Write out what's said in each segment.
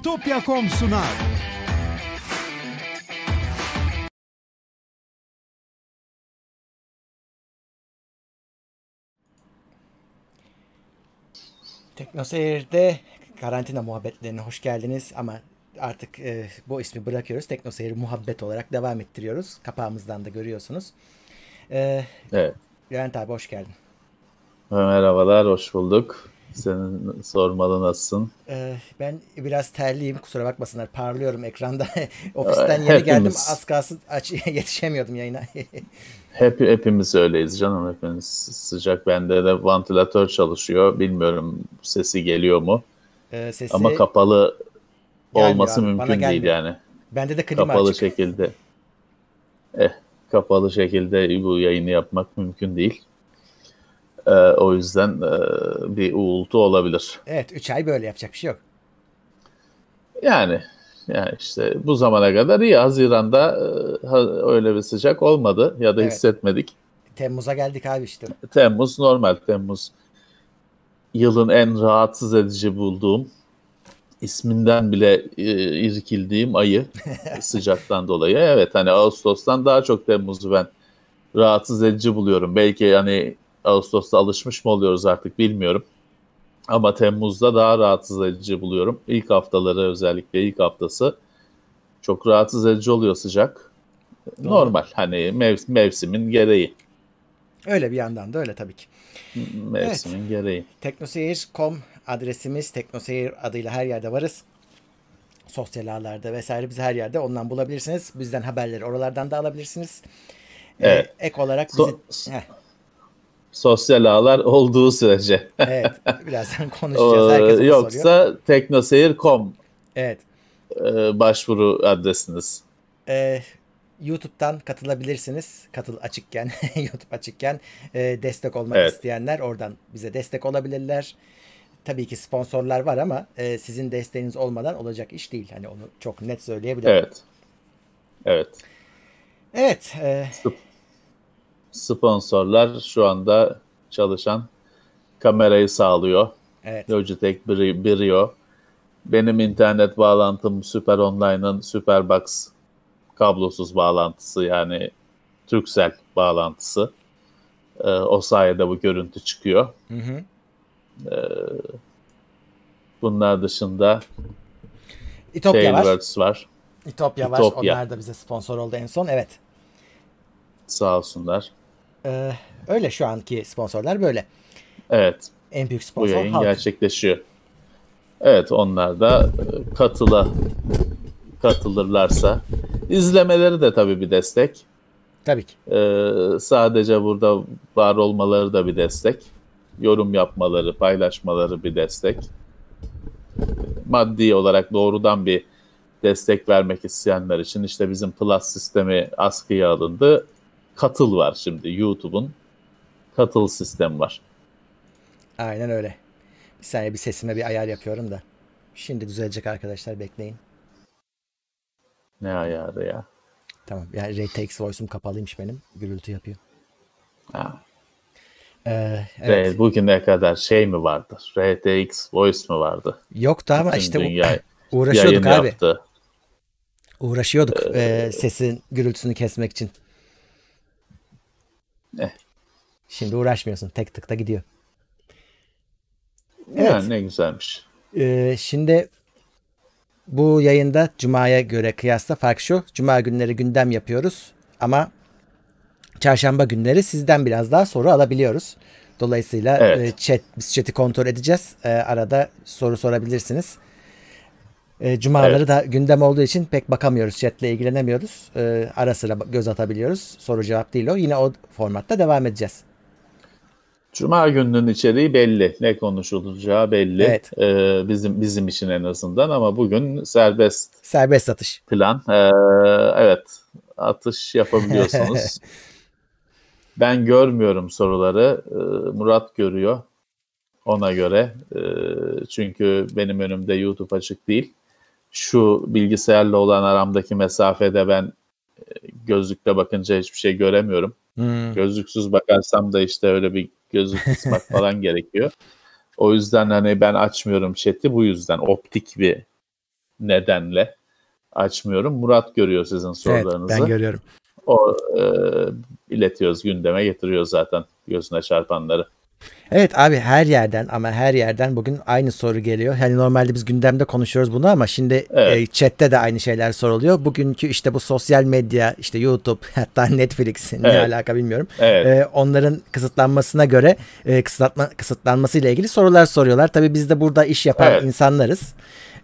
itopya.com sunar. Teknoseyir'de karantina muhabbetlerine hoş geldiniz ama artık e, bu ismi bırakıyoruz. Teknoseyir muhabbet olarak devam ettiriyoruz. Kapağımızdan da görüyorsunuz. E, Evet. Levent abi hoş geldin. Merhabalar, hoş bulduk. Senin sormalı nasılsın? E, ben biraz terliyim kusura bakmasınlar parlıyorum ekranda. Ofisten yeni Hepimiz. geldim az kalsın aç, yetişemiyordum yayına. Hep, hepimiz öyleyiz canım, hepimiz sıcak. Bende de vantilatör çalışıyor. Bilmiyorum sesi geliyor mu? E, sesi Ama kapalı Gelmiyor olması abi, mümkün değil yani. bende de klima Kapalı açık. şekilde. Eh, kapalı şekilde bu yayını yapmak mümkün değil. Ee, o yüzden e, bir uğultu olabilir. Evet 3 ay böyle yapacak bir şey yok. Yani yani işte bu zamana kadar iyi. Haziran'da e, öyle bir sıcak olmadı ya da Evet. hissetmedik. Temmuz'a geldik abi işte. Temmuz normal Temmuz. Yılın en rahatsız edici bulduğum isminden bile e, irkildiğim ayı sıcaktan dolayı. Evet hani Ağustos'tan daha çok Temmuz'u ben rahatsız edici buluyorum. Belki hani Ağustos'ta alışmış mı oluyoruz artık bilmiyorum. Ama Temmuz'da daha rahatsız edici buluyorum. İlk haftaları özellikle ilk haftası çok rahatsız edici oluyor sıcak. Doğru. Normal hani mev- mevsimin gereği. Öyle bir yandan da öyle tabii ki. Mevsimin gereği. Teknoseyir.com adresimiz Teknoseyir adıyla her yerde varız. Sosyal ağlarda vesaire bizi her yerde ondan bulabilirsiniz. Bizden haberleri oralardan da alabilirsiniz. Ee, Evet. ek olarak So- bizi... Heh, Sosyal ağlar olduğu sürece. evet birazdan konuşacağız. Herkes soruyor. Yoksa teknoseyir.com Evet. e, başvuru adresiniz. Ee, YouTube'dan katılabilirsiniz. Katıl açıkken, YouTube açıkken e, destek olmak Evet. isteyenler oradan bize destek olabilirler. Tabii ki sponsorlar var ama e, sizin desteğiniz olmadan olacak iş değil. Hani onu çok net söyleyebilirim. Evet. Evet. Evet. e, Sponsorlar şu anda çalışan kamerayı sağlıyor. evet. Logitech Bri- Brio. Benim internet bağlantım Super Online'ın Superbox kablosuz bağlantısı yani Turkcell bağlantısı. Ee, o sayede bu görüntü çıkıyor. Hı hı. Bunlar dışında İtopya var. Tailwords var. İtopya var. İtopya. Onlar da bize sponsor oldu en son. Evet. Sağ olsunlar. Ee, öyle şu anki sponsorlar böyle. Evet, En büyük bu sponsor yayın halk. gerçekleşiyor. Evet, onlar da e, katıla katılırlarsa izlemeleri de tabii bir destek. Tabii ki. Ee, sadece burada var olmaları da bir destek. Yorum yapmaları, paylaşmaları bir destek. Maddi olarak doğrudan bir destek vermek isteyenler için işte bizim Plus sistemi askıya alındı. Katıl var şimdi YouTube'un. Katıl sistemi var. Aynen öyle. Bir saniye bir sesime bir ayar yapıyorum da. Şimdi düzelecek arkadaşlar bekleyin. Ne ayarı ya. Tamam. Yani RTX voice'um kapalıymış benim. Gürültü yapıyor. Ha. Ee, evet. Bugüne kadar şey mi vardı? RTX Voice mu vardı? Yoktu ama Bütün işte dünya uğraşıyorduk abi. yaptı. Uğraşıyorduk e, sesin gürültüsünü kesmek için. Eh. Şimdi uğraşmıyorsun. Tek tıkta gidiyor. Yani ne güzelmiş. Ee, şimdi bu yayında Cuma'ya göre kıyasla fark şu. Cuma günleri gündem yapıyoruz ama çarşamba günleri sizden biraz daha soru alabiliyoruz. Dolayısıyla Evet. e, chat, biz chat'i kontrol edeceğiz. E, arada soru sorabilirsiniz. E, Cumaları Evet. da gündem olduğu için pek bakamıyoruz. Chat'le ilgilenemiyoruz. E, ara sıra göz atabiliyoruz. Soru cevap değil o. Yine o formatta devam edeceğiz. Cuma gününün içeriği belli. Ne konuşulacağı belli. Evet. Ee, bizim bizim için en azından ama bugün serbest Serbest atış. plan. Ee, evet. Atış yapabiliyorsunuz. ben görmüyorum soruları. Ee, Murat görüyor. Ona göre. Ee, çünkü benim önümde YouTube açık değil. Şu bilgisayarla olan aramdaki mesafede ben e, gözlükle bakınca hiçbir şey göremiyorum. Hmm. Gözlüksüz bakarsam da işte öyle bir gözlük kısmak falan gerekiyor. O yüzden hani ben açmıyorum chat'i bu yüzden optik bir nedenle açmıyorum. Murat görüyor sizin sorularınızı. Evet ben görüyorum. O e, iletiyoruz gündeme getiriyor zaten gözüne çarpanları. Evet abi her yerden ama her yerden bugün aynı soru geliyor. Yani normalde biz gündemde konuşuyoruz bunu ama şimdi evet. e, chatte de aynı şeyler soruluyor. Bugünkü işte bu sosyal medya işte YouTube hatta Netflix evet. ne alaka bilmiyorum. Evet. E, onların kısıtlanmasına göre e, kısıtlatma kısıtlanması ile ilgili sorular soruyorlar. Tabii biz de burada iş yapan evet. insanlarız.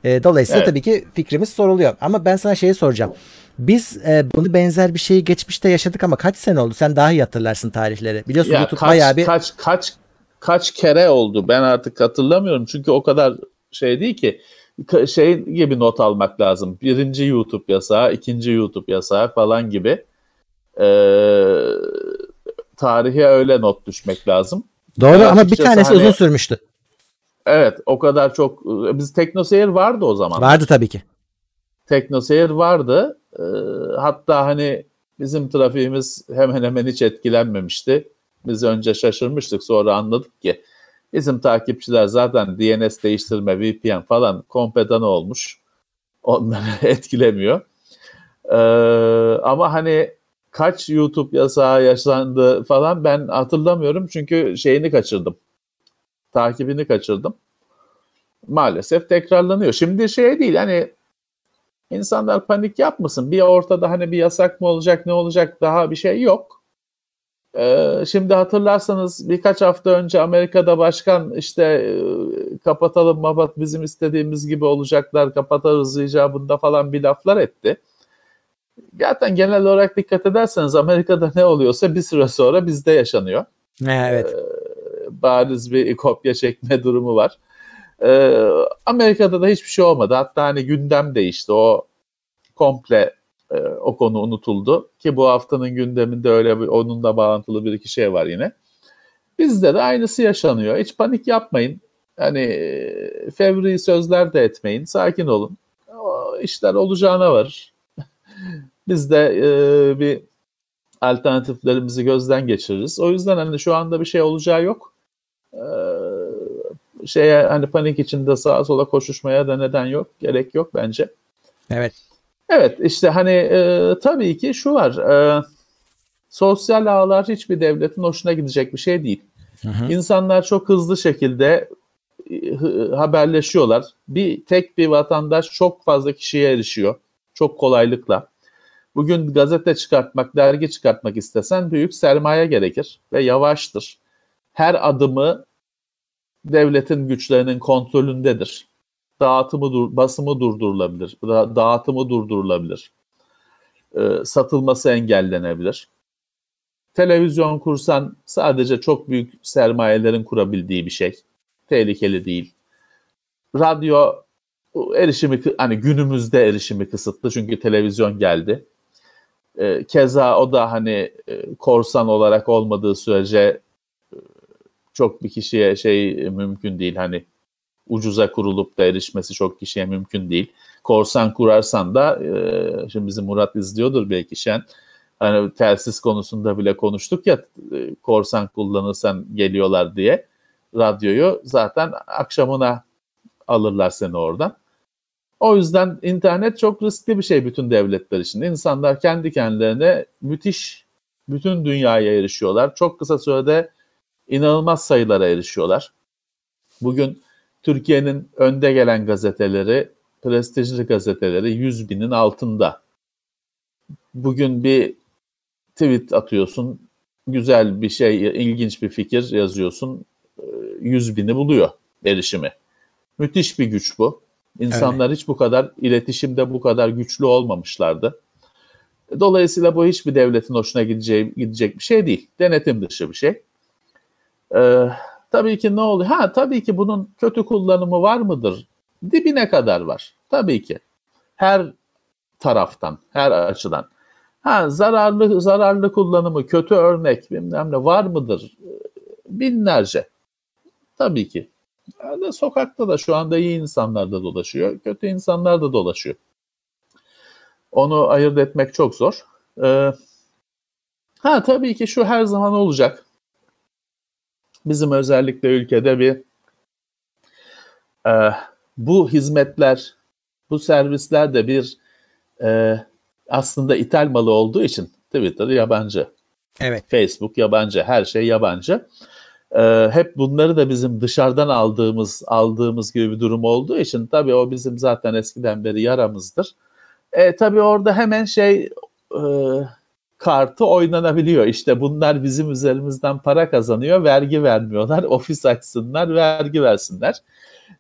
E, dolayısıyla evet. tabii ki fikrimiz soruluyor. Ama ben sana şeyi soracağım. Biz e, bunu benzer bir şeyi geçmişte yaşadık ama kaç sene oldu? Sen daha iyi hatırlarsın tarihleri. Biliyorsun ya YouTube kaç, bayağı bir... Kaç, kaç, kaç kere oldu ben artık hatırlamıyorum. Çünkü o kadar şey değil ki şey gibi not almak lazım. Birinci YouTube yasağı, ikinci YouTube yasağı falan gibi. Ee, tarihe öyle not düşmek lazım. Doğru yani ama bir tanesi hani, uzun sürmüştü. Evet o kadar çok. Biz TeknoSeyir vardı o zaman. Vardı tabii ki. TeknoSeyir vardı. Ee, hatta hani bizim trafiğimiz hemen hemen hiç etkilenmemişti. Biz önce şaşırmıştık sonra anladık ki bizim takipçiler zaten DNS değiştirme, VPN falan kompedan olmuş. Onları etkilemiyor. Ee, ama hani kaç YouTube yasağı yaşandı falan ben hatırlamıyorum çünkü şeyini kaçırdım. Takibini kaçırdım. Maalesef tekrarlanıyor. Şimdi şey değil hani insanlar panik yapmasın. Bir ortada hani bir yasak mı olacak ne olacak daha bir şey yok. Ee, şimdi hatırlarsanız birkaç hafta önce Amerika'da başkan işte e, kapatalım mabat bizim istediğimiz gibi olacaklar kapatarız icabında falan bir laflar etti. Zaten genel olarak dikkat ederseniz Amerika'da ne oluyorsa bir süre sonra bizde yaşanıyor. Evet. Ee, bariz bir kopya çekme durumu var. Ee, Amerika'da da hiçbir şey olmadı. Hatta hani gündem değişti. O komple e, o konu unutuldu. Ki bu haftanın gündeminde öyle bir, onunla bağlantılı bir iki şey var yine. Bizde de aynısı yaşanıyor. Hiç panik yapmayın. Hani fevri sözler de etmeyin. Sakin olun. O işler olacağına var. Biz de e, bir alternatiflerimizi gözden geçiririz. O yüzden hani şu anda bir şey olacağı yok. Ee, şeye hani panik içinde sağa sola koşuşmaya da neden yok. Gerek yok bence. Evet. Evet işte hani e, tabii ki şu var. E, sosyal ağlar hiçbir devletin hoşuna gidecek bir şey değil. Hı hı. İnsanlar çok hızlı şekilde e, haberleşiyorlar. Bir tek bir vatandaş çok fazla kişiye erişiyor. Çok kolaylıkla. Bugün gazete çıkartmak, dergi çıkartmak istesen büyük sermaye gerekir ve yavaştır. Her adımı devletin güçlerinin kontrolündedir dağıtımı dur, basımı durdurulabilir, dağıtımı durdurulabilir, e, satılması engellenebilir. Televizyon kursan sadece çok büyük sermayelerin kurabildiği bir şey. Tehlikeli değil. Radyo erişimi hani günümüzde erişimi kısıtlı çünkü televizyon geldi. E, keza o da hani e, korsan olarak olmadığı sürece e, çok bir kişiye şey mümkün değil hani ucuza kurulup da erişmesi çok kişiye mümkün değil. Korsan kurarsan da e, şimdi bizim Murat izliyordur belki Şen. Hani telsiz konusunda bile konuştuk ya e, korsan kullanırsan geliyorlar diye radyoyu zaten akşamına alırlar seni oradan. O yüzden internet çok riskli bir şey bütün devletler için. İnsanlar kendi kendilerine müthiş bütün dünyaya erişiyorlar. Çok kısa sürede inanılmaz sayılara erişiyorlar. Bugün Türkiye'nin önde gelen gazeteleri, prestijli gazeteleri 100 binin altında. Bugün bir tweet atıyorsun, güzel bir şey, ilginç bir fikir yazıyorsun, 100 e, bini buluyor erişimi. Müthiş bir güç bu. İnsanlar evet. hiç bu kadar iletişimde bu kadar güçlü olmamışlardı. Dolayısıyla bu hiçbir devletin hoşuna gideceği, gidecek bir şey değil. Denetim dışı bir şey. Ee, Tabii ki ne oluyor? Ha tabii ki bunun kötü kullanımı var mıdır? Dibine kadar var. Tabii ki. Her taraftan, her açıdan. Ha zararlı zararlı kullanımı, kötü örnek bilmem ne var mıdır? Binlerce. Tabii ki. Yani sokakta da şu anda iyi insanlar da dolaşıyor, kötü insanlar da dolaşıyor. Onu ayırt etmek çok zor. Ee, ha tabii ki şu her zaman olacak bizim özellikle ülkede bir e, bu hizmetler Bu servisler de bir e, aslında ithal malı olduğu için Twitter yabancı. Evet. Facebook yabancı, her şey yabancı. Ee, hep bunları da bizim dışarıdan aldığımız aldığımız gibi bir durum olduğu için tabii o bizim zaten eskiden beri yaramızdır. E, tabii orada hemen şey e, kartı oynanabiliyor. İşte bunlar bizim üzerimizden para kazanıyor, vergi vermiyorlar. Ofis açsınlar, vergi versinler.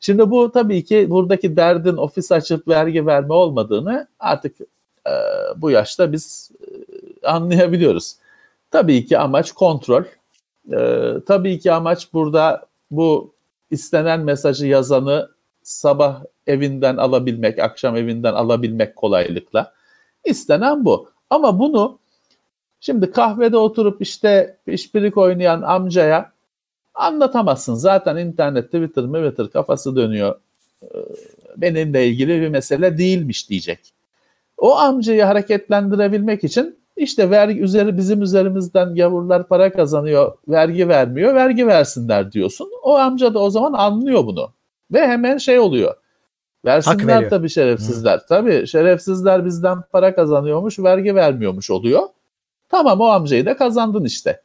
Şimdi bu tabii ki buradaki derdin ofis açıp vergi verme olmadığını artık e, bu yaşta biz e, anlayabiliyoruz. Tabii ki amaç kontrol. E, tabii ki amaç burada bu istenen mesajı yazanı sabah evinden alabilmek, akşam evinden alabilmek kolaylıkla. İstenen bu. Ama bunu şimdi kahvede oturup işte işpirik oynayan amcaya anlatamazsın. Zaten internet, Twitter, Twitter kafası dönüyor. Ee, benimle ilgili bir mesele değilmiş diyecek. O amcayı hareketlendirebilmek için işte vergi üzeri bizim üzerimizden gavurlar para kazanıyor, vergi vermiyor, vergi versinler diyorsun. O amca da o zaman anlıyor bunu. Ve hemen şey oluyor. Versinler tabii şerefsizler. Hı. Tabii şerefsizler bizden para kazanıyormuş, vergi vermiyormuş oluyor. Tamam o amcayı da kazandın işte.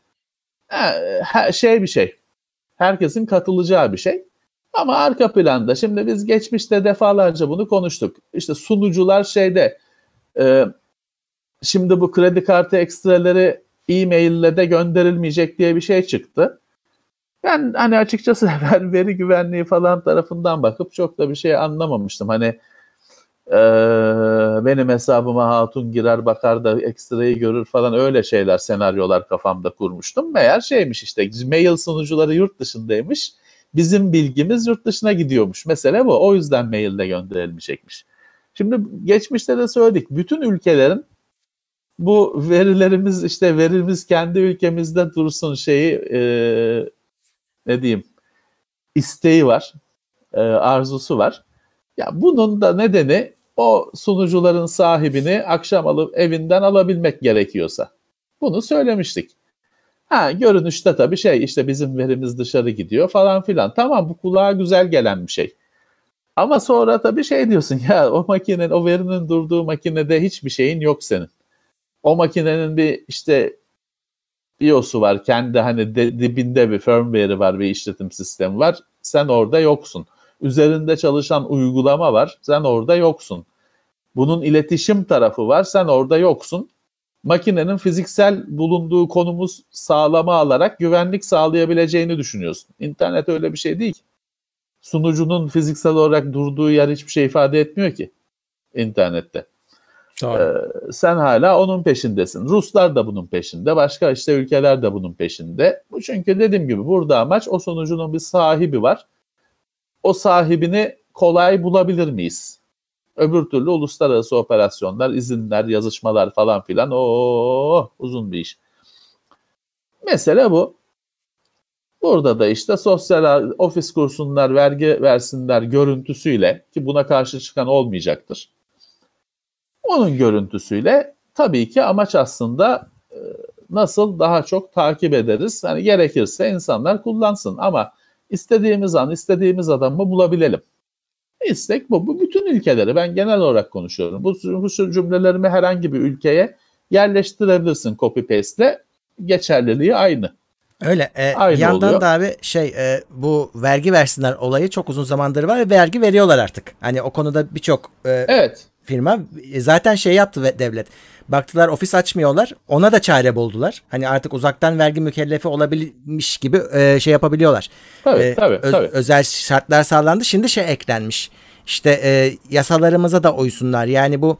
Ha, şey bir şey. Herkesin katılacağı bir şey. Ama arka planda şimdi biz geçmişte defalarca bunu konuştuk. İşte sunucular şeyde e, şimdi bu kredi kartı ekstreleri e-maille de gönderilmeyecek diye bir şey çıktı. Ben hani açıkçası ben veri güvenliği falan tarafından bakıp çok da bir şey anlamamıştım. Hani benim hesabıma hatun girer bakar da ekstrayı görür falan öyle şeyler senaryolar kafamda kurmuştum. Meğer şeymiş işte mail sunucuları yurt dışındaymış. Bizim bilgimiz yurt dışına gidiyormuş. Mesele bu. O yüzden maille gönderilmeyecekmiş. Şimdi geçmişte de söyledik. Bütün ülkelerin bu verilerimiz işte verimiz kendi ülkemizde dursun şeyi e, ne diyeyim isteği var, e, arzusu var. Ya bunun da nedeni o sunucuların sahibini akşam alıp evinden alabilmek gerekiyorsa. Bunu söylemiştik. Ha görünüşte tabii şey işte bizim verimiz dışarı gidiyor falan filan. Tamam bu kulağa güzel gelen bir şey. Ama sonra tabii şey diyorsun ya o makinenin o verinin durduğu makinede hiçbir şeyin yok senin. O makinenin bir işte BIOS'u var. Kendi hani de, dibinde bir firmware'i var, bir işletim sistemi var. Sen orada yoksun. Üzerinde çalışan uygulama var. Sen orada yoksun. Bunun iletişim tarafı var. Sen orada yoksun. Makinenin fiziksel bulunduğu konumu sağlama alarak güvenlik sağlayabileceğini düşünüyorsun. İnternet öyle bir şey değil ki. Sunucunun fiziksel olarak durduğu yer hiçbir şey ifade etmiyor ki internette. Ee, sen hala onun peşindesin. Ruslar da bunun peşinde. Başka işte ülkeler de bunun peşinde. Bu çünkü dediğim gibi burada amaç o sonucunun bir sahibi var. O sahibini kolay bulabilir miyiz? Öbür türlü uluslararası operasyonlar, izinler, yazışmalar falan filan o uzun bir iş. Mesele bu. Burada da işte sosyal ofis kursunlar, vergi versinler görüntüsüyle ki buna karşı çıkan olmayacaktır onun görüntüsüyle tabii ki amaç aslında e, nasıl daha çok takip ederiz. Hani gerekirse insanlar kullansın ama istediğimiz an istediğimiz adamı bulabilelim. İstek bu. Bu bütün ülkeleri ben genel olarak konuşuyorum. Bu, bu cümlelerimi herhangi bir ülkeye yerleştirebilirsin copy paste'le. Geçerliliği aynı. Öyle. E, Aynı yandan oluyor. da abi şey e, bu vergi versinler olayı çok uzun zamandır var ve vergi veriyorlar artık. Hani o konuda birçok e, evet firma e, zaten şey yaptı devlet. Baktılar ofis açmıyorlar. Ona da çare buldular. Hani artık uzaktan vergi mükellefi olabilmiş gibi e, şey yapabiliyorlar. Tabii, e, tabii, öz, tabii. Özel şartlar sağlandı. Şimdi şey eklenmiş. İşte e, yasalarımıza da uysunlar. Yani bu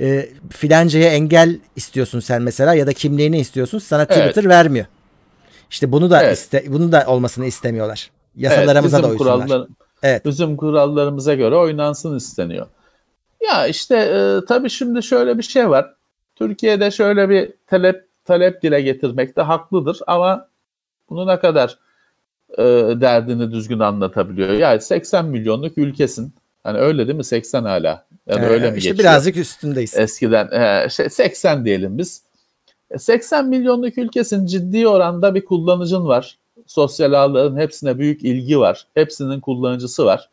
e, filancaya engel istiyorsun sen mesela ya da kimliğini istiyorsun. Sana Twitter evet. vermiyor. İşte bunu da evet. iste, bunu da olmasını istemiyorlar. Yasalarımıza evet, da uysunlar. Kurallar, evet. Bizim kurallarımıza göre oynansın isteniyor. Ya işte e, tabii şimdi şöyle bir şey var. Türkiye'de şöyle bir talep talep dile getirmekte haklıdır ama bunu ne kadar e, derdini düzgün anlatabiliyor. Yani 80 milyonluk ülkesin. Hani öyle değil mi? 80 hala. Yani ee, öyle mi işte geçiyor? birazcık üstündeyiz. Eskiden e, şey 80 diyelim biz. 80 e, milyonluk ülkesin ciddi oranda bir kullanıcın var. Sosyal ağların hepsine büyük ilgi var. Hepsinin kullanıcısı var.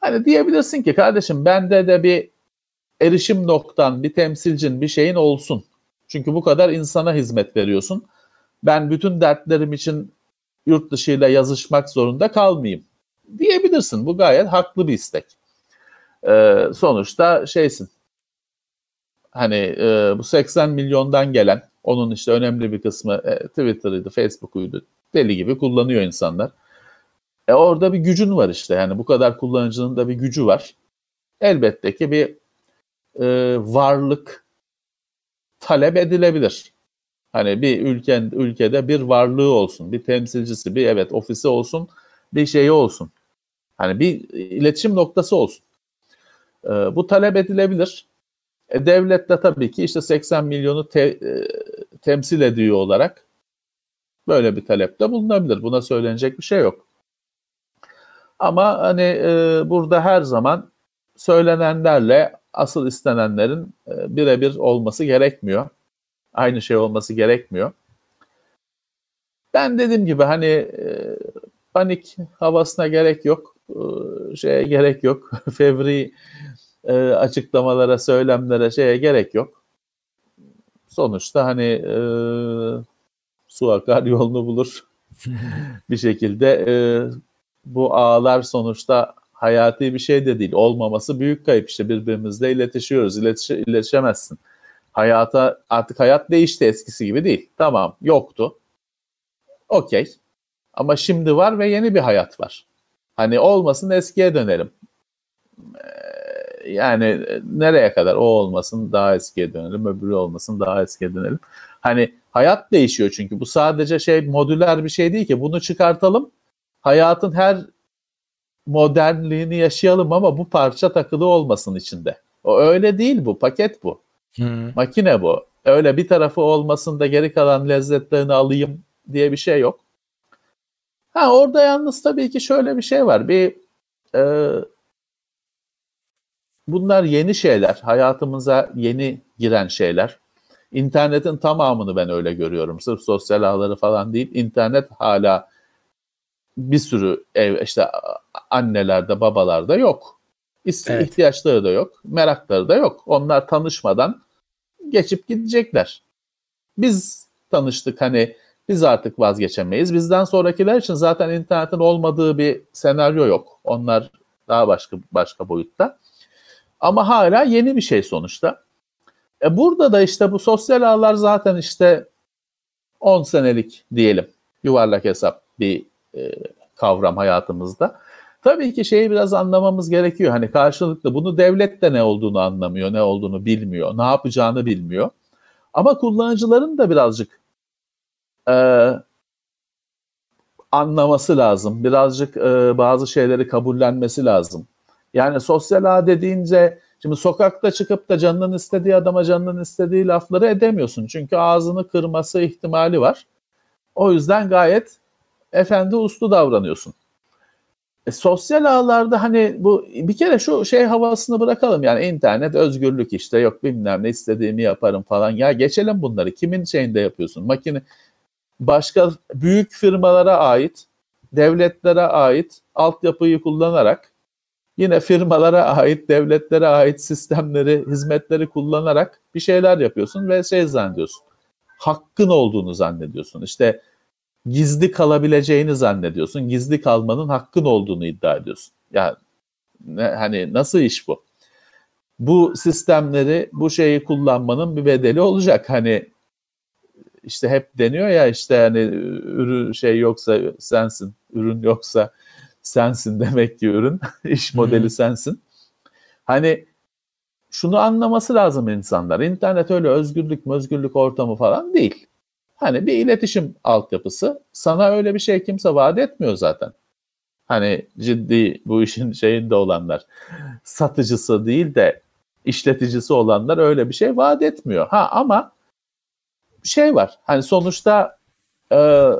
Hani diyebilirsin ki kardeşim bende de bir erişim noktan, bir temsilcin, bir şeyin olsun. Çünkü bu kadar insana hizmet veriyorsun. Ben bütün dertlerim için yurt dışıyla yazışmak zorunda kalmayayım diyebilirsin. Bu gayet haklı bir istek. Ee, sonuçta şeysin. Hani e, bu 80 milyondan gelen onun işte önemli bir kısmı e, Twitter'ıydı, Facebook'uydu. Deli gibi kullanıyor insanlar. E orada bir gücün var işte. Yani bu kadar kullanıcının da bir gücü var. Elbette ki bir e, varlık talep edilebilir. Hani bir ülken ülkede bir varlığı olsun, bir temsilcisi, bir evet ofisi olsun, bir şeyi olsun. Hani bir iletişim noktası olsun. E, bu talep edilebilir. E, devlet de tabii ki işte 80 milyonu te, e, temsil ediyor olarak böyle bir talepte bulunabilir. Buna söylenecek bir şey yok. Ama hani e, burada her zaman söylenenlerle asıl istenenlerin e, birebir olması gerekmiyor. Aynı şey olması gerekmiyor. Ben dediğim gibi hani e, panik havasına gerek yok. E, şeye gerek yok. Fevri e, açıklamalara, söylemlere şeye gerek yok. Sonuçta hani e, su akar yolunu bulur bir şekilde. E, bu ağlar sonuçta hayati bir şey de değil. Olmaması büyük kayıp işte birbirimizle iletişiyoruz. İletişe, iletişemezsin. Hayata artık hayat değişti eskisi gibi değil. Tamam yoktu. Okey. Ama şimdi var ve yeni bir hayat var. Hani olmasın eskiye dönelim. Ee, yani nereye kadar o olmasın daha eskiye dönelim, öbürü olmasın daha eskiye dönelim. Hani hayat değişiyor çünkü bu sadece şey modüler bir şey değil ki bunu çıkartalım. Hayatın her modernliğini yaşayalım ama bu parça takılı olmasın içinde. O öyle değil bu, paket bu. Hmm. Makine bu. Öyle bir tarafı olmasın da geri kalan lezzetlerini alayım diye bir şey yok. Ha orada yalnız tabii ki şöyle bir şey var. Bir e, bunlar yeni şeyler. Hayatımıza yeni giren şeyler. İnternetin tamamını ben öyle görüyorum. Sırf sosyal ağları falan değil. İnternet hala bir sürü ev işte annelerde babalarda yok. İst- evet. ihtiyaçları da yok. Merakları da yok. Onlar tanışmadan geçip gidecekler. Biz tanıştık hani biz artık vazgeçemeyiz. Bizden sonrakiler için zaten internetin olmadığı bir senaryo yok. Onlar daha başka başka boyutta. Ama hala yeni bir şey sonuçta. E burada da işte bu sosyal ağlar zaten işte 10 senelik diyelim yuvarlak hesap bir kavram hayatımızda. Tabii ki şeyi biraz anlamamız gerekiyor. Hani karşılıklı bunu devlet de ne olduğunu anlamıyor, ne olduğunu bilmiyor, ne yapacağını bilmiyor. Ama kullanıcıların da birazcık e, anlaması lazım. Birazcık e, bazı şeyleri kabullenmesi lazım. Yani sosyal ağ dediğince şimdi sokakta çıkıp da canının istediği adama canının istediği lafları edemiyorsun. Çünkü ağzını kırması ihtimali var. O yüzden gayet efendi uslu davranıyorsun. E, sosyal ağlarda hani bu bir kere şu şey havasını bırakalım yani internet özgürlük işte yok bilmem ne istediğimi yaparım falan. Ya geçelim bunları. Kimin şeyinde yapıyorsun? Makine başka büyük firmalara ait devletlere ait altyapıyı kullanarak yine firmalara ait devletlere ait sistemleri hizmetleri kullanarak bir şeyler yapıyorsun ve şey zannediyorsun hakkın olduğunu zannediyorsun. İşte gizli kalabileceğini zannediyorsun. Gizli kalmanın hakkın olduğunu iddia ediyorsun. Yani ne, hani nasıl iş bu? Bu sistemleri, bu şeyi kullanmanın bir bedeli olacak. Hani işte hep deniyor ya işte hani ürün şey yoksa sensin, ürün yoksa sensin demek ki ürün, iş modeli sensin. Hani şunu anlaması lazım insanlar. İnternet öyle özgürlük, özgürlük ortamı falan değil. Hani bir iletişim altyapısı. Sana öyle bir şey kimse vaat etmiyor zaten. Hani ciddi bu işin şeyinde olanlar, satıcısı değil de işleticisi olanlar öyle bir şey vaat etmiyor. Ha ama şey var. Hani sonuçta e,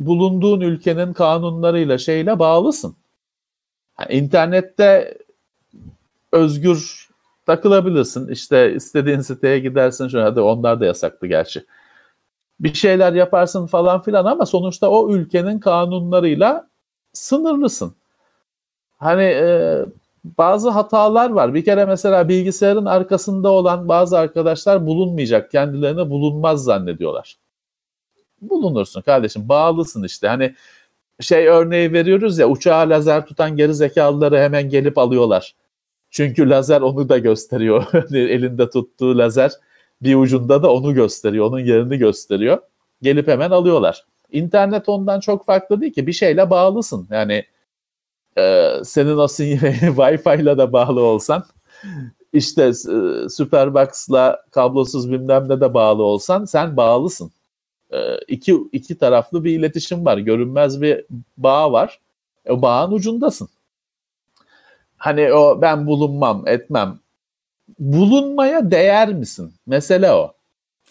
bulunduğun ülkenin kanunlarıyla şeyle bağlısın. Yani internette özgür takılabilirsin. İşte istediğin siteye gidersin. Şöyle hadi onlar da yasaklı gerçi bir şeyler yaparsın falan filan ama sonuçta o ülkenin kanunlarıyla sınırlısın. Hani e, bazı hatalar var. Bir kere mesela bilgisayarın arkasında olan bazı arkadaşlar bulunmayacak. Kendilerine bulunmaz zannediyorlar. Bulunursun kardeşim. Bağlısın işte. Hani şey örneği veriyoruz ya uçağa lazer tutan geri zekalıları hemen gelip alıyorlar. Çünkü lazer onu da gösteriyor. Hani elinde tuttuğu lazer bir ucunda da onu gösteriyor. Onun yerini gösteriyor. Gelip hemen alıyorlar. İnternet ondan çok farklı değil ki. Bir şeyle bağlısın. Yani e, senin o Wi-Fi ile de bağlı olsan işte e, Superbox'la kablosuz bilmem ne de bağlı olsan sen bağlısın. E, iki, iki taraflı bir iletişim var. Görünmez bir bağ var. O bağın ucundasın. Hani o ben bulunmam, etmem. Bulunmaya değer misin? Mesele o.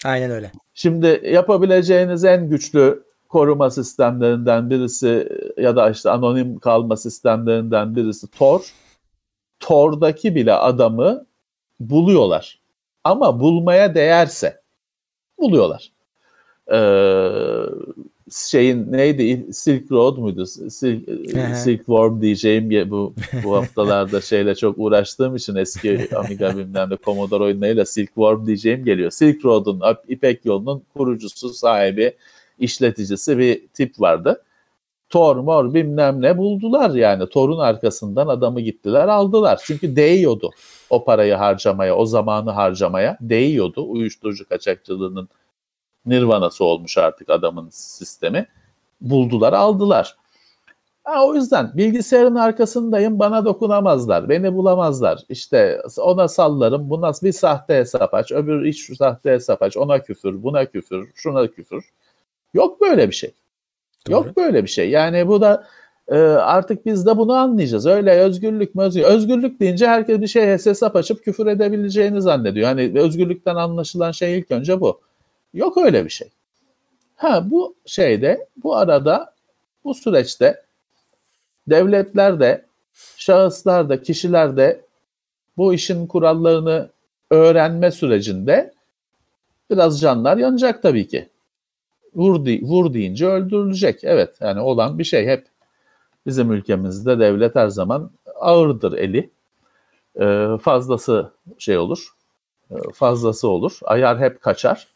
Aynen öyle. Şimdi yapabileceğiniz en güçlü koruma sistemlerinden birisi ya da işte anonim kalma sistemlerinden birisi Tor. Tor'daki bile adamı buluyorlar. Ama bulmaya değerse buluyorlar. Ee, şeyin neydi Silk Road muydu? Silk, Silkworm diyeceğim bu bu haftalarda şeyle çok uğraştığım için eski Amiga bilmem de Commodore oyunlarıyla Silkworm diyeceğim geliyor. Silk Road'un İpek yolunun kurucusu, sahibi, işleticisi bir tip vardı. Tor mor bilmem ne buldular yani. Tor'un arkasından adamı gittiler aldılar. Çünkü değiyordu o parayı harcamaya, o zamanı harcamaya değiyordu. Uyuşturucu kaçakçılığının nirvanası olmuş artık adamın sistemi. Buldular aldılar. Ha, o yüzden bilgisayarın arkasındayım bana dokunamazlar, beni bulamazlar. İşte ona sallarım, buna bir sahte hesap aç, öbür iş sahte hesap aç, ona küfür, buna küfür, şuna küfür. Yok böyle bir şey. Doğru. Yok böyle bir şey. Yani bu da e, artık biz de bunu anlayacağız. Öyle özgürlük mü özgürlük? Özgürlük deyince herkes bir şey hesap açıp küfür edebileceğini zannediyor. Hani özgürlükten anlaşılan şey ilk önce bu. Yok öyle bir şey. Ha bu şeyde, bu arada, bu süreçte devletler de, şahıslar da, kişiler de bu işin kurallarını öğrenme sürecinde biraz canlar yanacak tabii ki. Vur, de, vur deyince öldürülecek. Evet yani olan bir şey hep bizim ülkemizde devlet her zaman ağırdır eli. Ee, fazlası şey olur, e, fazlası olur. Ayar hep kaçar.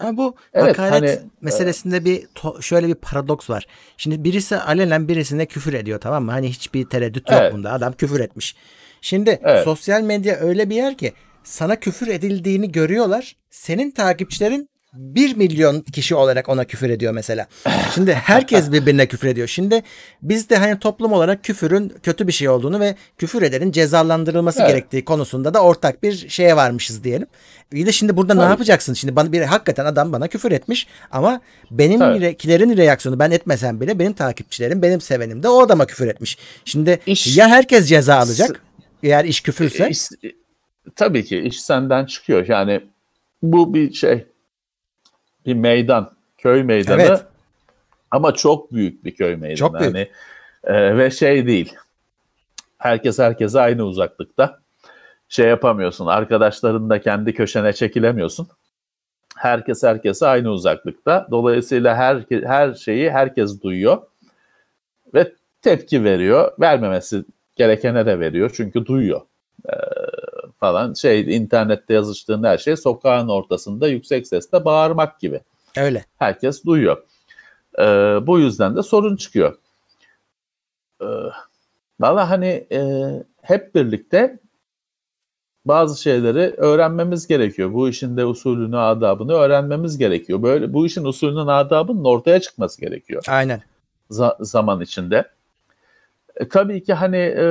Ama bu evet, hakaret hani, meselesinde bir şöyle bir paradoks var. Şimdi birisi alenen birisine küfür ediyor tamam mı? Hani hiçbir tereddüt yok evet. bunda. Adam küfür etmiş. Şimdi evet. sosyal medya öyle bir yer ki sana küfür edildiğini görüyorlar. Senin takipçilerin 1 milyon kişi olarak ona küfür ediyor mesela. Şimdi herkes birbirine küfür ediyor. Şimdi biz de hani toplum olarak küfürün kötü bir şey olduğunu ve küfür edenin cezalandırılması evet. gerektiği konusunda da ortak bir şeye varmışız diyelim. İyi de şimdi burada Tabii. ne yapacaksın? Şimdi bana bir hakikaten adam bana küfür etmiş ama benim evet. reaksiyonu ben etmesem bile benim takipçilerim, benim sevenim de o adama küfür etmiş. Şimdi iş, ya herkes ceza alacak eğer iş küfürse. Iş, tabii ki iş senden çıkıyor. Yani bu bir şey bir meydan, köy meydanı. Evet. Ama çok büyük bir köy meydanı. Çok büyük. Yani, e, ve şey değil. Herkes herkese aynı uzaklıkta. Şey yapamıyorsun. Arkadaşların da kendi köşene çekilemiyorsun. Herkes herkese aynı uzaklıkta. Dolayısıyla her her şeyi herkes duyuyor ve tepki veriyor. Vermemesi gerekene de veriyor çünkü duyuyor. Ee, falan şey internette yazıştığın her şey sokağın ortasında yüksek sesle bağırmak gibi. Öyle. Herkes duyuyor. Ee, bu yüzden de sorun çıkıyor. Ee, Valla hani e, hep birlikte bazı şeyleri öğrenmemiz gerekiyor. Bu işin de usulünü, adabını öğrenmemiz gerekiyor. Böyle bu işin usulünün, adabının ortaya çıkması gerekiyor. Aynen. Z- zaman içinde. E, tabii ki hani e,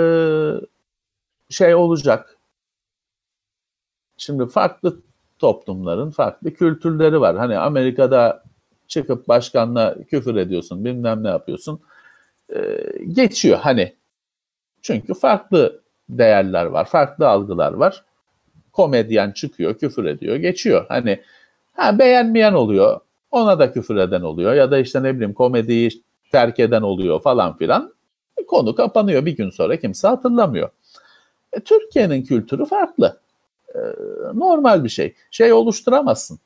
şey olacak. Şimdi farklı toplumların farklı kültürleri var. Hani Amerika'da çıkıp başkanla küfür ediyorsun, bilmem ne yapıyorsun. Ee, geçiyor hani. Çünkü farklı değerler var, farklı algılar var. Komedyen çıkıyor, küfür ediyor, geçiyor. Hani ha beğenmeyen oluyor, ona da küfür eden oluyor ya da işte ne bileyim komediyi terk eden oluyor falan filan. Konu kapanıyor bir gün sonra kimse hatırlamıyor. E, Türkiye'nin kültürü farklı. E, normal bir şey. Şey oluşturamazsın.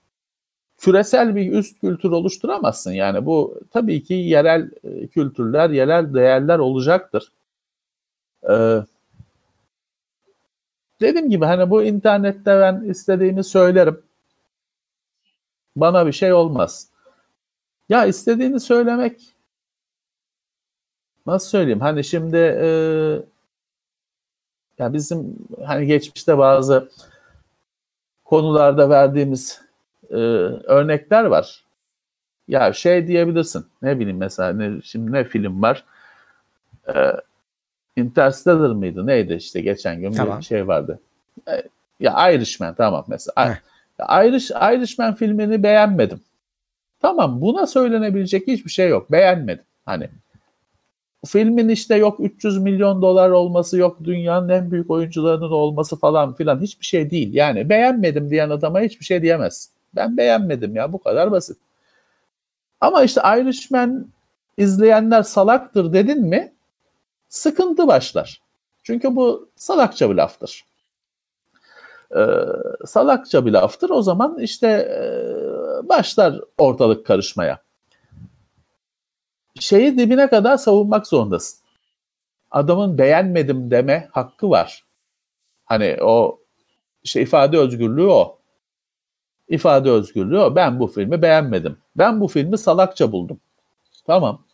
Küresel bir üst kültür oluşturamazsın. Yani bu tabii ki yerel e, kültürler, yerel değerler olacaktır. E, dediğim gibi hani bu internette ben istediğimi söylerim. Bana bir şey olmaz. Ya istediğini söylemek nasıl söyleyeyim? Hani şimdi e, ya bizim hani geçmişte bazı konularda verdiğimiz e, örnekler var. Ya şey diyebilirsin. Ne bileyim mesela ne, şimdi ne film var? E, Interstellar mıydı? Neydi işte geçen gün tamam. bir şey vardı. E, ya Irishman tamam mesela. Heh. Irish, Irishman filmini beğenmedim. Tamam buna söylenebilecek hiçbir şey yok. Beğenmedim. Hani filmin işte yok 300 milyon dolar olması yok dünyanın en büyük oyuncularının olması falan filan hiçbir şey değil. Yani beğenmedim diyen adama hiçbir şey diyemezsin. Ben beğenmedim ya bu kadar basit. Ama işte Irishman izleyenler salaktır dedin mi sıkıntı başlar. Çünkü bu salakça bir laftır. Ee, salakça bir laftır. O zaman işte e, başlar ortalık karışmaya. Şeyi dibine kadar savunmak zorundasın. Adamın beğenmedim deme hakkı var. Hani o işte ifade özgürlüğü o. İfade özgürlüğü o. Ben bu filmi beğenmedim. Ben bu filmi salakça buldum. Tamam.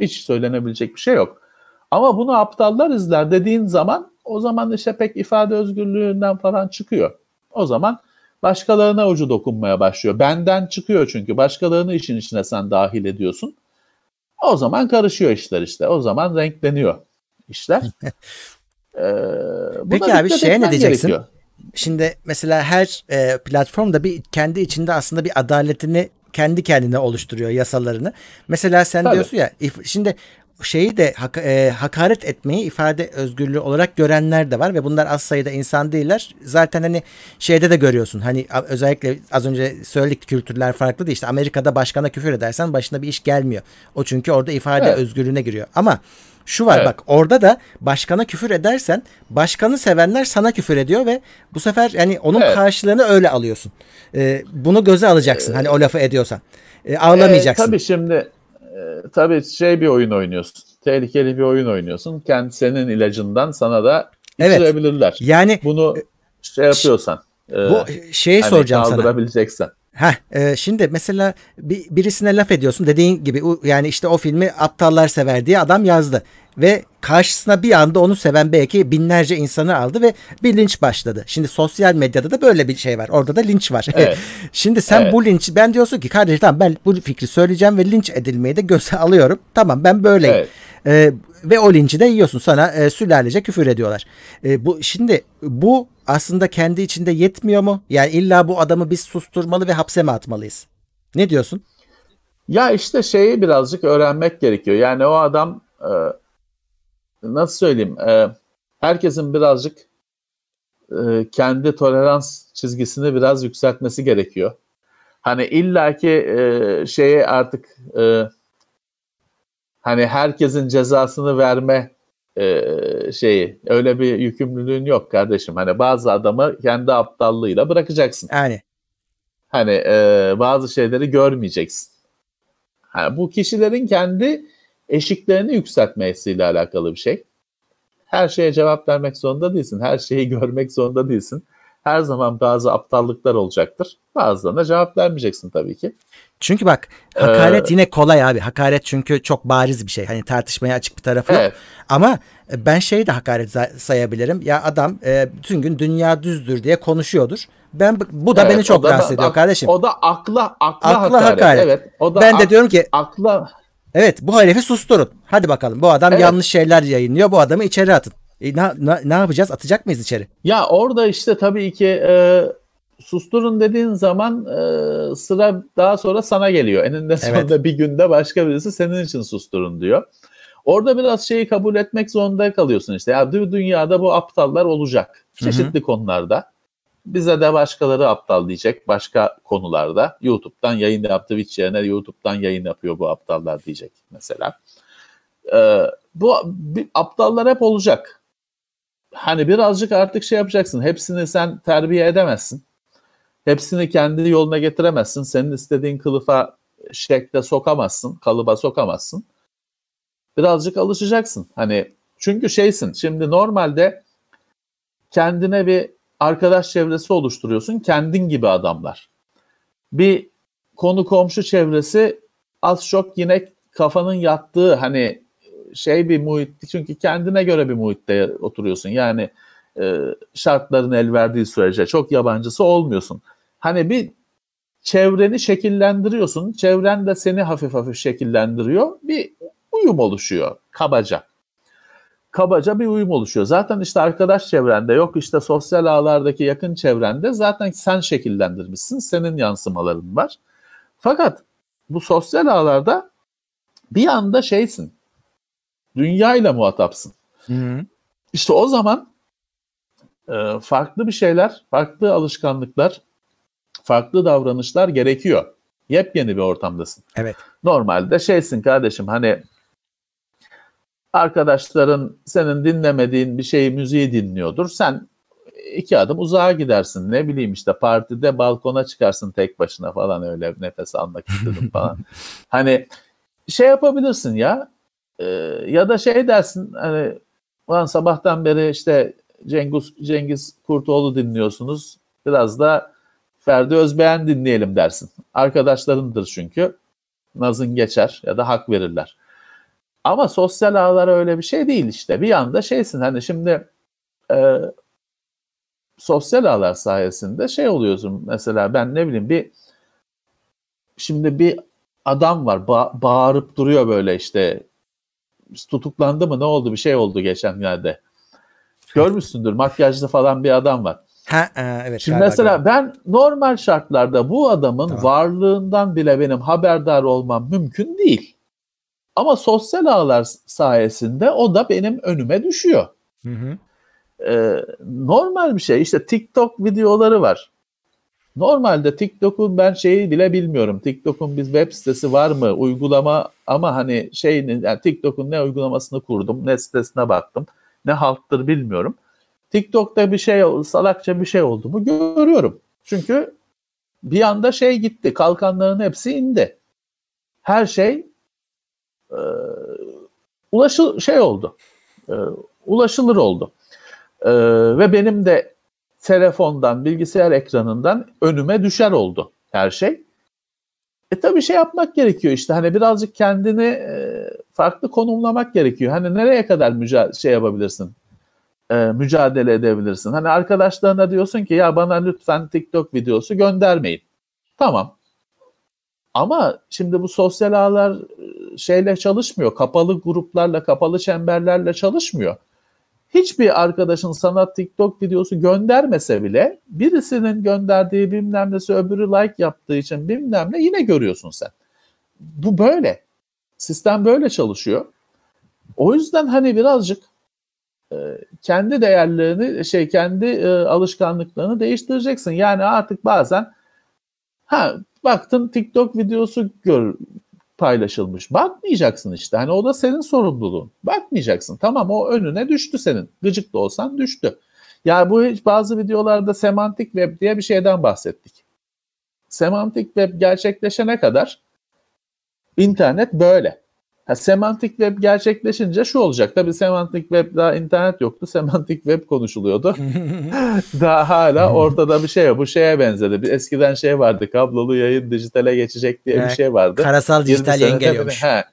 Hiç söylenebilecek bir şey yok. Ama bunu aptallar izler dediğin zaman o zaman işte pek ifade özgürlüğünden falan çıkıyor. O zaman başkalarına ucu dokunmaya başlıyor. Benden çıkıyor çünkü başkalarını işin içine sen dahil ediyorsun. O zaman karışıyor işler işte. O zaman renkleniyor işler. ee, Peki abi şeye ne diyeceksin? Gerekiyor. Şimdi mesela her e, platform bir kendi içinde aslında bir adaletini kendi kendine oluşturuyor yasalarını. Mesela sen Tabii. diyorsun ya if, şimdi şeyi de hak, e, hakaret etmeyi ifade özgürlüğü olarak görenler de var ve bunlar az sayıda insan değiller. Zaten hani şeyde de görüyorsun. Hani özellikle az önce söyledik kültürler farklı değil. İşte Amerika'da başkana küfür edersen başına bir iş gelmiyor. O çünkü orada ifade evet. özgürlüğüne giriyor. Ama şu var evet. bak orada da başkana küfür edersen başkanı sevenler sana küfür ediyor ve bu sefer yani onun evet. karşılığını öyle alıyorsun. Ee, bunu göze alacaksın ee, hani o lafı ediyorsan. Ee, ağlamayacaksın. E, tabii şimdi tabii şey bir oyun oynuyorsun. Tehlikeli bir oyun oynuyorsun. Kendi senin ilacından sana da içirebilirler. Evet. Yani bunu şey yapıyorsan. E, bu şeyi hani soracağım sana. Heh, e, şimdi mesela bir, birisine laf ediyorsun dediğin gibi yani işte o filmi aptallar sever diye adam yazdı ve karşısına bir anda onu seven belki binlerce insanı aldı ve bir linç başladı. Şimdi sosyal medyada da böyle bir şey var. Orada da linç var. Evet. Şimdi sen evet. bu linç ben diyorsun ki kardeşim tamam ben bu fikri söyleyeceğim ve linç edilmeyi de göze alıyorum. Tamam ben böyleyim. Evet. Ee, ve o linci de yiyorsun. Sana e, sülalece küfür ediyorlar. E, bu şimdi bu aslında kendi içinde yetmiyor mu? Yani illa bu adamı biz susturmalı ve hapse mi atmalıyız? Ne diyorsun? Ya işte şeyi birazcık öğrenmek gerekiyor. Yani o adam e, nasıl söyleyeyim? E, herkesin birazcık e, kendi tolerans çizgisini biraz yükseltmesi gerekiyor. Hani illaki e, şeye artık e, hani herkesin cezasını verme e, şeyi öyle bir yükümlülüğün yok kardeşim. Hani bazı adamı kendi aptallığıyla bırakacaksın. Yani. Hani e, bazı şeyleri görmeyeceksin. Yani bu kişilerin kendi eşiklerini yükseltmesiyle alakalı bir şey. Her şeye cevap vermek zorunda değilsin. Her şeyi görmek zorunda değilsin. Her zaman bazı aptallıklar olacaktır. Bazılarına cevap vermeyeceksin tabii ki. Çünkü bak hakaret ee, yine kolay abi. Hakaret çünkü çok bariz bir şey. Hani tartışmaya açık bir tarafı evet. yok. Ama e, ben şeyi de hakaret sayabilirim. Ya adam e, bütün gün dünya düzdür diye konuşuyordur. Ben bu da evet, beni çok rahatsız ediyor kardeşim. O da akla akla, akla hakaret. hakaret. Evet. O da ben ak, de diyorum ki akla Evet bu herifi susturun. Hadi bakalım bu adam evet. yanlış şeyler yayınlıyor. Bu adamı içeri atın. E, ne, ne, ne yapacağız? Atacak mıyız içeri? Ya orada işte tabii ki e, susturun dediğin zaman e, sıra daha sonra sana geliyor. Eninde sonunda evet. bir günde başka birisi senin için susturun diyor. Orada biraz şeyi kabul etmek zorunda kalıyorsun işte. Ya dünyada bu aptallar olacak. Çeşitli Hı-hı. konularda. Bize de başkaları aptal diyecek başka konularda. YouTube'dan yayın yaptı Twitch yerine YouTube'dan yayın yapıyor bu aptallar diyecek mesela. Ee, bu aptallar hep olacak. Hani birazcık artık şey yapacaksın. Hepsini sen terbiye edemezsin. Hepsini kendi yoluna getiremezsin. Senin istediğin kılıfa şekle sokamazsın, kalıba sokamazsın. Birazcık alışacaksın. Hani çünkü şeysin. Şimdi normalde kendine bir arkadaş çevresi oluşturuyorsun. Kendin gibi adamlar. Bir konu komşu çevresi az çok yine kafanın yattığı hani şey bir muhit çünkü kendine göre bir muhitte oturuyorsun. Yani e, şartların el verdiği sürece çok yabancısı olmuyorsun. Hani bir çevreni şekillendiriyorsun. Çevren de seni hafif hafif şekillendiriyor. Bir uyum oluşuyor kabaca. Kabaca bir uyum oluşuyor. Zaten işte arkadaş çevrende yok işte sosyal ağlardaki yakın çevrende zaten sen şekillendirmişsin. Senin yansımaların var. Fakat bu sosyal ağlarda bir anda şeysin. Dünyayla muhatapsın. Hı hı. İşte o zaman farklı bir şeyler, farklı alışkanlıklar, farklı davranışlar gerekiyor. Yepyeni bir ortamdasın. Evet. Normalde şeysin kardeşim hani arkadaşların senin dinlemediğin bir şeyi müziği dinliyordur. Sen iki adım uzağa gidersin. Ne bileyim işte partide balkona çıkarsın tek başına falan öyle nefes almak istedim falan. hani şey yapabilirsin ya e, ya da şey dersin hani lan sabahtan beri işte Cengiz, Cengiz Kurtoğlu dinliyorsunuz. Biraz da Ferdi Özbeğen dinleyelim dersin. Arkadaşlarındır çünkü. Nazın geçer ya da hak verirler. Ama sosyal ağlar öyle bir şey değil işte. Bir anda şeysin hani şimdi e, sosyal ağlar sayesinde şey oluyorsun mesela ben ne bileyim bir şimdi bir adam var ba- bağırıp duruyor böyle işte tutuklandı mı ne oldu bir şey oldu geçenlerde. Görmüşsündür makyajlı falan bir adam var. Ha, e, evet. Şimdi mesela galiba. ben normal şartlarda bu adamın tamam. varlığından bile benim haberdar olmam mümkün değil. Ama sosyal ağlar sayesinde o da benim önüme düşüyor. Hı hı. Ee, normal bir şey. İşte TikTok videoları var. Normalde TikTok'un ben şeyi bile bilmiyorum. TikTok'un bir web sitesi var mı? Uygulama ama hani şeyin yani TikTok'un ne uygulamasını kurdum, ne sitesine baktım, ne halttır bilmiyorum. TikTok'ta bir şey salakça bir şey oldu mu görüyorum. Çünkü bir anda şey gitti. Kalkanların hepsi indi. Her şey e, ulaşıl şey oldu. E, ulaşılır oldu. E, ve benim de telefondan, bilgisayar ekranından önüme düşer oldu her şey. E tabii şey yapmak gerekiyor işte hani birazcık kendini e, farklı konumlamak gerekiyor. Hani nereye kadar müca- şey yapabilirsin? E, mücadele edebilirsin. Hani arkadaşlarına diyorsun ki ya bana lütfen TikTok videosu göndermeyin. Tamam. Ama şimdi bu sosyal ağlar e, şeyle çalışmıyor. Kapalı gruplarla, kapalı çemberlerle çalışmıyor hiçbir arkadaşın sana TikTok videosu göndermese bile birisinin gönderdiği bilmem nesi öbürü like yaptığı için bilmem ne yine görüyorsun sen. Bu böyle. Sistem böyle çalışıyor. O yüzden hani birazcık kendi değerlerini şey kendi e, alışkanlıklarını değiştireceksin. Yani artık bazen ha baktın TikTok videosu gör, paylaşılmış. Bakmayacaksın işte. Hani o da senin sorumluluğun. Bakmayacaksın. Tamam o önüne düştü senin. Gıcık da olsan düştü. Yani bu bazı videolarda semantik web diye bir şeyden bahsettik. Semantik web gerçekleşene kadar internet böyle. Ha, semantik web gerçekleşince şu olacak. Tabii semantik web daha internet yoktu. Semantik web konuşuluyordu. daha hala ortada bir şey yok. Bu şeye benzedi. Bir eskiden şey vardı. Kablolu yayın dijitale geçecek diye evet, bir şey vardı. Karasal dijital yayın geliyormuş. He,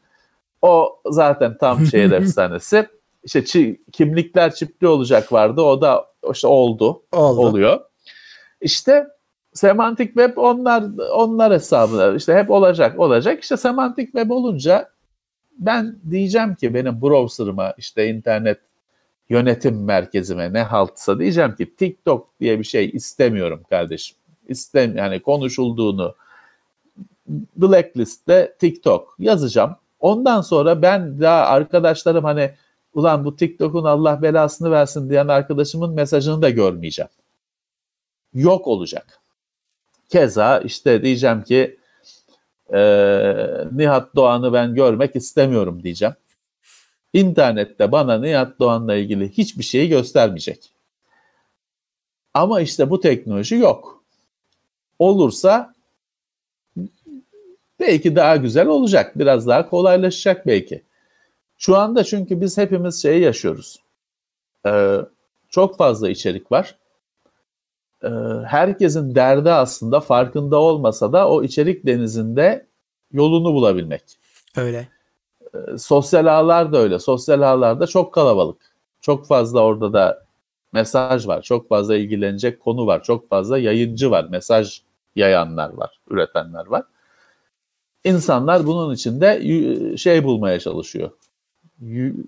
o zaten tam şehir efsanesi. İşte çi, kimlikler çipli olacak vardı. O da işte oldu. oldu. Oluyor. İşte semantik web onlar onlar hesabı işte hep olacak olacak. İşte semantik web olunca ben diyeceğim ki benim browser'ıma işte internet yönetim merkezime ne haltsa diyeceğim ki TikTok diye bir şey istemiyorum kardeşim. İstem yani konuşulduğunu blacklist'te TikTok yazacağım. Ondan sonra ben daha arkadaşlarım hani ulan bu TikTok'un Allah belasını versin diyen arkadaşımın mesajını da görmeyeceğim. Yok olacak. Keza işte diyeceğim ki e, Nihat Doğan'ı ben görmek istemiyorum diyeceğim. İnternette bana Nihat Doğan'la ilgili hiçbir şeyi göstermeyecek. Ama işte bu teknoloji yok. Olursa belki daha güzel olacak. Biraz daha kolaylaşacak belki. Şu anda çünkü biz hepimiz şeyi yaşıyoruz. Ee, Çok fazla içerik var. Ee, herkesin derdi aslında farkında olmasa da o içerik denizinde yolunu bulabilmek. Öyle. Ee, sosyal ağlar da öyle. Sosyal ağlarda çok kalabalık. Çok fazla orada da mesaj var. Çok fazla ilgilenecek konu var. Çok fazla yayıncı var. Mesaj yayanlar var, üretenler var. İnsanlar bunun içinde şey bulmaya çalışıyor.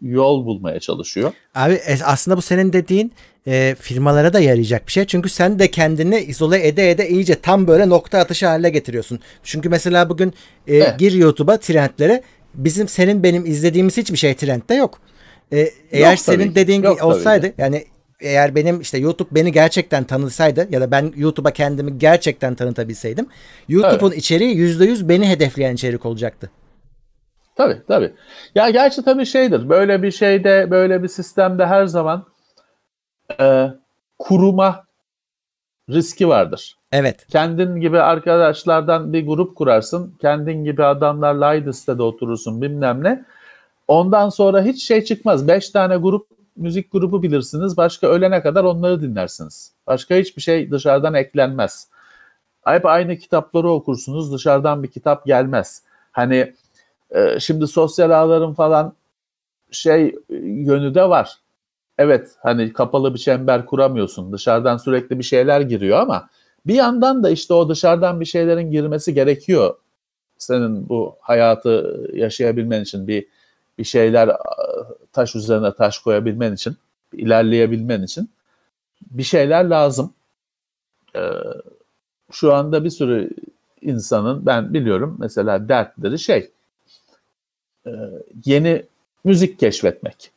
Yol bulmaya çalışıyor. Abi aslında bu senin dediğin e, firmalara da yarayacak bir şey. Çünkü sen de kendini izole ede ede iyice tam böyle nokta atışı haline getiriyorsun. Çünkü mesela bugün e, evet. gir YouTube'a trendlere bizim senin benim izlediğimiz hiçbir şey trendde yok. E, eğer yok, senin dediğin yok, olsaydı yani eğer benim işte YouTube beni gerçekten tanısaydı ya da ben YouTube'a kendimi gerçekten tanıtabilseydim YouTube'un evet. içeriği %100 beni hedefleyen içerik olacaktı. Tabii tabii. Ya gerçi tabii şeydir. Böyle bir şeyde, böyle bir sistemde her zaman e, kuruma riski vardır. Evet. Kendin gibi arkadaşlardan bir grup kurarsın. Kendin gibi adamlarla aynı sitede oturursun bilmem ne. Ondan sonra hiç şey çıkmaz. Beş tane grup müzik grubu bilirsiniz. Başka ölene kadar onları dinlersiniz. Başka hiçbir şey dışarıdan eklenmez. Hep aynı kitapları okursunuz. Dışarıdan bir kitap gelmez. Hani e, şimdi sosyal ağların falan şey yönü de var. Evet hani kapalı bir çember kuramıyorsun. Dışarıdan sürekli bir şeyler giriyor ama bir yandan da işte o dışarıdan bir şeylerin girmesi gerekiyor. Senin bu hayatı yaşayabilmen için bir bir şeyler taş üzerine taş koyabilmen için, ilerleyebilmen için bir şeyler lazım. Ee, şu anda bir sürü insanın ben biliyorum mesela dertleri şey e, yeni müzik keşfetmek.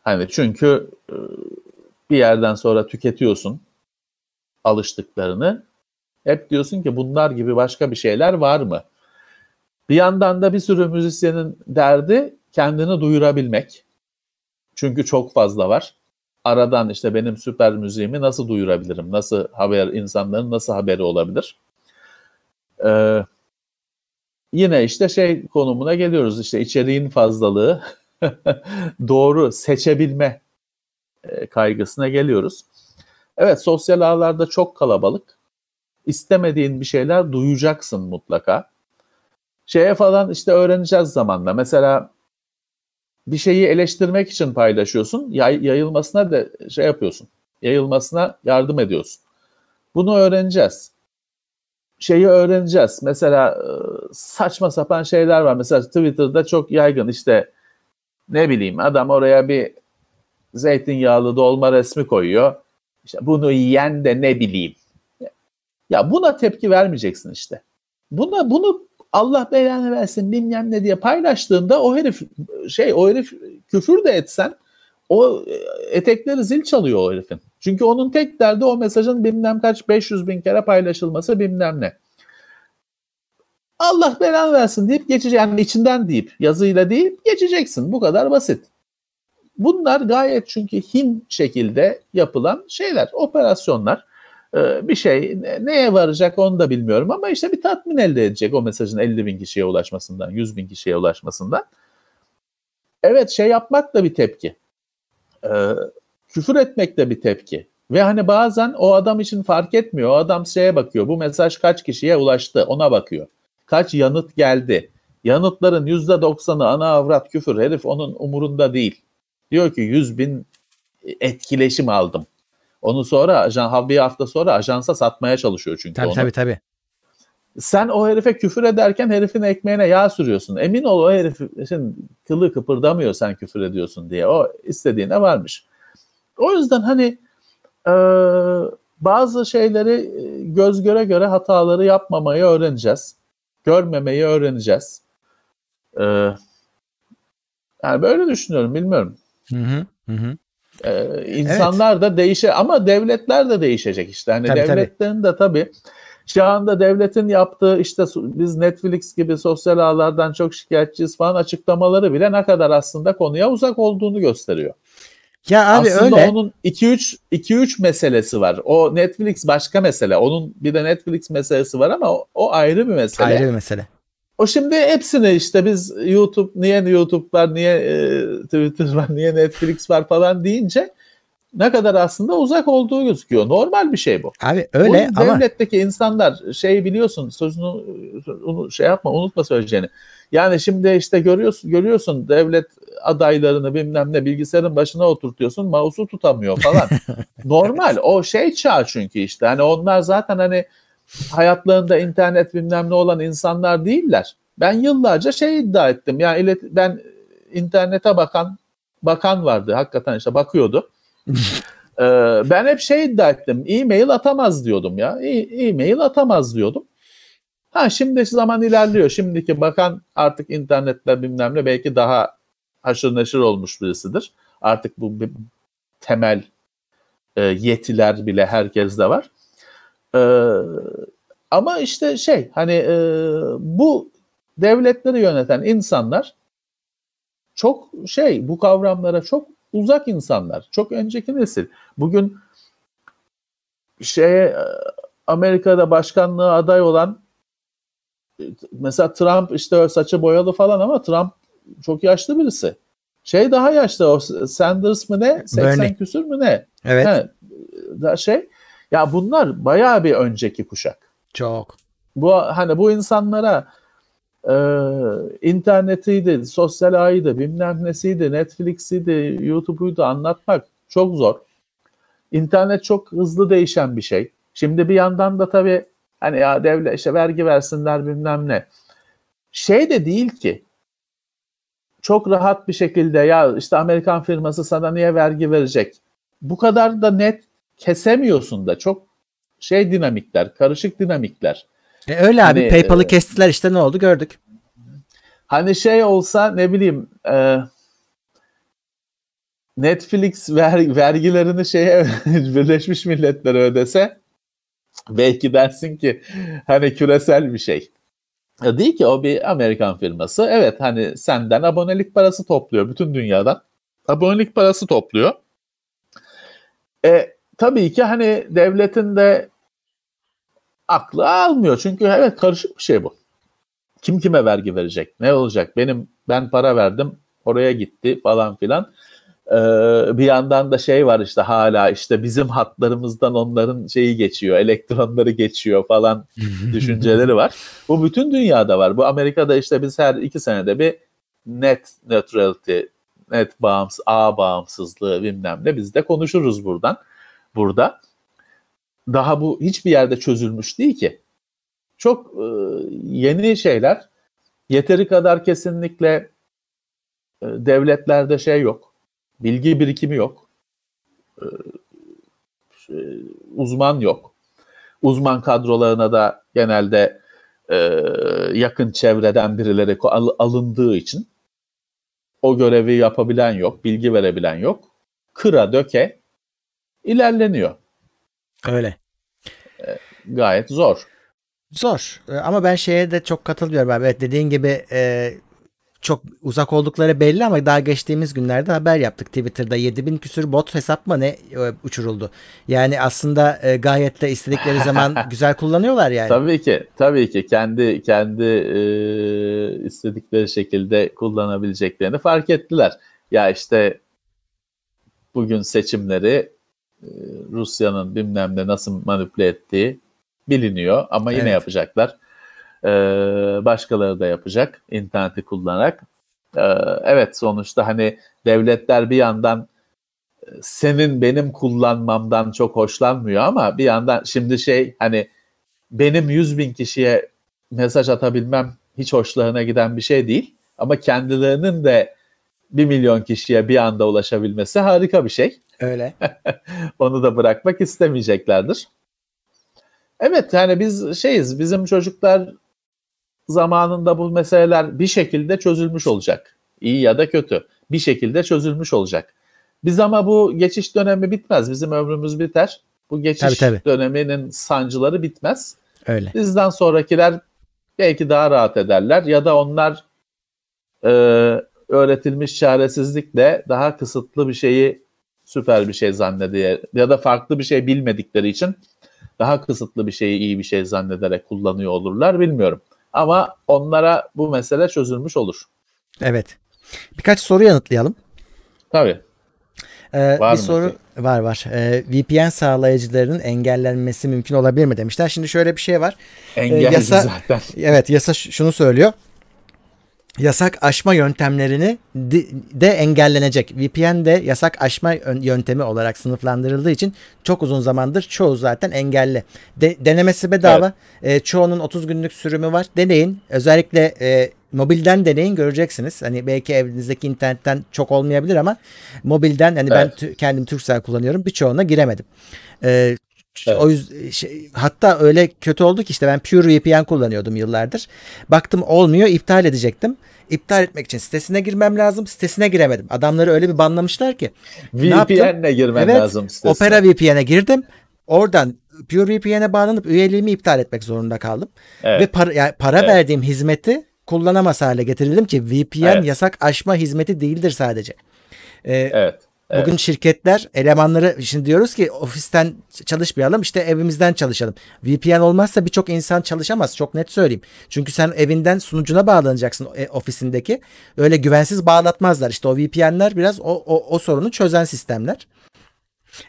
Hani çünkü e, bir yerden sonra tüketiyorsun alıştıklarını. Hep diyorsun ki bunlar gibi başka bir şeyler var mı? Bir yandan da bir sürü müzisyenin derdi kendini duyurabilmek. Çünkü çok fazla var. Aradan işte benim süper müziğimi nasıl duyurabilirim? Nasıl haber insanların nasıl haberi olabilir? Ee, yine işte şey konumuna geliyoruz işte içeriğin fazlalığı doğru seçebilme e, kaygısına geliyoruz. Evet sosyal ağlarda çok kalabalık. İstemediğin bir şeyler duyacaksın mutlaka. Şeye falan işte öğreneceğiz zamanla. Mesela bir şeyi eleştirmek için paylaşıyorsun. Yay, yayılmasına da şey yapıyorsun. Yayılmasına yardım ediyorsun. Bunu öğreneceğiz. Şeyi öğreneceğiz. Mesela e, saçma sapan şeyler var. Mesela Twitter'da çok yaygın işte ne bileyim adam oraya bir zeytinyağlı dolma resmi koyuyor. İşte bunu yiyen de ne bileyim. Ya buna tepki vermeyeceksin işte. Buna bunu Allah belanı versin bilmem ne diye paylaştığında o herif şey o herif küfür de etsen o e, etekleri zil çalıyor o herifin. Çünkü onun tek derdi o mesajın bilmem kaç 500 bin kere paylaşılması bilmem ne. Allah belanı versin deyip geçeceksin. Yani içinden deyip yazıyla deyip geçeceksin. Bu kadar basit. Bunlar gayet çünkü hin şekilde yapılan şeyler, operasyonlar. Ee, bir şey neye varacak onu da bilmiyorum ama işte bir tatmin elde edecek o mesajın 50 bin kişiye ulaşmasından, 100 bin kişiye ulaşmasından. Evet şey yapmak da bir tepki. Ee, küfür etmek de bir tepki. Ve hani bazen o adam için fark etmiyor. O adam şeye bakıyor. Bu mesaj kaç kişiye ulaştı ona bakıyor. Kaç yanıt geldi. Yanıtların %90'ı ana avrat küfür. Herif onun umurunda değil. Diyor ki 100 bin etkileşim aldım. Onu sonra ajan bir hafta sonra ajansa satmaya çalışıyor çünkü tabii, onu. Tabii tabii. Sen o herife küfür ederken herifin ekmeğine yağ sürüyorsun. Emin ol o herifin kılı kıpırdamıyor sen küfür ediyorsun diye. O istediğine varmış. O yüzden hani e, bazı şeyleri göz göre göre hataları yapmamayı öğreneceğiz. Görmemeyi öğreneceğiz. E, yani böyle düşünüyorum bilmiyorum. Hı hı hı. Ee, insanlar evet. da değişe ama devletler de değişecek işte. Hani tabii, devletlerin tabii. de tabii şu anda devletin yaptığı işte biz Netflix gibi sosyal ağlardan çok şikayetçiyiz falan açıklamaları bile ne kadar aslında konuya uzak olduğunu gösteriyor. Ya abi aslında öyle. onun 2-3 2-3 meselesi var. O Netflix başka mesele. Onun bir de Netflix meselesi var ama o, o ayrı bir mesele. Ayrı bir mesele. O şimdi hepsini işte biz YouTube niye YouTube var, niye e, Twitter var, niye Netflix var falan deyince ne kadar aslında uzak olduğu gözüküyor. Normal bir şey bu. Abi öyle bu ama devletteki insanlar şey biliyorsun sözünü onu şey yapma unutma söyleyeceğini. Yani şimdi işte görüyorsun görüyorsun devlet adaylarını bilmem ne bilgisayarın başına oturtuyorsun mouse'u tutamıyor falan. Normal o şey çağ çünkü işte hani onlar zaten hani hayatlarında internet bilmem ne olan insanlar değiller. Ben yıllarca şey iddia ettim. Yani ilet- ben internete bakan bakan vardı hakikaten işte bakıyordu. Ee, ben hep şey iddia ettim. E-mail atamaz diyordum ya. E- e-mail atamaz diyordum. Ha şimdi zaman ilerliyor. Şimdiki bakan artık internetle bilmem ne belki daha haşır neşir olmuş birisidir. Artık bu bir temel e, yetiler bile herkeste var. E, ama işte şey hani e, bu devletleri yöneten insanlar çok şey bu kavramlara çok uzak insanlar. Çok önceki nesil. Bugün şeye Amerika'da başkanlığı aday olan mesela Trump işte saçı boyalı falan ama Trump çok yaşlı birisi. Şey daha yaşlı o Sanders mı ne? 80 Bernie. küsür mü ne? evet He, da şey ya bunlar bayağı bir önceki kuşak. çok. Bu hani bu insanlara e, internetiydi, sosyal ağıydı, bilmem nesiydi, Netflix'iydi, YouTube'uydu anlatmak çok zor. İnternet çok hızlı değişen bir şey. Şimdi bir yandan da tabii hani ya devlet işte vergi versinler bilmem ne. Şey de değil ki çok rahat bir şekilde ya işte Amerikan firması sana niye vergi verecek? Bu kadar da net kesemiyorsun da çok şey dinamikler, karışık dinamikler. E, öyle abi Hani, PayPal'ı e, kestiler işte ne oldu gördük. Hani şey olsa ne bileyim e, Netflix ver, vergilerini şeye Birleşmiş Milletler'e ödese belki dersin ki hani küresel bir şey. Ya Değil ki o bir Amerikan firması. Evet hani senden abonelik parası topluyor bütün dünyadan. Abonelik parası topluyor. E, tabii ki hani devletin de aklı almıyor. Çünkü evet karışık bir şey bu. Kim kime vergi verecek? Ne olacak? Benim ben para verdim oraya gitti falan filan. Ee, bir yandan da şey var işte hala işte bizim hatlarımızdan onların şeyi geçiyor, elektronları geçiyor falan düşünceleri var. Bu bütün dünyada var. Bu Amerika'da işte biz her iki senede bir net neutrality, net bağımsız, ağ bağımsızlığı bilmem ne biz de konuşuruz buradan. Burada. Daha bu hiçbir yerde çözülmüş değil ki. Çok e, yeni şeyler. Yeteri kadar kesinlikle e, devletlerde şey yok. Bilgi birikimi yok. E, şey, uzman yok. Uzman kadrolarına da genelde e, yakın çevreden birileri alındığı için o görevi yapabilen yok, bilgi verebilen yok. Kıra döke ilerleniyor. Öyle. Gayet zor. Zor. E, Ama ben şeye de çok katılmıyorum abi. Evet dediğin gibi e, çok uzak oldukları belli ama daha geçtiğimiz günlerde haber yaptık Twitter'da 7000 küsür bot hesap mı ne e, uçuruldu. Yani aslında e, gayet de istedikleri zaman güzel kullanıyorlar yani. Tabii ki, tabii ki kendi kendi e, istedikleri şekilde kullanabileceklerini fark ettiler. Ya işte bugün seçimleri e, Rusya'nın bilmem ne nasıl manipüle ettiği biliniyor ama yine Evet. yapacaklar. E, başkaları da yapacak interneti kullanarak. E, evet sonuçta hani devletler bir yandan e, senin benim kullanmamdan çok hoşlanmıyor ama bir yandan şimdi şey hani benim 100 bin kişiye mesaj atabilmem hiç hoşlarına giden bir şey değil. Ama kendilerinin de 1 milyon kişiye bir anda ulaşabilmesi harika bir şey. Öyle. Onu da bırakmak istemeyeceklerdir. Evet yani biz şeyiz bizim çocuklar zamanında bu meseleler bir şekilde çözülmüş olacak. İyi ya da kötü. Bir şekilde çözülmüş olacak. Biz ama bu geçiş dönemi bitmez. Bizim ömrümüz biter. Bu geçiş Tabii, tabii. döneminin sancıları bitmez. Öyle. Bizden sonrakiler belki daha rahat ederler ya da onlar e, öğretilmiş çaresizlikle daha kısıtlı bir şeyi süper bir şey zannediyor ya da farklı bir şey bilmedikleri için daha kısıtlı bir şeyi iyi bir şey zannederek kullanıyor olurlar bilmiyorum. Ama onlara bu mesele çözülmüş olur. Evet. Birkaç soru yanıtlayalım. Tabii. Ee, Var bir mı soru ki? var var. Ee, VPN sağlayıcılarının engellenmesi mümkün olabilir mi demişler. Şimdi şöyle bir şey var. Engelli yasa- zaten. Evet yasa şunu söylüyor. Yasak aşma yöntemlerini de, engellenecek. VPN de yasak aşma ön- yöntemi olarak sınıflandırıldığı için çok uzun zamandır çoğu zaten engelli. De, denemesi bedava. Ee, çoğunun 30 günlük sürümü var. Deneyin. Özellikle e, mobilden deneyin göreceksiniz. Hani belki evinizdeki internetten çok olmayabilir ama mobilden hani ben Evet. tü- kendim Turkcell kullanıyorum. Birçoğuna giremedim. Ee, Evet. O yüzden şey, hatta öyle kötü oldu ki işte ben Pure VPN kullanıyordum yıllardır. Baktım olmuyor, iptal edecektim. İptal etmek için sitesine girmem lazım. Sitesine giremedim. Adamları öyle bir banlamışlar ki. VPN'le girmen Evet, lazım sitesine. Opera VPN'e girdim. Oradan Pure VPN'e bağlanıp üyeliğimi iptal etmek zorunda kaldım. Evet. Ve para, yani para Evet. verdiğim hizmeti kullanamaz hale getirildim ki VPN Evet. yasak aşma hizmeti değildir sadece. Ee, Evet. Evet. Bugün şirketler elemanları şimdi diyoruz ki ofisten çalışmayalım işte evimizden çalışalım. VPN olmazsa birçok insan çalışamaz çok net söyleyeyim. Çünkü sen evinden sunucuna bağlanacaksın e, ofisindeki. Öyle güvensiz bağlatmazlar. İşte o VPN'ler biraz o, o, o sorunu çözen sistemler.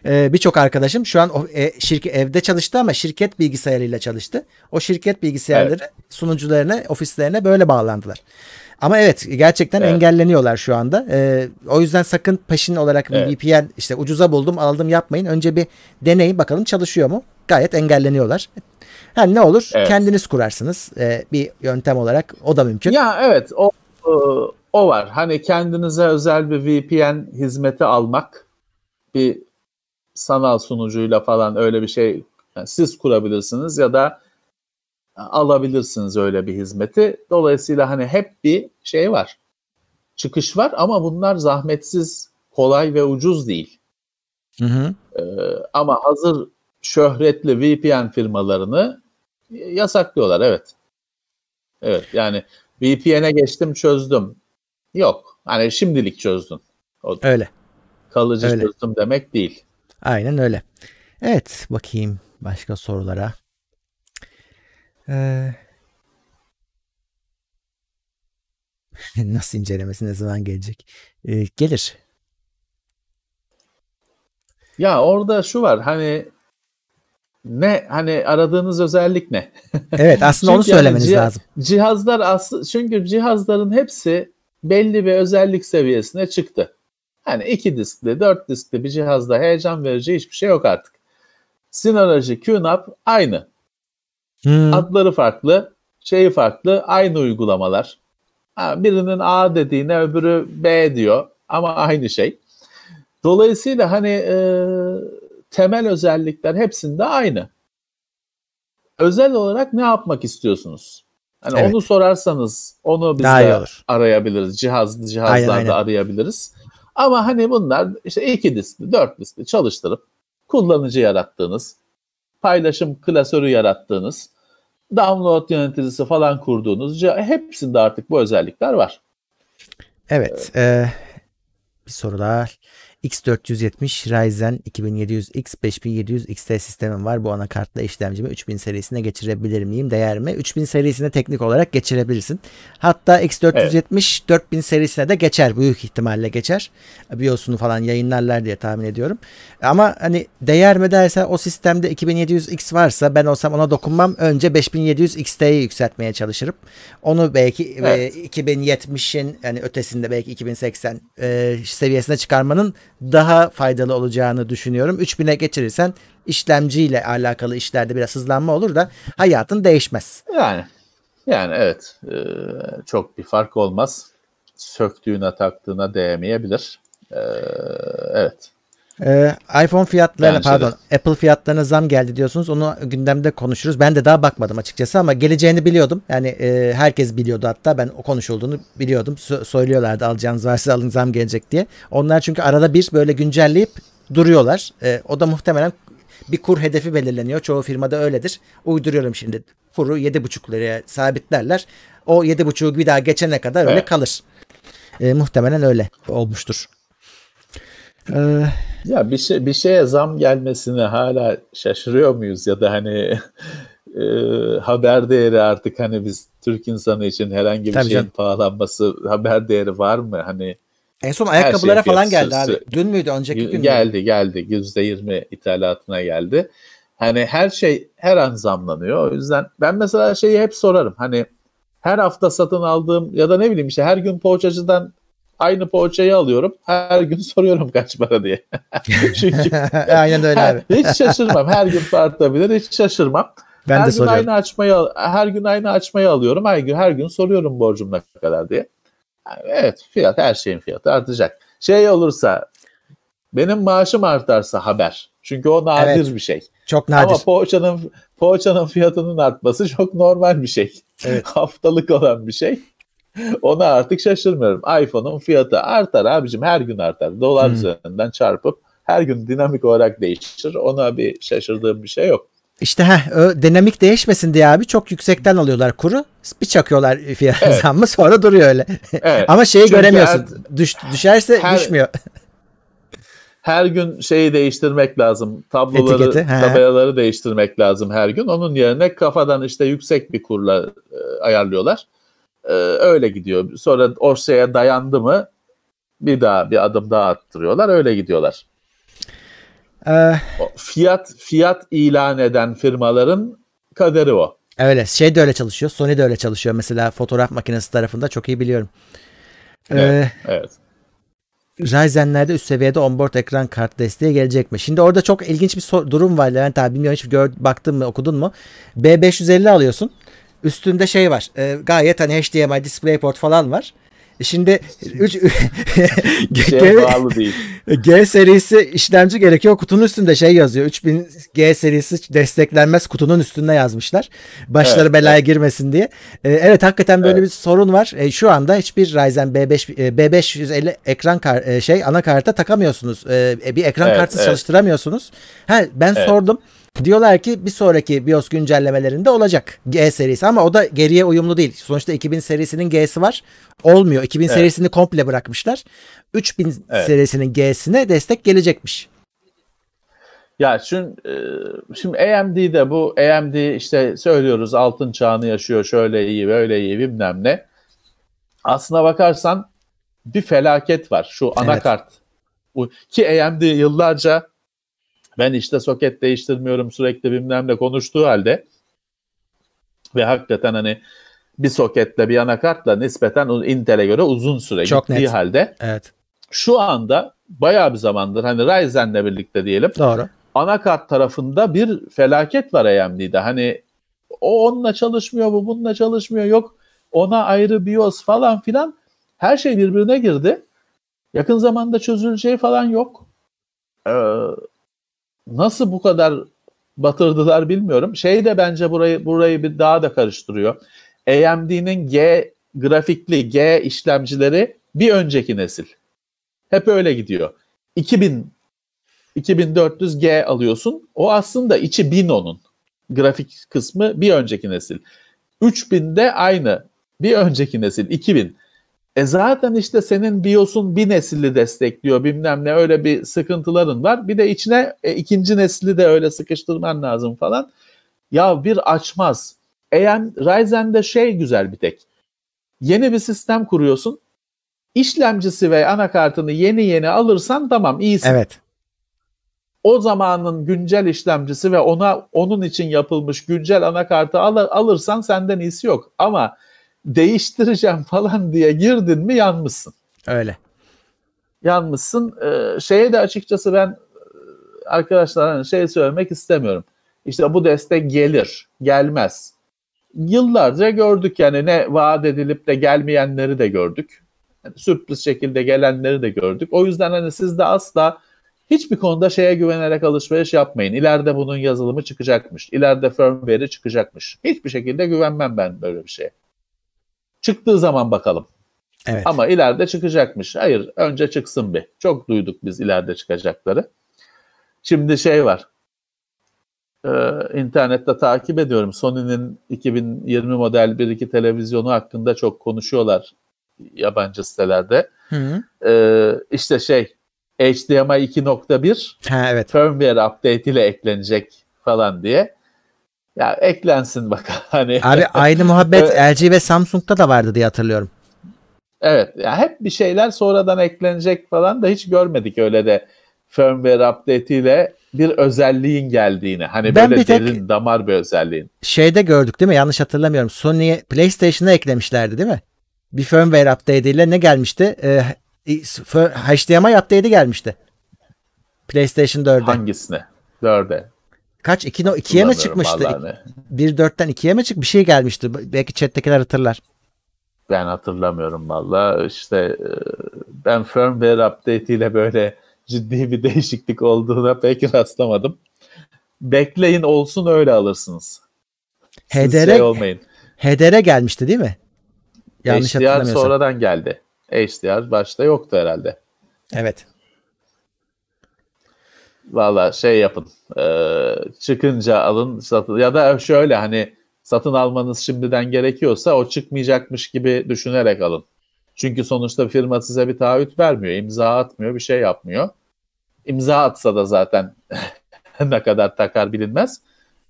Ee, Birçok arkadaşım şu an o, e, şirket evde çalıştı ama şirket bilgisayarıyla çalıştı. O şirket bilgisayarları sunucularına, ofislerine böyle bağlandılar. Ama evet gerçekten Evet. engelleniyorlar şu anda. Ee, o yüzden sakın peşin olarak bir Evet. VPN işte ucuza buldum aldım yapmayın. Önce bir deneyin bakalım çalışıyor mu? Gayet engelleniyorlar. Ha, ne olur Evet. kendiniz kurarsınız ee, bir yöntem olarak o da mümkün. Ya evet o o- o var. Hani kendinize özel bir VPN hizmeti almak bir sanal sunucuyla falan öyle bir şey yani siz kurabilirsiniz ya da alabilirsiniz öyle bir hizmeti. Dolayısıyla hani hep bir şey var. Çıkış var ama bunlar zahmetsiz, kolay ve ucuz değil. Hı hı. Ee, ama hazır şöhretli VPN firmalarını yasaklıyorlar evet. Evet yani VPN'e geçtim çözdüm. Yok. Hani şimdilik çözdün. O Öyle. kalıcı Öyle. çözdüm demek değil. Aynen öyle. Evet bakayım başka sorulara. Ee, nasıl incelemesi ne zaman gelecek? Ee, gelir. Ya orada şu var hani ne hani aradığınız özellik ne? Evet aslında onu Çünkü yani söylemeniz ciha- lazım. Cihazlar aslında çünkü cihazların hepsi belli bir özellik seviyesine çıktı. Hani iki diskli, dört diskli bir cihazda heyecan verici hiçbir şey yok artık. Synology, QNAP aynı. Hmm, Adları farklı, şeyi farklı, aynı uygulamalar. Ha, birinin A dediğine öbürü B diyor ama aynı şey. Dolayısıyla hani e, temel özellikler hepsinde aynı. Özel olarak ne yapmak istiyorsunuz? Hani Evet. onu sorarsanız onu biz Daha de arayabiliriz. Cihazlı cihazlarda Aynen, aynen. arayabiliriz. Ama hani bunlar işte iki diskli, dört diskli çalıştırıp kullanıcı yarattığınız, paylaşım klasörü yarattığınız, download yöneticisi falan kurduğunuz hepsinde artık bu özellikler var. Evet. e, bir soru daha. X470 Ryzen 2700X 5700 XT sistemim var. Bu anakartla işlemcimi 3000 serisine geçirebilir miyim? Değer mi? 3000 serisine teknik olarak geçirebilirsin. Hatta X470 4000 serisine de geçer. Büyük ihtimalle geçer. BIOS'unu falan yayınlarlar diye tahmin ediyorum. Ama hani değer mi derse o sistemde 2700X varsa ben olsam ona dokunmam. Önce 5700 XT'yi yükseltmeye çalışırım. Onu belki Evet. e, 2070'in yani ötesinde belki 2080 e, seviyesine çıkarmanın daha faydalı olacağını düşünüyorum. 3000'e geçirirsen işlemciyle alakalı işlerde biraz hızlanma olur da hayatın değişmez. Yani yani evet e, çok bir fark olmaz. Söktüğüne taktığına değmeyebilir. E, evet. Ee, iPhone fiyatlarına Bence de. pardon Apple fiyatlarına zam geldi diyorsunuz. Onu gündemde konuşuruz. Ben de daha bakmadım açıkçası ama geleceğini biliyordum. Yani e, herkes biliyordu hatta ben o konuşulduğunu biliyordum. Sö- söylüyorlardı alacağınız varsa alın zam gelecek diye. Onlar çünkü arada bir böyle güncelleyip duruyorlar. E, o da muhtemelen bir kur hedefi belirleniyor. Çoğu firmada öyledir. Uyduruyorum şimdi. Kuru 7,5 liraya sabitlerler. O 7,5'u bir daha geçene kadar öyle Evet. kalır. E, muhtemelen öyle olmuştur. Ee, Ya bir şey bir şeye zam gelmesine hala şaşırıyor muyuz ya da hani e, haber değeri artık hani biz Türk insanı için herhangi bir Tabii şeyin canım. pahalanması haber değeri var mı? Hani En son ayakkabılara şey falan geldi abi. Dün müydü? Önceki gün? Geldi geldi. %20 ithalatına geldi. Hani her şey her an zamlanıyor. O yüzden ben mesela şeyi hep sorarım. Hani her hafta satın aldığım ya da ne bileyim işte her gün poğaçacıdan aynı poğaçayı alıyorum. Her gün soruyorum kaç para diye. Çünkü Aynen öyle abi. hiç şaşırmam. Her gün artabilir. Hiç şaşırmam. Ben her de gün soruyorum. aynı açmayı her gün aynı açmayı alıyorum. Her gün her gün soruyorum borcum ne kadar diye. Yani evet fiyat her şeyin fiyatı artacak. Şey olursa benim maaşım artarsa haber. Çünkü o nadir Evet. bir şey. Çok nadir. Ama poğaçanın poğaçanın fiyatının artması çok normal bir şey. Evet. Haftalık olan bir şey. Ona artık şaşırmıyorum. iPhone'un fiyatı artar abicim her gün artar. Dolar Hmm. üzerinden çarpıp her gün dinamik olarak değişir. Ona bir şaşırdığım bir şey yok. İşte heh, o dinamik değişmesin diye abi çok yüksekten alıyorlar kuru. Bir çakıyorlar fiyat Evet. zammı sonra duruyor öyle. Evet. Ama şeyi Çünkü göremiyorsun. Düş, düşerse her- düşmüyor. her gün şeyi değiştirmek lazım. Tabloları, Etiketi, he. tabelaları değiştirmek lazım her gün. Onun yerine kafadan işte yüksek bir kurla e, ayarlıyorlar. E, öyle gidiyor. Sonra o şeye dayandı mı bir daha bir adım daha arttırıyorlar. Öyle gidiyorlar. Ee, fiyat fiyat ilan eden firmaların kaderi o. öyle. Şey de öyle çalışıyor. Sony de öyle çalışıyor. Mesela fotoğraf makinesi tarafında çok iyi biliyorum. Ee, Evet. Evet. Ryzen'lerde üst seviyede onboard ekran kart desteği gelecek mi? Şimdi orada çok ilginç bir durum var Levent abi. Bilmiyorum hiç gör, baktın mı okudun mu? B550 alıyorsun. Üstünde şey var. e, gayet hani HDMI DisplayPort falan var. E Şimdi 3 Şeye bağlı değil. G serisi işlemci gerekiyor. Kutunun üstünde şey yazıyor. 3000 G serisi desteklenmez kutunun üstünde yazmışlar. Başları Evet, belaya evet. girmesin diye. Ee, evet hakikaten böyle Evet. bir sorun var. E, şu anda hiçbir Ryzen B5 e, B550 ekran kar, e, şey anakarta takamıyorsunuz. E, e, bir ekran Evet, kartsız evet. çalıştıramıyorsunuz. Ha ben Evet. sordum. Diyorlar ki bir sonraki BIOS güncellemelerinde olacak G serisi ama o da geriye uyumlu değil. Sonuçta 2000 serisinin G'si var. Olmuyor. 2000 Evet. serisini komple bırakmışlar. 3000 Evet. serisinin G'sine destek gelecekmiş. Ya şimdi, e, şimdi AMD'de bu AMD işte söylüyoruz altın çağını yaşıyor şöyle iyi böyle iyi bilmem ne. Aslına bakarsan bir felaket var şu anakart. Bu- Ki AMD yıllarca ben işte soket değiştirmiyorum sürekli bilmem ne konuştuğu halde ve hakikaten hani bir soketle bir anakartla nispeten Intel'e göre uzun süre Çok gittiği net. halde Evet. şu anda bayağı bir zamandır hani Ryzen'le birlikte diyelim Doğru. anakart tarafında bir felaket var AMD'de. Hani o onunla çalışmıyor, bu bununla çalışmıyor, yok ona ayrı BIOS falan filan. Her şey birbirine girdi. Yakın zamanda çözüleceği falan yok. Ee, nasıl bu kadar batırdılar bilmiyorum. Şey de bence burayı burayı bir daha da karıştırıyor. AMD'nin G grafikli G işlemcileri bir önceki nesil. Hep öyle gidiyor. 2000 2400G alıyorsun. O aslında içi 1000 onun. Grafik kısmı bir önceki nesil. 3000 de aynı. Bir önceki nesil 2000. E zaten işte senin BIOS'un bir nesili destekliyor bilmem ne öyle bir sıkıntıların var. Bir de içine e, ikinci nesli de öyle sıkıştırman lazım falan. Ya bir açmaz. AM Ryzen'de şey güzel bir tek. Yeni bir sistem kuruyorsun. İşlemcisi ve anakartını yeni yeni alırsan tamam iyisin Evet. o zamanın güncel işlemcisi ve ona onun için yapılmış güncel anakartı al, alırsan senden iyisi yok. Ama değiştireceğim falan diye girdin mi yanmışsın. Öyle. Yanmışsın. Ee, şeye de açıkçası ben e, arkadaşlar hani şey söylemek istemiyorum. İşte bu destek gelir, gelmez. Yıllarca gördük yani ne vaat edilip de gelmeyenleri de gördük. Yani sürpriz şekilde gelenleri de gördük. O yüzden hani siz de asla hiçbir konuda şeye güvenerek alışveriş yapmayın. İleride bunun yazılımı çıkacakmış. İleride firmware'i çıkacakmış. Hiçbir şekilde güvenmem ben böyle bir şeye. Çıktığı zaman bakalım. Evet. Ama ileride çıkacakmış. Hayır önce çıksın bir. Çok duyduk biz ileride çıkacakları. Şimdi şey var. Ee, internette takip ediyorum. Sony'nin 2020 model 1-2 televizyonu hakkında çok konuşuyorlar yabancı sitelerde. Hı. Ee, işte şey HDMI 2.1 Ha evet. firmware update ile eklenecek falan diye. Ya eklensin bakalım. Hani Abi aynı muhabbet LG ve Samsung'da da vardı diye hatırlıyorum. Evet. Yani hep bir şeyler sonradan eklenecek falan da hiç görmedik öyle de firmware update ile bir özelliğin geldiğini. Hani Ben böyle bir tek- derin damar bir özelliğin. Şeyde gördük değil mi? Yanlış hatırlamıyorum. Sony'ye PlayStation'a eklemişlerdi değil mi? Bir firmware update ile ne gelmişti? Ee, HDMI update'i gelmişti. PlayStation 4'e. Hangisine? Dörde. Kaç? 2, 2'ye mi çıkmıştı? vallahi ne. 1.4'ten 2'ye mi çık? Bir şey gelmişti. Belki chat'tekiler hatırlar. Ben hatırlamıyorum valla. İşte e, ben firmware update ile böyle ciddi bir değişiklik olduğuna pek rastlamadım. Bekleyin olsun öyle alırsınız. HDR şey olmayın. HDR gelmişti değil mi? Yanlış HDR hatırlamıyorsam. sonradan geldi. HDR başta yoktu herhalde. Evet. Valla şey yapın. e, çıkınca alın satın. Ya da şöyle hani satın almanız şimdiden gerekiyorsa o çıkmayacakmış gibi düşünerek alın. Çünkü sonuçta firma size bir taahhüt vermiyor. imza atmıyor. Bir şey yapmıyor. İmza atsa da zaten ne kadar takar bilinmez.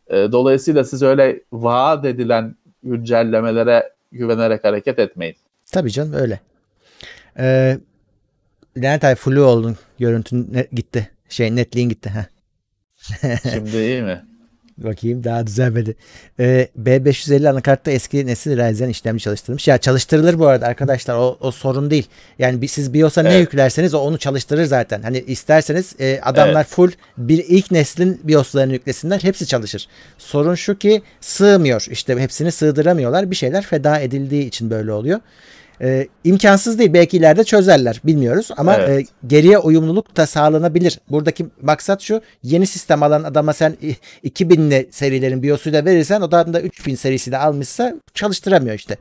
E, dolayısıyla siz öyle vaat edilen güncellemelere güvenerek hareket etmeyin. Tabii canım öyle. Ee, Levent flu oldun. Görüntün gitti. Şey netliğin gitti. Heh. Şimdi iyi mi? Bakayım daha düzelmedi. Ee, B550 anakartta eski nesil Ryzen işlemci çalıştırılmış. Ya çalıştırılır bu arada arkadaşlar o, o sorun değil. Yani bir, siz BIOS'a ne Evet. yüklerseniz o onu çalıştırır zaten. Hani isterseniz e, adamlar Evet. full bir ilk neslin BIOS'larını yüklesinler hepsi çalışır. Sorun şu ki sığmıyor. İşte hepsini sığdıramıyorlar. Bir şeyler feda edildiği için böyle oluyor. Ee, imkansız değil. Belki ileride çözerler. Bilmiyoruz ama Evet. e, geriye uyumluluk da sağlanabilir. Buradaki maksat şu. Yeni sistem alan adama sen i- 2000'li serilerin BIOS'uyla verirsen o da da 3000 serisiyle almışsa çalıştıramıyor işte.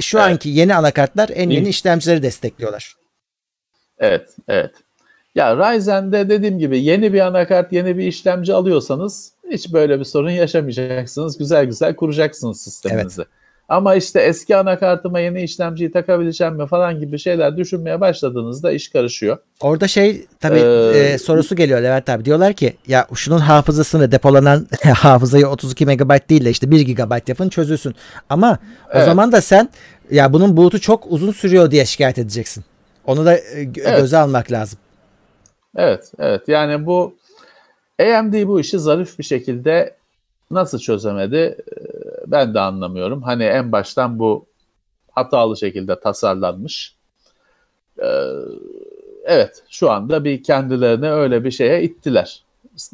Şu Evet. anki yeni anakartlar en yeni işlemcileri destekliyorlar. Evet, evet. Ya Ryzen'de dediğim gibi yeni bir anakart, yeni bir işlemci alıyorsanız hiç böyle bir sorun yaşamayacaksınız. Güzel güzel kuracaksınız sisteminizi. Ama işte eski anakartıma yeni işlemciyi takabileceğim mi falan gibi şeyler düşünmeye başladığınızda iş karışıyor. Orada şey tabii Ee, e, sorusu geliyor Levent abi. Diyorlar ki ya şunun hafızasını depolanan hafızayı 32 MB değil de işte 1 GB yapın çözülsün. Ama o Evet. zaman da sen ya bunun boot'u çok uzun sürüyor diye şikayet edeceksin. Onu da e, gö- Evet. göze almak lazım. Evet, evet. Yani bu AMD bu işi zarif bir şekilde nasıl çözemedi Ee, ben de anlamıyorum. Hani en baştan bu hatalı şekilde tasarlanmış. Ee, Evet, şu anda bir kendilerini öyle bir şeye ittiler.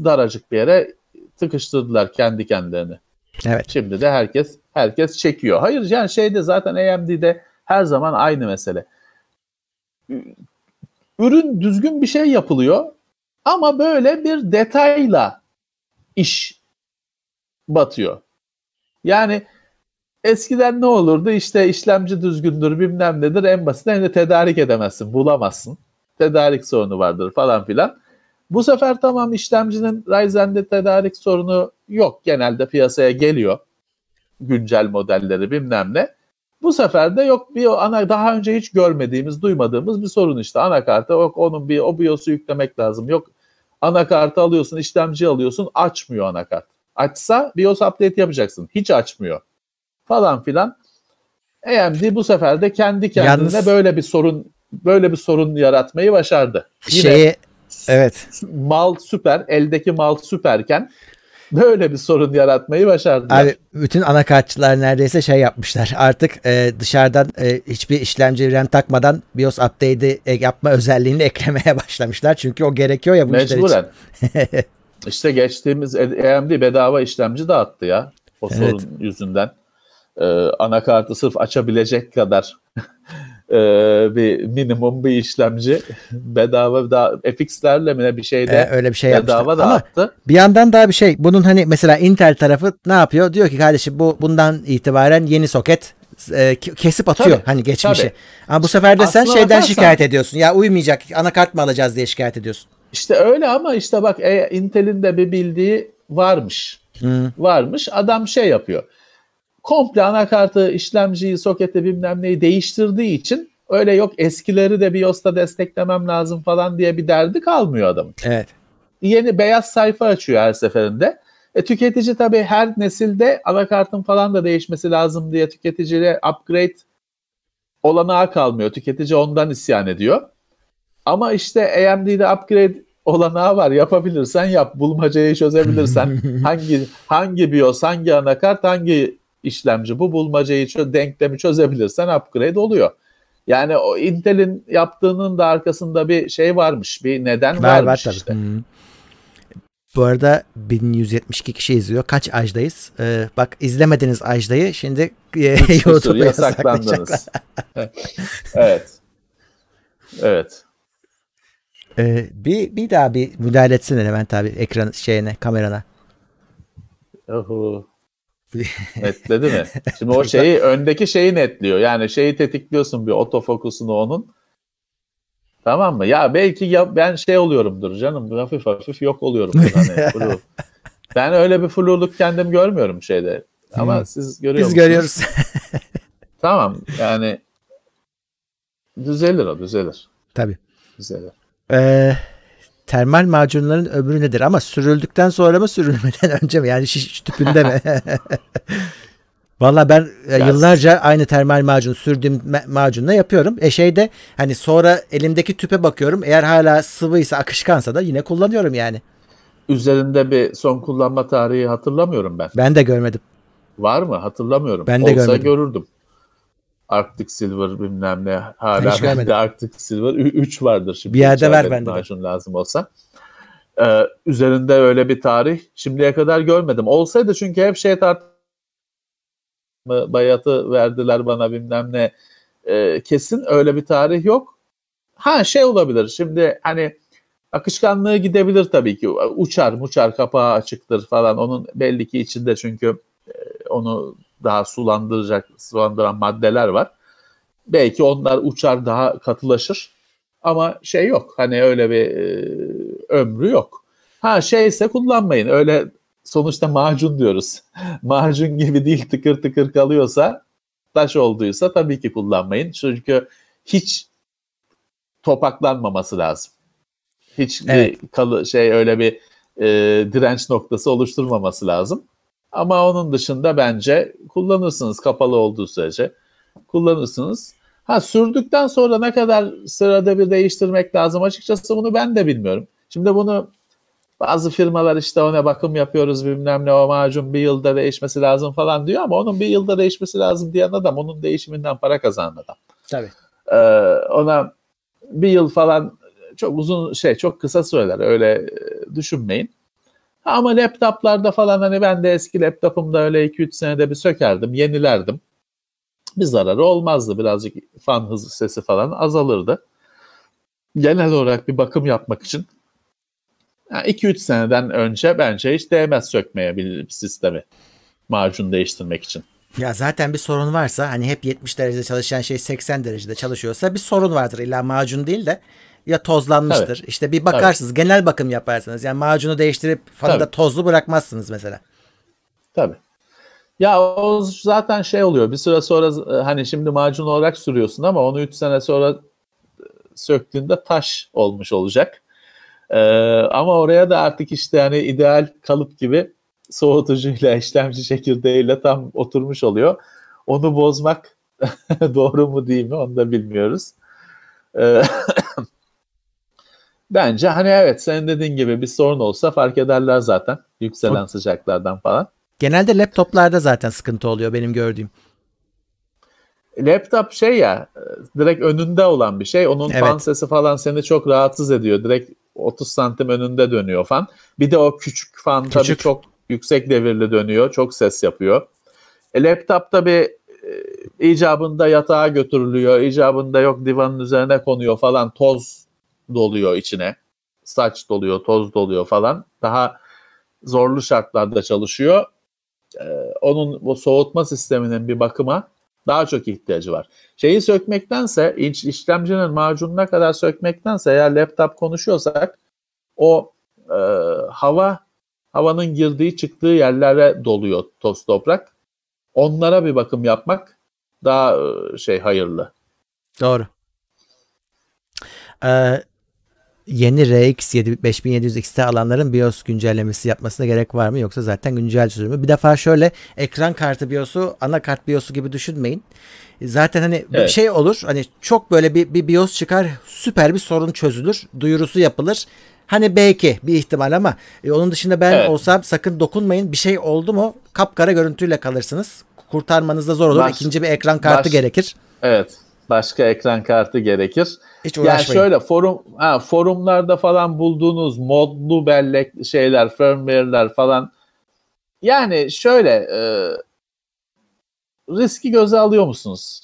Daracık bir yere tıkıştırdılar kendi kendilerini. Evet. Şimdi de herkes herkes çekiyor. Hayır yani şeyde zaten AMD'de her zaman aynı mesele. Ürün düzgün bir şey yapılıyor ama böyle bir detayla iş batıyor. Yani eskiden ne olurdu? İşte işlemci düzgündür bilmem nedir en basitinden de tedarik edemezsin, bulamazsın. Tedarik sorunu vardır falan filan. Bu sefer tamam işlemcinin Ryzen'de tedarik sorunu yok. Genelde piyasaya geliyor. Güncel modelleri bilmem ne. Bu sefer de yok bir ana daha önce hiç görmediğimiz, duymadığımız bir sorun işte. Anakarta yok onun bir o BIOS'u yüklemek lazım. Yok anakartı alıyorsun, işlemci alıyorsun, açmıyor anakart. Açsa BIOS update yapacaksın. Hiç açmıyor. Falan filan. AMD bu sefer de kendi kendine Yalnız- böyle bir sorun böyle bir sorun yaratmayı başardı. Yine Şeyi evet. mal süper, eldeki mal süperken böyle bir sorun yaratmayı başardılar. Abi bütün anakartçılar neredeyse şey yapmışlar. Artık e, dışarıdan e, hiçbir işlemci RAM takmadan BIOS update'i e, yapma özelliğini eklemeye başlamışlar. Çünkü o gerekiyor ya bu işler için. İşte geçtiğimiz AMD bedava işlemci dağıttı ya o Evet. sorun yüzünden. Ee, anakartı sırf açabilecek kadar e, bir minimum bir işlemci bedava da FX'lerle mi bir şeyde E, öyle bir şey yapmışlar. bedava Ama dağıttı. bir yandan daha bir şey. Bunun hani mesela Intel tarafı ne yapıyor? Diyor ki kardeşim bu bundan itibaren yeni soket e, ke- kesip atıyor Tabii, hani geçmişi. tabii. Ama bu sefer de sen Aslına şeyden bakarsan- şikayet ediyorsun. Ya uymayacak anakart mı alacağız diye şikayet ediyorsun. İşte öyle ama işte bak e, Intel'in de bir bildiği varmış. Hı. varmış. Adam şey yapıyor. Komple anakartı, işlemciyi, soketi bilmem neyi değiştirdiği için öyle yok eskileri de BIOS'ta desteklemem lazım falan diye bir derdi kalmıyor adamın. Evet. Yeni beyaz sayfa açıyor her seferinde. E, tüketici tabii her nesilde anakartın falan da değişmesi lazım diye tüketiciye upgrade olanağı kalmıyor. Tüketici ondan isyan ediyor. Ama işte AMD'de upgrade olanağı var. Yapabilirsen yap. Bulmacayı çözebilirsen hangi hangi BIOS, hangi anakart, hangi işlemci bu bulmacayı çö denklemi çözebilirsen upgrade oluyor. Yani o Intel'in yaptığının da arkasında bir şey varmış. Bir neden var, varmış var, işte. Hmm. Bu arada 1172 kişi izliyor. Kaç ajdayız? Ee, bak izlemediniz ajdayı. Şimdi e, YouTube'a yasaklandınız. evet. Evet. Ee, bir, bir daha bir müdahale etsene Levent abi ekran şeyine kamerana. Oho. Netledi mi? Şimdi o şeyi öndeki şeyi netliyor. Yani şeyi tetikliyorsun bir otofokusunu onun. Tamam mı? Ya belki ya ben şey oluyorumdur canım. Hafif hafif yok oluyorumdur. Hani ben öyle bir fluluk kendim görmüyorum şeyde. Ama hmm. siz görüyor Biz görüyoruz. tamam yani düzelir o düzelir. Tabii. Düzelir. Ee, termal macunların ömrü nedir? Ama sürüldükten sonra mı sürülmeden önce mi? Yani şiş tüpünde mi? Valla ben e, Biraz. yıllarca aynı termal macun sürdüğüm macunla yapıyorum. E şeyde hani sonra elimdeki tüpe bakıyorum. Eğer hala sıvıysa akışkansa da yine kullanıyorum yani. Üzerinde bir son kullanma tarihi hatırlamıyorum ben. Ben de görmedim. Var mı? Hatırlamıyorum. Ben de Olsa görmedim. görürdüm. Arctic Silver bilmem ne. Hala bende Arctic Silver 3 vardır şimdi. Bir yerde ver bende macun lazım olsa. Ee, üzerinde öyle bir tarih şimdiye kadar görmedim. Olsaydı çünkü hep şey tart bayatı verdiler bana bilmem ne. Ee, kesin öyle bir tarih yok. Ha şey olabilir. Şimdi hani akışkanlığı gidebilir tabii ki. Uçar muçar kapağı açıktır falan. Onun belli ki içinde çünkü e, onu daha sulandıracak, sulandıran maddeler var. Belki onlar uçar daha katılaşır. Ama şey yok. Hani öyle bir e, ömrü yok. Ha şeyse kullanmayın. Öyle sonuçta macun diyoruz. macun gibi değil tıkır tıkır kalıyorsa taş olduysa tabii ki kullanmayın. Çünkü hiç topaklanmaması lazım. Hiç evet. bir kalı şey öyle bir e, direnç noktası oluşturmaması lazım. Ama onun dışında bence kullanırsınız kapalı olduğu sürece kullanırsınız. Ha sürdükten sonra ne kadar sırada bir değiştirmek lazım açıkçası bunu ben de bilmiyorum. Şimdi bunu bazı firmalar işte ona bakım yapıyoruz bilmem ne o macun bir yılda değişmesi lazım falan diyor ama onun bir yılda değişmesi lazım diyen adam onun değişiminden para kazanan adam. Tabii. Ee, ona bir yıl falan çok uzun şey çok kısa süreler öyle düşünmeyin. Ama laptoplarda falan hani ben de eski laptopumda öyle 2-3 senede bir sökerdim, yenilerdim. Bir zararı olmazdı. Birazcık fan hızı sesi falan azalırdı. Genel olarak bir bakım yapmak için 2-3 seneden önce bence hiç değmez sökmeye bir sistemi macun değiştirmek için. Ya zaten bir sorun varsa hani hep 70 derecede çalışan şey 80 derecede çalışıyorsa bir sorun vardır. İlla macun değil de ya tozlanmıştır. Tabii. İşte bir bakarsınız Tabii. genel bakım yaparsınız. Yani macunu değiştirip fanı da tozlu bırakmazsınız mesela. Tabii. Ya o zaten şey oluyor bir süre sonra e, hani şimdi macun olarak sürüyorsun ama onu 3 sene sonra e, söktüğünde taş olmuş olacak. Ee, ama oraya da artık işte hani ideal kalıp gibi soğutucuyla işlemci çekirdeğiyle tam oturmuş oluyor. Onu bozmak doğru mu değil mi onu da bilmiyoruz. Ee, Bence hani evet senin dediğin gibi bir sorun olsa fark ederler zaten yükselen o... sıcaklardan falan. Genelde laptoplarda zaten sıkıntı oluyor benim gördüğüm. Laptop şey ya direkt önünde olan bir şey. Onun evet. fan sesi falan seni çok rahatsız ediyor. Direkt 30 santim önünde dönüyor fan. Bir de o küçük fan küçük. tabii çok yüksek devirli dönüyor. Çok ses yapıyor. E, laptop tabii e, icabında yatağa götürülüyor. icabında yok divanın üzerine konuyor falan. Toz doluyor içine. Saç doluyor, toz doluyor falan. Daha zorlu şartlarda çalışıyor. Ee, onun bu soğutma sisteminin bir bakıma daha çok ihtiyacı var. Şeyi sökmektense, iç, işlemcinin macununa kadar sökmektense eğer laptop konuşuyorsak o e, hava havanın girdiği çıktığı yerlere doluyor toz toprak. Onlara bir bakım yapmak daha e, şey hayırlı. Doğru. Ee, yeni RX 5700 XT alanların BIOS güncellemesi yapmasına gerek var mı yoksa zaten güncel sürümü? Bir defa şöyle ekran kartı BIOS'u anakart BIOS'u gibi düşünmeyin. Zaten hani evet. bir şey olur. Hani çok böyle bir, bir BIOS çıkar süper bir sorun çözülür. Duyurusu yapılır. Hani belki bir ihtimal ama e, onun dışında ben evet. olsam sakın dokunmayın. Bir şey oldu mu kapkara görüntüyle kalırsınız. Kurtarmanız da zor olur. Baş, İkinci bir ekran kartı baş, gerekir. Evet. Başka ekran kartı gerekir. Hiç uğraşmayın. Yani şöyle forum ha, forumlarda falan bulduğunuz modlu bellek şeyler, firmware'ler falan yani şöyle e, riski göze alıyor musunuz?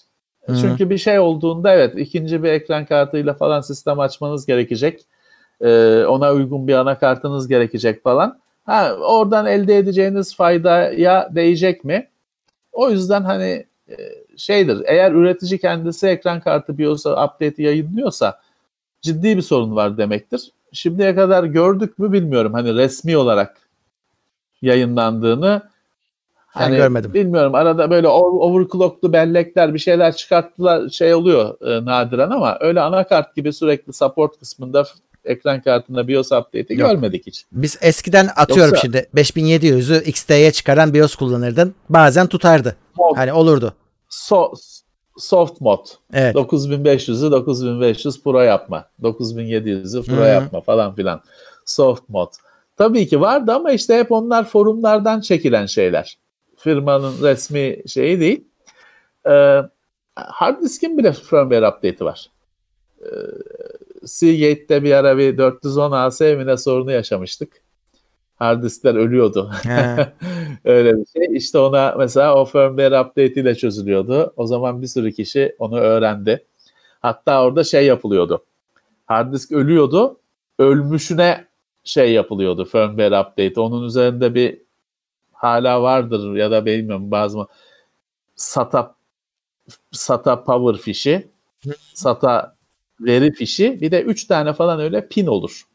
Hı-hı. Çünkü bir şey olduğunda evet ikinci bir ekran kartıyla falan sistem açmanız gerekecek. E, ona uygun bir anakartınız gerekecek falan. Ha, oradan elde edeceğiniz faydaya değecek mi? O yüzden hani e, şeydir. Eğer üretici kendisi ekran kartı BIOS'a update'i yayınlıyorsa ciddi bir sorun var demektir. Şimdiye kadar gördük mü bilmiyorum. Hani resmi olarak yayınlandığını. Ben hani görmedim. Bilmiyorum. Arada böyle overclocklu bellekler bir şeyler çıkarttılar şey oluyor e, nadiren ama öyle anakart gibi sürekli support kısmında ekran kartında BIOS update'i görmedik hiç. Biz eskiden atıyorum Yoksa, şimdi 5700'ü XT'ye çıkaran BIOS kullanırdın. Bazen tutardı. Mod, hani olurdu. So, soft mod. Evet. 9500'ü 9500 Pro yapma. 9700'ü Pro Hı-hı. yapma falan filan. Soft mod. Tabii ki vardı ama işte hep onlar forumlardan çekilen şeyler. Firmanın resmi şeyi değil. Ee, hard diskin bile firmware update'i var. Ee, Seagate'de bir ara bir 410 AS emine sorunu yaşamıştık. Hard diskler ölüyordu. Öyle bir şey. İşte ona mesela o firmware update ile çözülüyordu. O zaman bir sürü kişi onu öğrendi. Hatta orada şey yapılıyordu. Hard disk ölüyordu. Ölmüşüne şey yapılıyordu firmware update. Onun üzerinde bir hala vardır ya da bilmiyorum bazı SATA SATA power fişi SATA veri fişi bir de 3 tane falan öyle pin olur.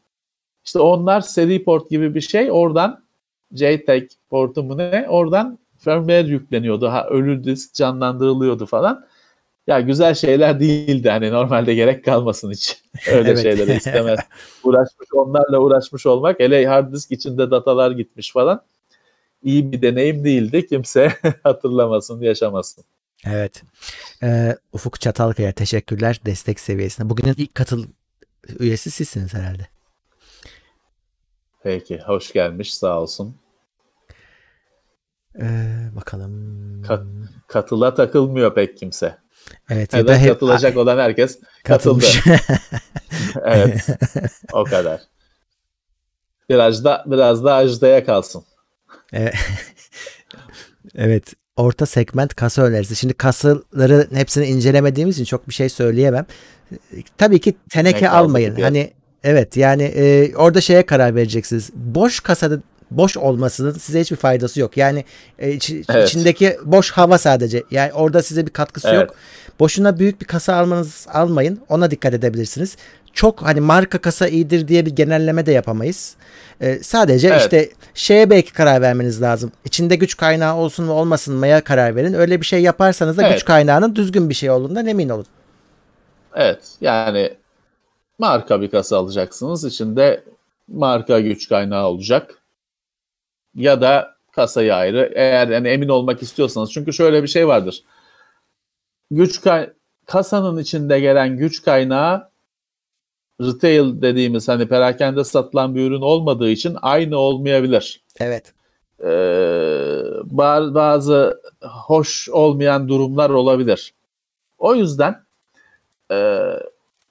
İşte onlar seri port gibi bir şey oradan JTAG portu mu ne oradan firmware yükleniyordu. Ha, ölü disk canlandırılıyordu falan. Ya güzel şeyler değildi hani normalde gerek kalmasın hiç. Öyle evet. şeyleri istemez. Uğraşmış onlarla uğraşmış olmak hele hard disk içinde datalar gitmiş falan. İyi bir deneyim değildi. Kimse hatırlamasın, yaşamasın. Evet. Ee, Ufuk Çatalkaya teşekkürler destek seviyesine. Bugünün ilk katıl üyesi sizsiniz herhalde. Peki, hoş gelmiş, sağ olsun. Ee, bakalım. Kat, katıla takılmıyor pek kimse. Evet. Ya, ya da hep, katılacak olan herkes katılmış. katıldı. evet, o kadar. Biraz da biraz da ajdaya kalsın. Evet. evet orta segment kasa önerisi. Şimdi kasaları hepsini incelemediğimiz için çok bir şey söyleyemem. Tabii ki teneke almayın. Hani evet yani e, orada şeye karar vereceksiniz. Boş kasada boş olmasının size hiçbir faydası yok. Yani e, iç, evet. içindeki boş hava sadece. Yani orada size bir katkısı evet. yok. Boşuna büyük bir kasa almanız almayın. Ona dikkat edebilirsiniz. Çok hani marka kasa iyidir diye bir genelleme de yapamayız. Ee, sadece evet. işte şeye belki karar vermeniz lazım. İçinde güç kaynağı olsun mu olmasın mıya karar verin. Öyle bir şey yaparsanız da evet. güç kaynağının düzgün bir şey olduğundan emin olun. Evet yani marka bir kasa alacaksınız. İçinde marka güç kaynağı olacak. Ya da kasayı ayrı. Eğer yani emin olmak istiyorsanız. Çünkü şöyle bir şey vardır. Güç kay kasanın içinde gelen güç kaynağı retail dediğimiz hani perakende satılan bir ürün olmadığı için aynı olmayabilir. Evet. Ee, bazı hoş olmayan durumlar olabilir. O yüzden e,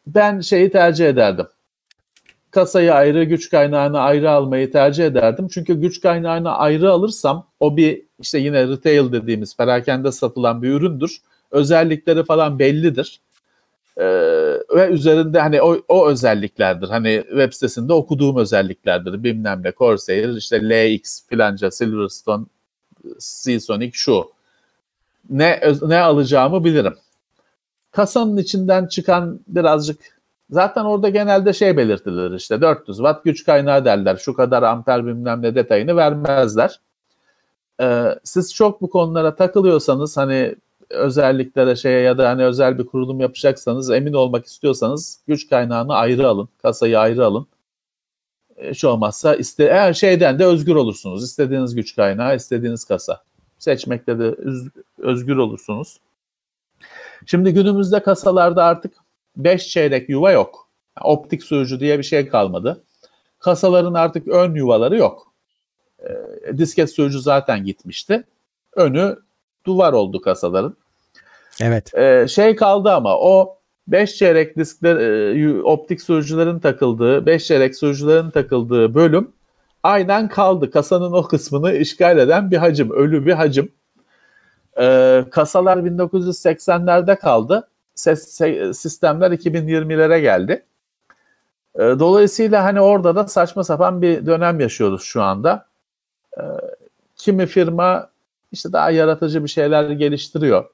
ben şeyi tercih ederdim. Kasayı ayrı, güç kaynağını ayrı almayı tercih ederdim. Çünkü güç kaynağını ayrı alırsam o bir işte yine retail dediğimiz perakende satılan bir üründür. Özellikleri falan bellidir. Ee, ve üzerinde hani o, o özelliklerdir. Hani web sitesinde okuduğum özelliklerdir. Bilmem ne Corsair, işte LX filanca, Silverstone, Seasonic şu. Ne ne alacağımı bilirim. Kasanın içinden çıkan birazcık zaten orada genelde şey belirtilir işte 400 watt güç kaynağı derler. Şu kadar amper bilmem ne detayını vermezler. Ee, siz çok bu konulara takılıyorsanız hani özelliklere şeye ya da hani özel bir kurulum yapacaksanız emin olmak istiyorsanız güç kaynağını ayrı alın. Kasayı ayrı alın. E, şu olmazsa iste, eğer şeyden de özgür olursunuz. İstediğiniz güç kaynağı, istediğiniz kasa. Seçmekte de özgür olursunuz. Şimdi günümüzde kasalarda artık 5 çeyrek yuva yok. Optik sürücü diye bir şey kalmadı. Kasaların artık ön yuvaları yok. E, disket sürücü zaten gitmişti. Önü duvar oldu kasaların. Evet. E, şey kaldı ama o 5 çeyrek diskler e, optik sürücülerin takıldığı, 5 çeyrek sürücülerin takıldığı bölüm aynen kaldı. Kasanın o kısmını işgal eden bir hacim, ölü bir hacim. E, kasalar 1980'lerde kaldı. Ses, se, sistemler 2020'lere geldi. E, dolayısıyla hani orada da saçma sapan bir dönem yaşıyoruz şu anda. E, kimi firma işte daha yaratıcı bir şeyler geliştiriyor.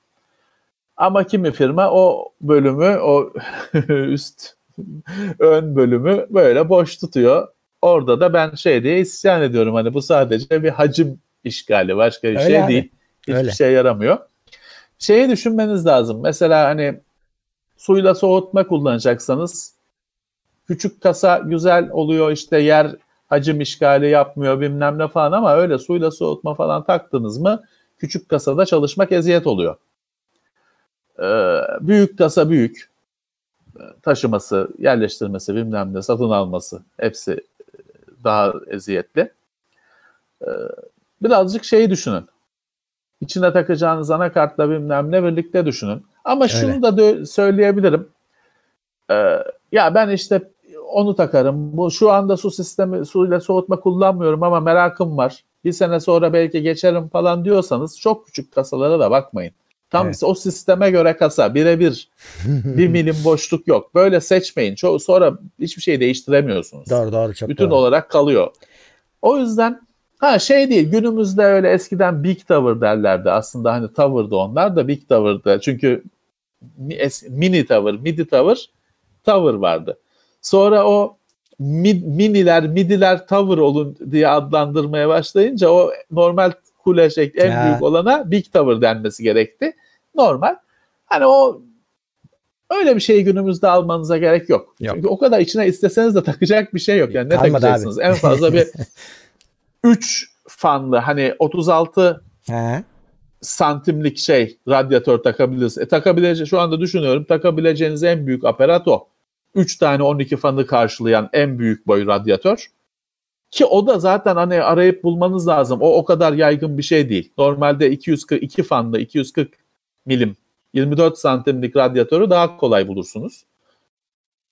Ama kimi firma o bölümü, o üst ön bölümü böyle boş tutuyor. Orada da ben şey diye isyan ediyorum. Hani bu sadece bir hacim işgali. Başka bir Öyle şey abi. değil. Hiçbir Öyle. şey yaramıyor. Şeyi düşünmeniz lazım. Mesela hani suyla soğutma kullanacaksanız küçük kasa güzel oluyor işte yer hacim işgali yapmıyor bilmem ne falan ama öyle suyla soğutma falan taktınız mı küçük kasada çalışmak eziyet oluyor. Ee, büyük kasa büyük. Taşıması, yerleştirmesi, bilmem ne, satın alması hepsi daha eziyetli. Ee, birazcık şeyi düşünün. İçine takacağınız anakartla bilmem ne birlikte düşünün. Ama Öyle. şunu da de söyleyebilirim. Ee, ya ben işte onu takarım. Bu şu anda su sistemi suyla soğutma kullanmıyorum ama merakım var. Bir sene sonra belki geçerim falan diyorsanız çok küçük kasalara da bakmayın. Tam evet. o sisteme göre kasa birebir bir milim boşluk yok. Böyle seçmeyin. Çok sonra hiçbir şey değiştiremiyorsunuz. Doğru doğru çok Bütün doğru. olarak kalıyor. O yüzden ha şey değil günümüzde öyle eskiden Big Tower derlerdi. Aslında hani Tower'dı onlar da Big Tower'dı. Çünkü mini Tower, midi Tower, Tower vardı. Sonra o mid, miniler, midiler Tower olun diye adlandırmaya başlayınca o normal kule şekli en ya. büyük olana Big Tower denmesi gerekti. Normal. Hani o öyle bir şeyi günümüzde almanıza gerek yok. yok. Çünkü o kadar içine isteseniz de takacak bir şey yok. Yani ne Kalmadı takacaksınız? Abi. En fazla bir 3 fanlı hani 36 He. santimlik şey radyatör takabiliriz. E takabileceğiniz şu anda düşünüyorum takabileceğiniz en büyük aparat o. 3 tane 12 fanı karşılayan en büyük boy radyatör. Ki o da zaten hani arayıp bulmanız lazım. O o kadar yaygın bir şey değil. Normalde 242 fanlı 240 milim 24 santimlik radyatörü daha kolay bulursunuz.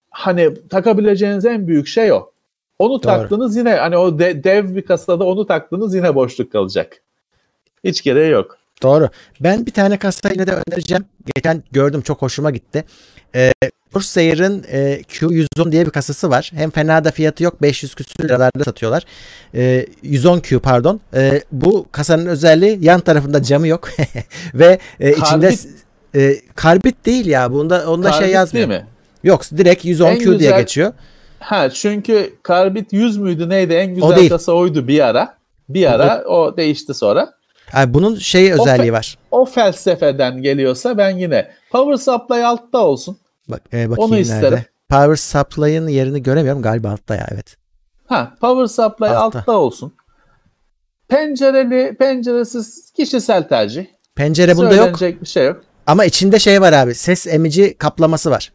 Hani takabileceğiniz en büyük şey o. Onu Doğru. taktınız yine hani o de, dev bir kasada onu taktınız yine boşluk kalacak. Hiç gereği yok. Doğru. Ben bir tane kasa yine de önereceğim. Geçen gördüm çok hoşuma gitti. Ee, Corsair'ın e, Q110 diye bir kasası var. Hem fena da fiyatı yok. 500 küsür liralarda satıyorlar. E, 110Q pardon. E, bu kasanın özelliği yan tarafında camı yok. Ve e, içinde e, karbit değil ya. Bunda onda şey karbit şey yazmıyor. Değil mi? Yok direkt 110Q güzel, diye geçiyor. Ha çünkü karbit 100 müydü neydi? En güzel kasa oydu bir ara. Bir ara o, o değişti sonra. Yani bunun şey özelliği o var. O felsefeden geliyorsa ben yine power supply altta olsun. Bak, e, bakayım Onu isterim. Nerede? Power supply'ın yerini göremiyorum. Galiba altta ya evet. Ha, power supply altta, altta olsun. Pencereli, penceresiz kişisel tercih. Pencere bunda yok. bir şey yok. Ama içinde şey var abi. Ses emici kaplaması var.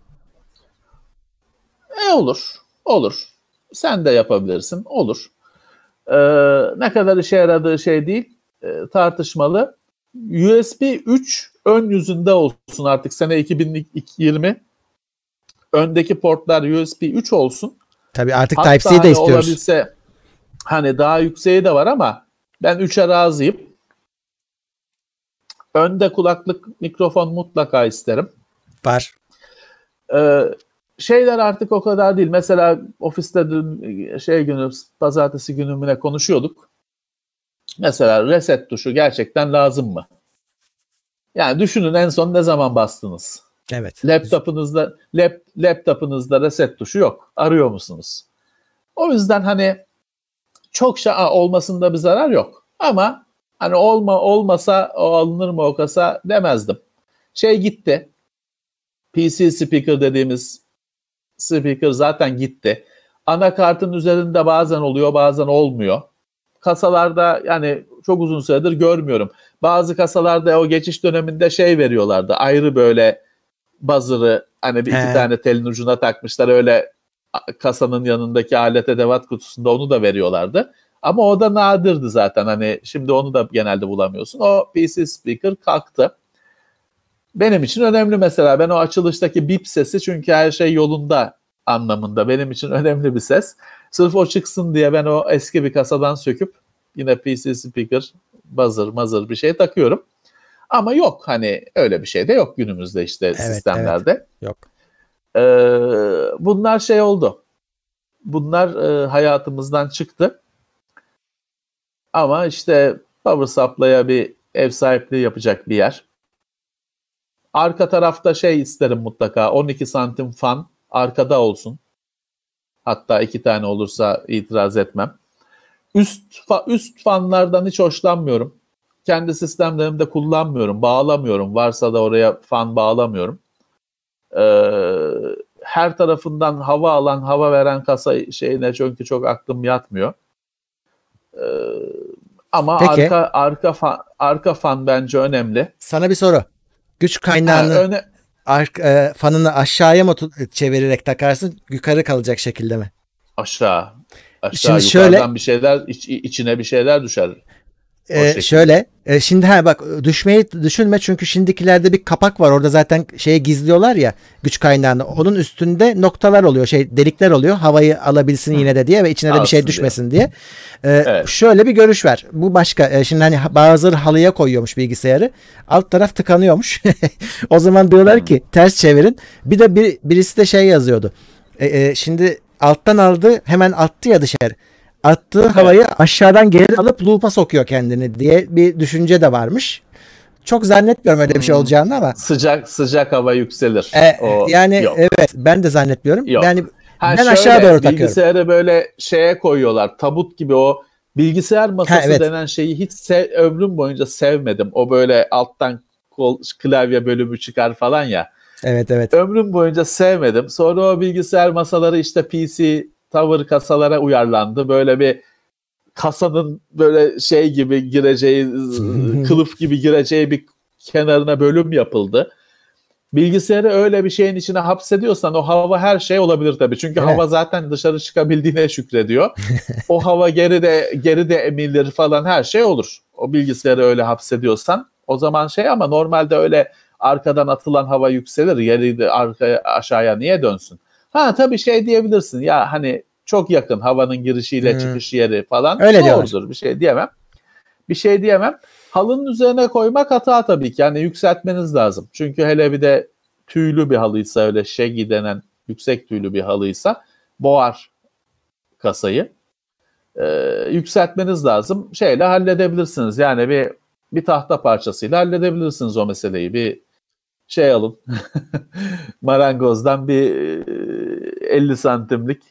E olur. Olur. Sen de yapabilirsin. Olur. Ee, ne kadar işe yaradığı şey değil. E, tartışmalı. USB 3 ön yüzünde olsun artık sene 2020 öndeki portlar USB 3 olsun. Tabii artık Type-C'yi de hani istiyoruz. Olabilse, hani daha yükseği de var ama ben 3'e razıyım. Önde kulaklık mikrofon mutlaka isterim. Var. Ee, şeyler artık o kadar değil. Mesela ofiste dün şey günü pazartesi günümüne konuşuyorduk. Mesela reset tuşu gerçekten lazım mı? Yani düşünün en son ne zaman bastınız? Evet. Laptopunuzda lap, laptopunuzda reset tuşu yok. Arıyor musunuz? O yüzden hani çok şey olmasında bir zarar yok. Ama hani olma olmasa o alınır mı o kasa demezdim. Şey gitti. PC speaker dediğimiz speaker zaten gitti. Anakartın üzerinde bazen oluyor bazen olmuyor. Kasalarda yani çok uzun süredir görmüyorum. Bazı kasalarda o geçiş döneminde şey veriyorlardı. Ayrı böyle buzzer'ı hani bir iki He. tane telin ucuna takmışlar öyle kasanın yanındaki alet edevat kutusunda onu da veriyorlardı. Ama o da nadirdi zaten. Hani şimdi onu da genelde bulamıyorsun. O PC speaker kalktı. Benim için önemli mesela. Ben o açılıştaki bip sesi çünkü her şey yolunda anlamında benim için önemli bir ses. Sırf o çıksın diye ben o eski bir kasadan söküp yine PC speaker buzzer mazır bir şey takıyorum. Ama yok hani öyle bir şey de yok günümüzde işte sistemlerde. Yok. Ee, bunlar şey oldu. Bunlar e, hayatımızdan çıktı. Ama işte Power Supply'a bir ev sahipliği yapacak bir yer. Arka tarafta şey isterim mutlaka 12 santim fan arkada olsun. Hatta iki tane olursa itiraz etmem. Üst fa- üst fanlardan hiç hoşlanmıyorum. Kendi sistemlerimde kullanmıyorum, bağlamıyorum. Varsa da oraya fan bağlamıyorum. Ee, her tarafından hava alan, hava veren kasa şeyine çünkü çok aklım yatmıyor. Ee, ama Peki. arka arka fan, arka fan bence önemli. Sana bir soru. Güç Ha, kaynağını öne, ark- e, fanını aşağıya mı çevirerek takarsın yukarı kalacak şekilde mi? aşağı aşağı Şimdi yukarıdan şöyle- bir şeyler iç- içine bir şeyler düşer. Ee, şöyle e, şimdi ha bak düşmeyi düşünme çünkü şimdikilerde bir kapak var. Orada zaten şeyi gizliyorlar ya güç kaynağını. Onun üstünde noktalar oluyor şey delikler oluyor. Havayı alabilsin yine de diye ve içine de bir şey Alsın diye. düşmesin diye. Ee, Evet. Şöyle bir görüş var. Bu başka E, şimdi hani bazıları halıya koyuyormuş bilgisayarı. Alt taraf tıkanıyormuş. O zaman diyorlar Hmm. ki ters çevirin. Bir de bir, birisi de şey yazıyordu. E, e, şimdi alttan aldı hemen attı ya dışarı attığı havayı aşağıdan geri alıp loop'a sokuyor kendini diye bir düşünce de varmış. Çok zannetmiyorum öyle bir şey Hmm. olacağını ama. Sıcak sıcak hava yükselir. E, O yani yok. evet ben de zannetmiyorum. Yok. Yani Ha, ben şöyle, aşağı doğru takıyorum. Bilgisayarı böyle şeye koyuyorlar. Tabut gibi o bilgisayar masası Ha, evet. denen şeyi hiç sev, ömrüm boyunca sevmedim. O böyle alttan kol, klavye bölümü çıkar falan ya. Evet evet. Ömrüm boyunca sevmedim. Sonra o bilgisayar masaları işte PC tower kasalara uyarlandı. Böyle bir kasanın böyle şey gibi gireceği, kılıf gibi gireceği bir kenarına bölüm yapıldı. Bilgisayarı öyle bir şeyin içine hapsediyorsan o hava her şey olabilir tabii. Çünkü Evet. hava zaten dışarı çıkabildiğine şükrediyor. o hava geri de geri de emilir falan her şey olur. O bilgisayarı öyle hapsediyorsan o zaman şey ama normalde öyle arkadan atılan hava yükselir. Geri de arkaya aşağıya niye dönsün? Ha tabii şey diyebilirsin ya hani çok yakın havanın girişiyle Hmm. çıkış yeri falan. Öyle diyorlar. Doğrudur bir şey diyemem. Bir şey diyemem. Halının üzerine koymak hata tabii ki. Yani yükseltmeniz lazım. Çünkü hele bir de tüylü bir halıysa öyle şegi denen yüksek tüylü bir halıysa boğar kasayı. Ee, yükseltmeniz lazım. Şeyle halledebilirsiniz. Yani bir bir tahta parçasıyla halledebilirsiniz o meseleyi. Bir şey alın. Marangozdan bir e, 50 santimlik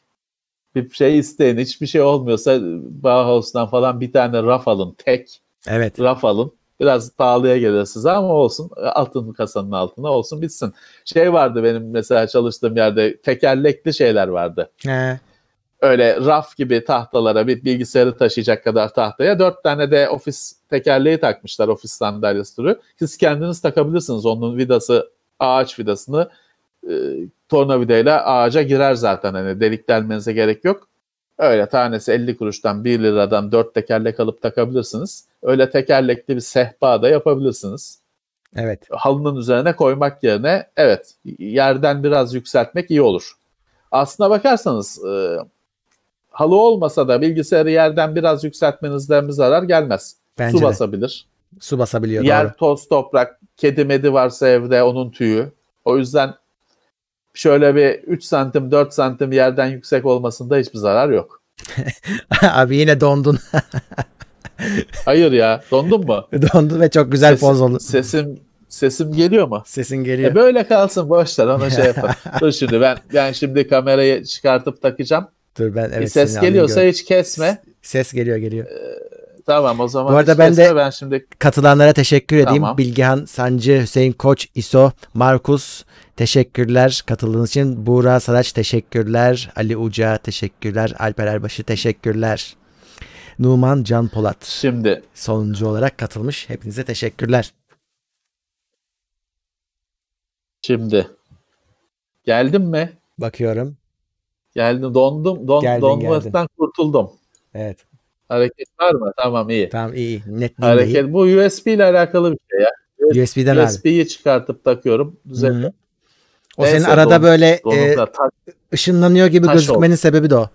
bir şey isteyin. Hiçbir şey olmuyorsa Bauhaus'tan falan bir tane raf alın. Tek Evet. raf alın. Biraz pahalıya gelir size ama olsun. Altın kasanın altına olsun bitsin. Şey vardı benim mesela çalıştığım yerde tekerlekli şeyler vardı. He. Öyle raf gibi tahtalara bir bilgisayarı taşıyacak kadar tahtaya dört tane de ofis tekerleği takmışlar ofis sandalyesi türü. Siz kendiniz takabilirsiniz. Onun vidası ağaç vidasını e, tornavidayla ağaca girer zaten. Hani delik delmenize gerek yok. Öyle tanesi 50 kuruştan 1 liradan 4 tekerlek alıp takabilirsiniz. Öyle tekerlekli bir sehpa da yapabilirsiniz. Evet. Halının üzerine koymak yerine evet yerden biraz yükseltmek iyi olur. Aslına bakarsanız e, halı olmasa da bilgisayarı yerden biraz yükseltmenizden bir zarar gelmez. Bence Su de. basabilir. Su basabiliyor. Yer doğru. toz toprak, kedi medi varsa evde onun tüyü. O yüzden şöyle bir 3 santim 4 santim yerden yüksek olmasında hiçbir zarar yok. Abi yine dondun. Hayır ya dondun mu? dondun ve çok güzel Sesim- poz oldu. Sesim sesim geliyor mu? Sesin geliyor. E böyle kalsın boş ver ona şey yapalım. Dur şimdi ben ben şimdi kamerayı çıkartıp takacağım. Dur ben Bir evet ses seni alayım geliyorsa hiç kesme. Ses geliyor geliyor. Tamam o zaman. Bu arada ben de- kesme, ben şimdi Katılanlara teşekkür edeyim. Tamam. Bilgehan Sancı, Hüseyin Koç, İso, Markus teşekkürler katıldığınız için. Buğra Saraç teşekkürler. Ali Uca teşekkürler. Alper Erbaşı teşekkürler. Numan Can Polat şimdi sonuncu olarak katılmış. Hepinize teşekkürler. şimdi geldim mi? Bakıyorum. Geldim dondum. Don, Geldin, donmaktan kurtuldum. Evet. Hareket var mı? Tamam iyi. Tamam iyi. Net. Hareket bu USB ile alakalı bir şey ya. USB'den abi. USB'yi çıkartıp takıyorum. Hı Düzelt. hı. O Neyse, senin arada don- böyle e, taş, ışınlanıyor gibi taş gözükmenin sebebi de o.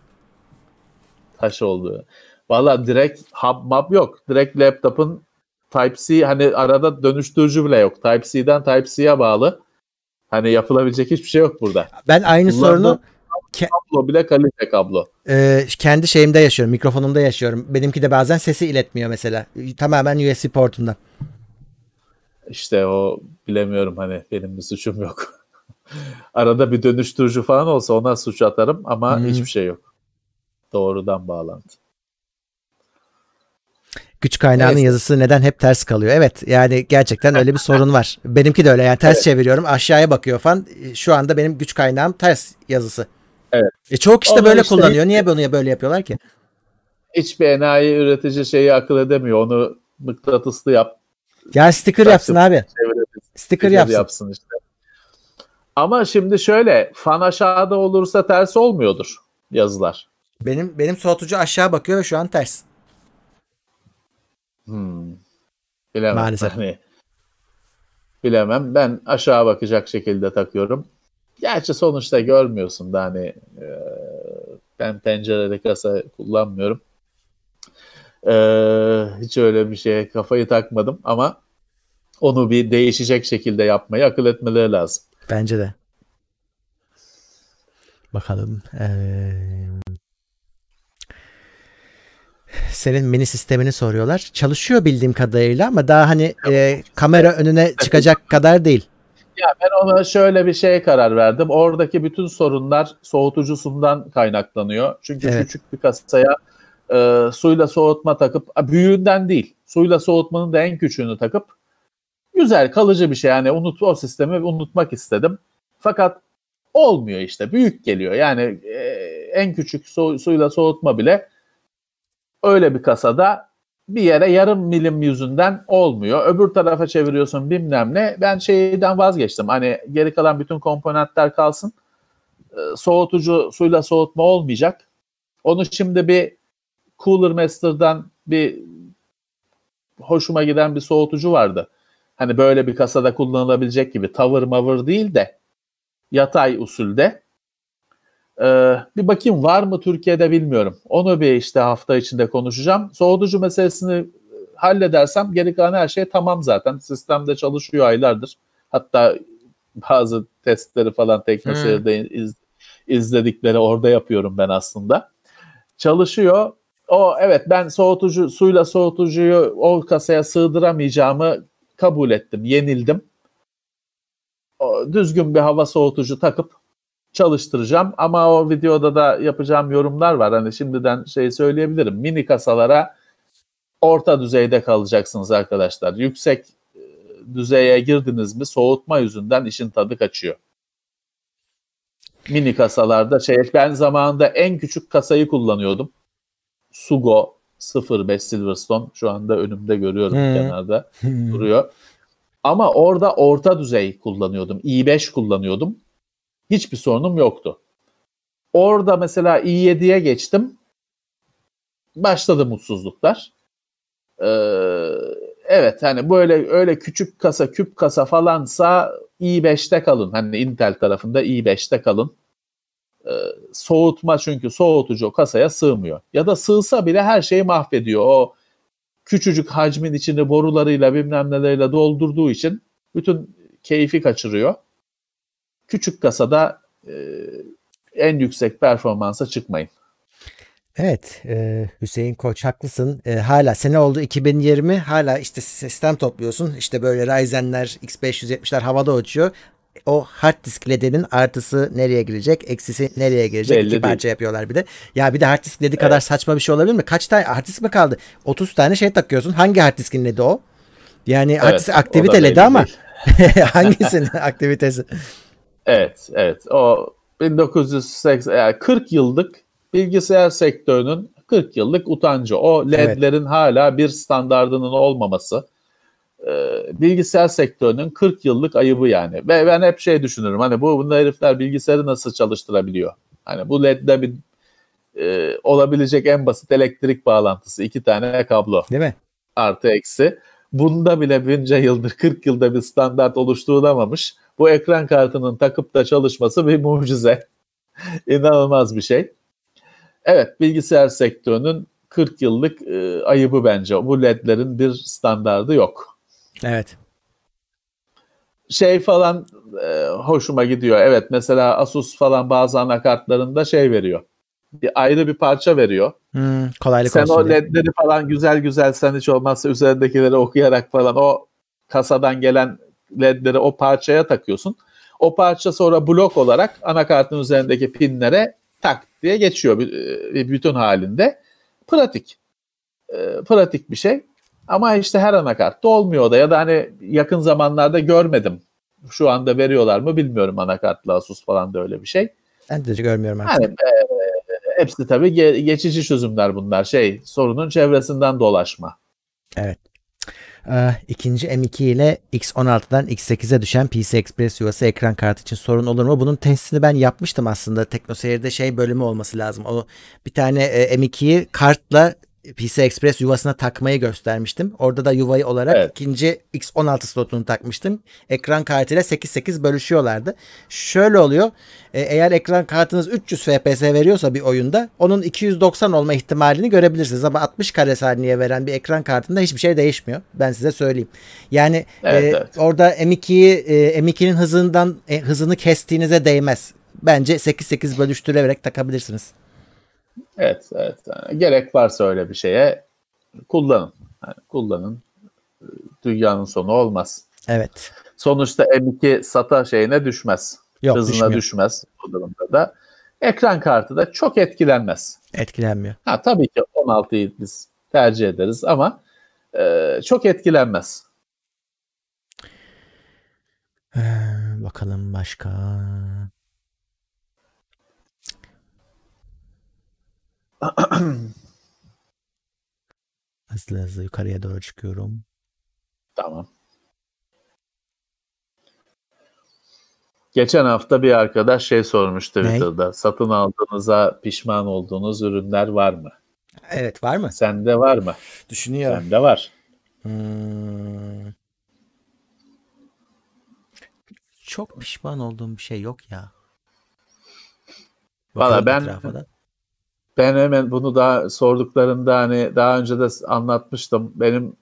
taş oldu. Valla direkt hub map yok. Direkt laptopun Type-C hani arada dönüştürücü bile yok. Type-C'den Type-C'ye bağlı. Hani yapılabilecek hiçbir şey yok burada. Ben aynı Kullandığım sorunu Kablo bile kalite kablo. e, kendi şeyimde yaşıyorum. Mikrofonumda yaşıyorum. Benimki de bazen sesi iletmiyor mesela. Tamamen USB portundan. İşte o bilemiyorum hani benim bir suçum yok. Arada bir dönüştürücü falan olsa ona suç atarım ama Hmm. hiçbir şey yok. Doğrudan bağlantı. Güç kaynağının Neyse. yazısı neden hep ters kalıyor? Evet yani gerçekten öyle bir sorun var. Benimki de öyle yani ters Evet. çeviriyorum aşağıya bakıyor falan. Şu anda benim güç kaynağım ters yazısı. Evet. E çok işte Onu böyle işte- kullanıyor. Niye bunu böyle yapıyorlar ki? Hiçbir enayi üretici şeyi akıl edemiyor. Onu mıknatıslı yap. Ya sticker yapsın abi. Sticker Fikir yapsın. işte. Ama şimdi şöyle fan aşağıda olursa ters olmuyordur yazılar. Benim benim soğutucu aşağı bakıyor ve şu an ters. Hmm. Bilemem. Maalesef. Hani, bilemem. Ben aşağı bakacak şekilde takıyorum. Gerçi sonuçta görmüyorsun da hani e, ben pencereli kasa kullanmıyorum. E, hiç öyle bir şeye kafayı takmadım ama onu bir değişecek şekilde yapmayı akıl etmeleri lazım. Bence de. Bakalım. Ee, senin mini sistemini soruyorlar. Çalışıyor bildiğim kadarıyla ama daha hani e, kamera önüne çıkacak kadar değil. Ya ben ona şöyle bir şeye karar verdim. Oradaki bütün sorunlar soğutucusundan kaynaklanıyor. Çünkü Evet. küçük bir kasaya e, suyla soğutma takıp büyüğünden değil. Suyla soğutmanın da en küçüğünü takıp güzel kalıcı bir şey. Yani unut o sistemi unutmak istedim. Fakat olmuyor işte. Büyük geliyor. Yani e, en küçük su- suyla soğutma bile öyle bir kasada bir yere yarım milim yüzünden olmuyor. Öbür tarafa çeviriyorsun bilmem ne. Ben şeyden vazgeçtim. Hani geri kalan bütün komponentler kalsın. Ee, Soğutucu suyla soğutma olmayacak. Onu şimdi bir Cooler Master'dan bir hoşuma giden bir soğutucu vardı. Hani böyle bir kasada kullanılabilecek gibi tavır mavır değil de yatay usulde. Ee, bir bakayım var mı Türkiye'de bilmiyorum. Onu bir işte hafta içinde konuşacağım. Soğutucu meselesini halledersem geri kalan her şey tamam zaten. Sistemde çalışıyor aylardır. Hatta bazı testleri falan teknoseyirde iz, izledikleri orada yapıyorum ben aslında. Çalışıyor. O evet ben soğutucu suyla soğutucuyu o kasaya sığdıramayacağımı kabul ettim. Yenildim. O, düzgün bir hava soğutucu takıp çalıştıracağım ama o videoda da yapacağım yorumlar var. Hani şimdiden şey söyleyebilirim. Mini kasalara orta düzeyde kalacaksınız arkadaşlar. Yüksek e, düzeye girdiniz mi soğutma yüzünden işin tadı kaçıyor. Mini kasalarda şey ben zamanında en küçük kasayı kullanıyordum. Sugo 05 Silverstone şu anda önümde görüyorum Hmm. kenarda duruyor. Ama orada orta düzey kullanıyordum. i5 kullanıyordum. Hiçbir sorunum yoktu. Orada mesela i7'ye geçtim. Başladı mutsuzluklar. Ee, evet hani böyle öyle küçük kasa, küp kasa falansa i5'te kalın. Hani Intel tarafında i5'te kalın. Ee, soğutma çünkü soğutucu kasaya sığmıyor. Ya da sığsa bile her şeyi mahvediyor. O küçücük hacmin içini borularıyla bilmem neleriyle doldurduğu için bütün keyfi kaçırıyor. Küçük kasada e, en yüksek performansa çıkmayın. Evet e, Hüseyin Koç haklısın. E, hala sene oldu 2020 hala işte sistem topluyorsun. İşte böyle Ryzen'ler X570'ler havada uçuyor. o hard disk LED'inin artısı nereye girecek, eksisi nereye girecek? Belli İki değil. parça yapıyorlar bir de. Ya bir de hard disk LED'i kadar saçma bir şey olabilir mi? Kaç tane hard disk mi kaldı? 30 tane şey takıyorsun. Hangi hard diskin LED'i o? Yani hard Evet, disk o da aktivite LED'i ama değil. hangisinin aktivitesi? Evet, evet. O 1980 yani 40 yıllık bilgisayar sektörünün 40 yıllık utancı. O LED'lerin hala bir standardının olmaması. e, bilgisayar sektörünün 40 yıllık ayıbı yani. Ve ben hep şey düşünürüm. Hani bu bunda herifler bilgisayarı nasıl çalıştırabiliyor? Hani bu LED'de bir e, olabilecek en basit elektrik bağlantısı. iki tane kablo Değil mi? artı eksi. Bunda bile bunca yıldır 40 yılda bir standart oluşturulamamış. Bu ekran kartının takıp da çalışması bir mucize. İnanılmaz bir şey. Evet bilgisayar sektörünün 40 yıllık e, ayıbı bence. Bu ledlerin bir standardı yok. Evet. Şey falan e, hoşuma gidiyor. Evet mesela Asus falan bazı anakartlarında şey veriyor. Bir ayrı bir parça veriyor. Hmm, kolaylık Sen olsun o diye. ledleri falan güzel güzel sen hiç olmazsa üzerindekileri okuyarak falan o kasadan gelen ledleri o parçaya takıyorsun. O parça sonra blok olarak anakartın üzerindeki pinlere tak diye geçiyor bir, bütün halinde. Pratik. Ee, pratik bir şey. Ama işte her anakartta olmuyor da ya da hani yakın zamanlarda görmedim. Şu anda veriyorlar mı bilmiyorum anakartlı Asus falan da öyle bir şey. Ben de görmüyorum artık. Yani e, hepsi tabii ge- geçici çözümler bunlar. Şey sorunun çevresinden dolaşma. Evet. Ee, ikinci M2 ile X16'dan X8'e düşen PC Express yuvası ekran kartı için sorun olur mu? Bunun testini ben yapmıştım aslında. TeknoSeyir'de şey bölümü olması lazım. O bir tane e, M2'yi kartla PC Express yuvasına takmayı göstermiştim. Orada da yuvayı olarak Evet. ikinci X16 slotunu takmıştım. Ekran kartıyla 8-8 bölüşüyorlardı. Şöyle oluyor. e, eğer ekran kartınız 300 FPS veriyorsa bir oyunda onun 290 olma ihtimalini görebilirsiniz. Ama 60 kare saniye veren bir ekran kartında hiçbir şey değişmiyor. Ben size söyleyeyim. Yani Evet, e, evet. orada M2'yi e, M2'nin hızından e, hızını kestiğinize değmez. Bence 8-8 bölüştürerek takabilirsiniz. Evet, evet. Yani gerek varsa öyle bir şeye kullanın. Yani kullanın. Dünyanın sonu olmaz. Evet. Sonuçta M2 SATA şeyine düşmez. Yok Hızına düşmüyor. düşmez bu durumda da. Ekran kartı da çok etkilenmez. Etkilenmiyor. Ha tabii ki 16'yı biz tercih ederiz ama e, çok etkilenmez. Ee, bakalım başka. hızlı hızlı yukarıya doğru çıkıyorum. Tamam. Geçen hafta bir arkadaş şey sormuştu Ne? Twitter'da. Satın aldığınıza pişman olduğunuz ürünler var mı? Evet var mı? Sende var mı? Düşünüyorum. Sende var. Hmm. Çok pişman olduğum bir şey yok ya. Valla ben-. Ben hemen bunu daha sorduklarında hani daha önce de anlatmıştım. Benim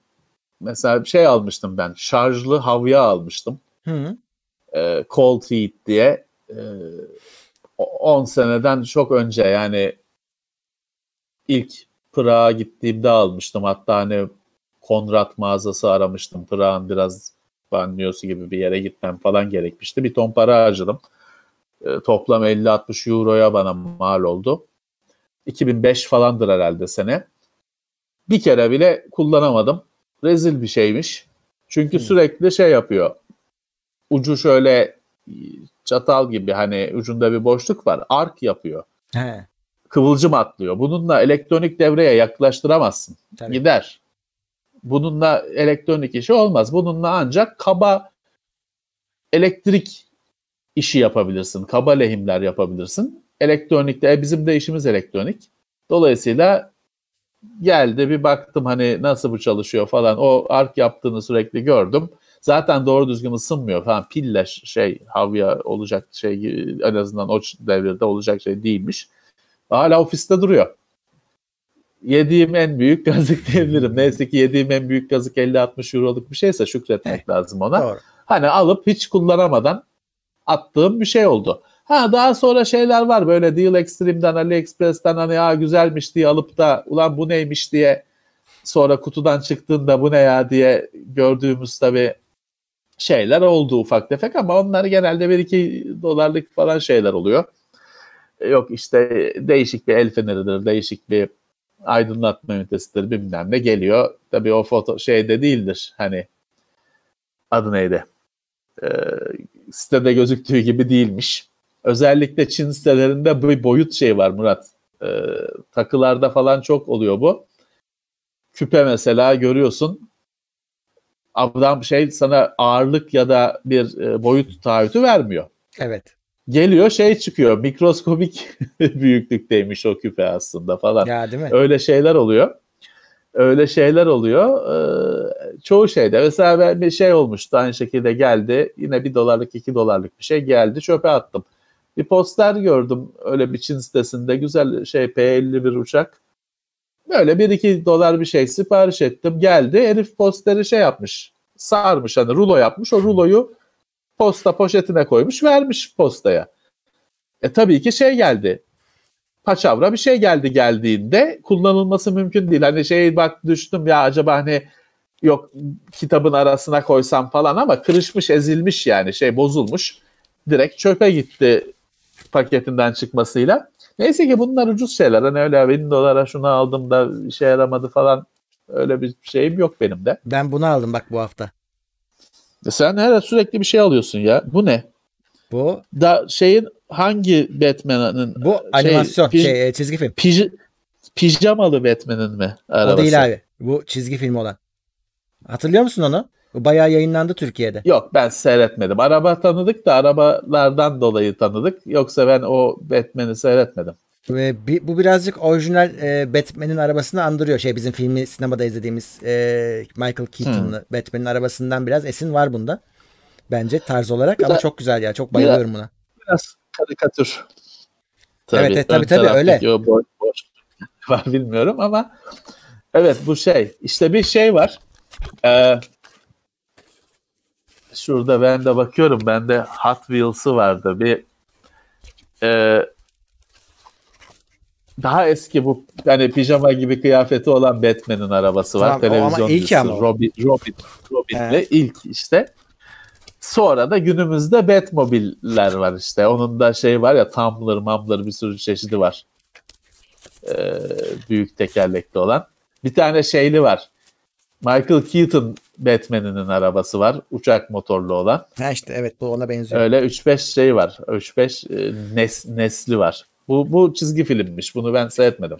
mesela bir şey almıştım ben. Şarjlı havya almıştım. Hı. e, Cold Heat diye e, o- 10 seneden çok önce yani ilk Prag'a gittiğimde almıştım. Hatta hani Konrad mağazası aramıştım. Prag'ın biraz banliyosu gibi bir yere gitmem falan gerekmişti. Bir ton para harcadım. E, toplam 50-60 euroya bana mal oldu. 2005 falandır herhalde sene. Bir kere bile kullanamadım. Rezil bir şeymiş. Çünkü Hmm. sürekli şey yapıyor ucu şöyle çatal gibi hani ucunda bir boşluk var. Ark yapıyor. He, Kıvılcım atlıyor. Bununla elektronik devreye yaklaştıramazsın. tabii. Gider. Bununla elektronik işi olmaz. Bununla ancak kaba elektrik işi yapabilirsin. Kaba lehimler yapabilirsin. Elektronikte e, bizim de işimiz elektronik. Dolayısıyla geldi bir baktım hani nasıl bu çalışıyor falan. O ark yaptığını sürekli gördüm. Zaten doğru düzgün ısınmıyor falan. Pille şey havya olacak şey en azından o devirde olacak şey değilmiş. Hala ofiste duruyor. Yediğim en büyük kazık diyebilirim. Neyse ki yediğim en büyük kazık 50-60 euroluk bir şeyse şükretmek lazım ona. Doğru. Hani alıp hiç kullanamadan attığım bir şey oldu. Ha daha sonra şeyler var böyle Deal Extreme'den AliExpress'ten hani ya güzelmiş diye alıp da ulan bu neymiş diye sonra kutudan çıktığında bu ne ya diye gördüğümüz tabii şeyler oldu ufak tefek ama onlar genelde 1-2 dolarlık falan şeyler oluyor. Yok işte değişik bir el feneridir, değişik bir aydınlatma ünitesidir bilmem ne geliyor. Tabii o foto şeyde değildir hani adı neydi? Ee, sitede gözüktüğü gibi değilmiş. Özellikle Çin sitelerinde bir boyut şey var Murat. Ee, takılarda falan çok oluyor bu. Küpe mesela görüyorsun. Adam şey sana ağırlık ya da bir e, boyut taahhütü vermiyor. Evet. Geliyor şey çıkıyor. Mikroskobik büyüklükteymiş o küpe aslında falan. Ya değil mi? Öyle şeyler oluyor. Öyle şeyler oluyor. Ee, çoğu şeyde. Mesela ben bir şey olmuştu aynı şekilde geldi. Yine bir dolarlık iki dolarlık bir şey geldi. Çöpe attım. Bir poster gördüm öyle bir Çin sitesinde. Güzel şey P-51 uçak. Böyle 1-2 dolar bir şey sipariş ettim. Geldi. Herif posteri şey yapmış. Sarmış hani rulo yapmış. O ruloyu posta poşetine koymuş vermiş postaya. E tabii ki şey geldi. Paçavra bir şey geldi geldiğinde kullanılması mümkün değil. Hani şey bak düştüm ya acaba hani yok kitabın arasına koysam falan ama kırışmış ezilmiş yani şey bozulmuş. Direkt çöpe gitti paketinden çıkmasıyla. Neyse ki bunlar ucuz şeyler. Hani öyle bin dolara şunu aldım da işe yaramadı falan öyle bir şeyim yok benim de. Ben bunu aldım bak bu hafta. E sen her sürekli bir şey alıyorsun ya. Bu ne? Bu Da şeyin hangi Batman'ın bu animasyon pij- şey e, çizgi film. pij- pijamalı Batman'in mi arabası? O değil abi. Bu çizgi film olan. Hatırlıyor musun onu? Bayağı yayınlandı Türkiye'de. Yok ben seyretmedim. Araba tanıdık da arabalardan dolayı tanıdık. Yoksa ben o Batman'i seyretmedim. Ve bi- bu birazcık orijinal e, Batman'in arabasını andırıyor. Şey bizim filmi sinemada izlediğimiz e, Michael Keaton'lı Batman'in arabasından biraz esin var bunda. Bence tarz olarak Bu ama çok güzel ya. Çok bayılıyorum buna. Biraz karikatür. Evet, evet, tabii, tabii, O boş, boş var bilmiyorum ama evet bu şey. İşte bir şey var. Ee, şurada ben de bakıyorum. Bende Hot Wheels'ı vardı. Bir e, daha eski bu hani pijama gibi kıyafeti olan Batman'in arabası var. Tamam, o ama Televizyon ilk ama. Robin, Robin, Robin'le Evet. ilk işte. Sonra da günümüzde Batmobile'ler var işte. Onun da şey var ya Tumbler, Mumbler bir sürü çeşidi var. Ee, büyük tekerlekli olan. Bir tane şeyli var. Michael Keaton Batman'inin arabası var. Uçak motorlu olan. Ha işte evet bu ona benziyor. Öyle 3-5 şey var. 3-5 e, nes, nesli var. Bu, bu çizgi filmmiş. Bunu ben seyretmedim.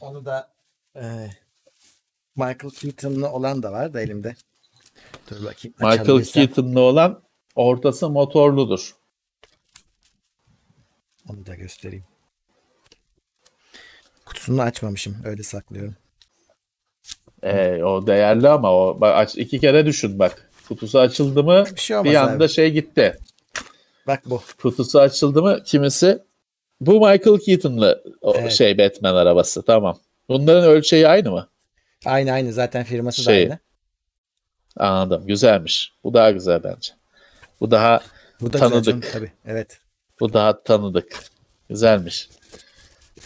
Onu da e, Michael Keaton'lı olan da var da elimde. Dur bakayım. Michael. Keaton'lı olan ortası motorludur. Onu da göstereyim. Kutusunu açmamışım. Öyle saklıyorum. Ee, o değerli ama o bak, aç, iki kere düşün bak. Kutusu açıldı mı Bir şey bir anda abi. şey gitti. Bak bu. Kutusu açıldı mı kimisi bu Michael Keaton'lı Evet. şey Batman arabası tamam. Bunların ölçeği aynı mı? Aynı aynı. Zaten firması Şey, da aynı. Anladım. Güzelmiş. Bu daha güzel bence. Bu daha Bu da tanıdık. güzel canım, tabii. Evet. bu daha tanıdık. Güzelmiş.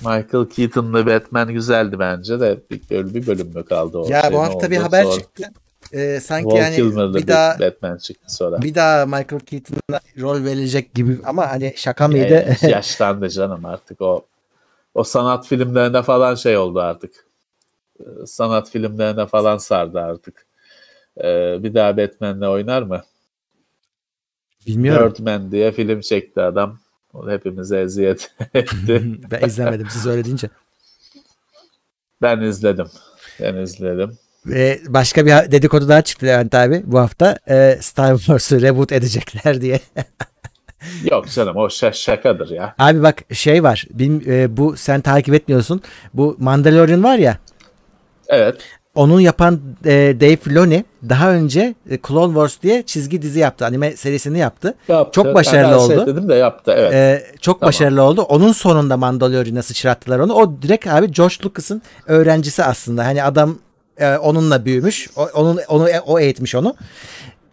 Michael Keaton'lı Batman güzeldi bence de bir, böyle bir bölüm mü kaldı o? Ya şey, bu hafta bir haber Sonra çıktı. Ee, sanki Val yani Kilmer'lı bir daha Batman çıktı sonra. bir daha Michael Keaton'a rol verilecek gibi ama hani şaka mıydı? Ee, yaşlandı canım artık o o sanat filmlerine falan şey oldu artık. Ee, Sanat filmlerine falan sardı artık. Ee, bir daha Batman'le oynar mı? Bilmiyorum. Birdman diye film çekti adam. O hepimize eziyet etti. ben izlemedim siz öyle deyince. ben izledim. Ben izledim. Ve başka bir dedikodu daha çıktı Levent abi bu hafta. Ee, Star Wars'u reboot edecekler diye. Yok canım o şa- şakadır ya. Abi bak şey var. Bil- e, bu sen takip etmiyorsun. Bu Mandalorian var ya. Evet. Onun yapan e, Dave Filoni daha önce e, Clone Wars diye çizgi dizi yaptı. Anime serisini yaptı. Yaptı. Çok başarılı ben şey oldu. dedim de yaptı evet. Ee, çok Tamam. başarılı oldu. Onun sonunda Mandalorian'a sıçrattılar onu. O direkt abi George Lucas'ın öğrencisi aslında. Hani adam e, onunla büyümüş. O, onun onu o eğitmiş onu.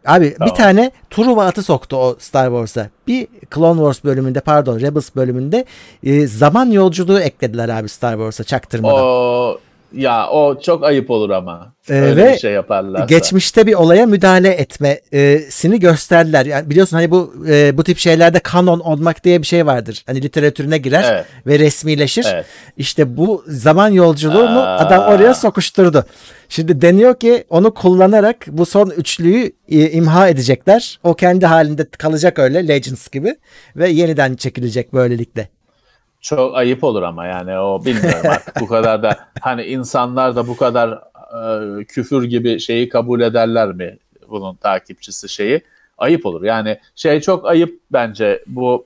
Abi Tamam. bir tane Truva atı soktu o Star Wars'a. Bir Clone Wars bölümünde pardon Rebels bölümünde e, zaman yolculuğu eklediler abi Star Wars'a çaktırmadan. O Ya o çok ayıp olur ama. Ee, öyle ve bir şey yaparlarsa. geçmişte bir olaya müdahale etmesini gösterdiler. Yani biliyorsun hani bu e, bu tip şeylerde kanon olmak diye bir şey vardır. Hani literatürüne girer Evet. ve resmileşir. Evet. İşte bu zaman yolculuğunu Aa. adam oraya sokuşturdu. Şimdi deniyor ki onu kullanarak bu son üçlüyü e, imha edecekler. O kendi halinde kalacak öyle Legends gibi ve yeniden çekilecek böylelikle. Çok ayıp olur ama yani o bilmiyorum artık bu kadar da hani insanlar da bu kadar e, küfür gibi şeyi kabul ederler mi bunun takipçisi şeyi? Ayıp olur. Yani şey çok ayıp bence bu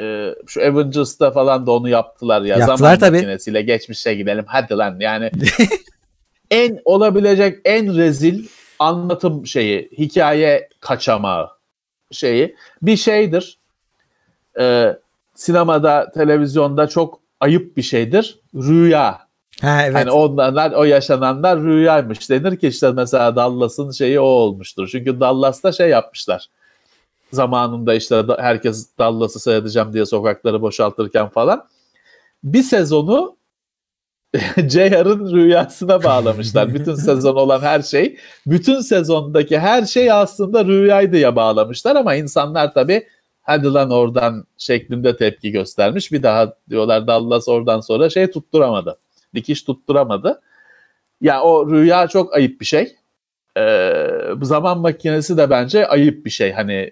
e, şu Avengers'ta falan da onu yaptılar ya Yaptılar zaman tabii. makinesiyle geçmişe gidelim hadi lan. Yani en olabilecek en rezil anlatım şeyi hikaye kaçamağı şeyi bir şeydir. E, sinemada televizyonda çok ayıp bir şeydir rüya Ha evet. Hani onlar o yaşananlar rüyaymış denir ki işte mesela Dallas'ın şeyi o olmuştur. Çünkü Dallas'ta şey yapmışlar. Zamanında işte herkes Dallas'ı seyredeceğim diye sokakları boşaltırken falan. Bir sezonu JR'ın rüyasına bağlamışlar. bütün sezon olan her şey, bütün sezondaki her şey aslında rüyaydı ya bağlamışlar ama insanlar tabii hadi lan oradan şeklinde tepki göstermiş. Bir daha diyorlar Dallas oradan sonra şey tutturamadı. Dikiş tutturamadı. Ya o rüya çok ayıp bir şey. Ee, bu zaman makinesi de bence ayıp bir şey. Hani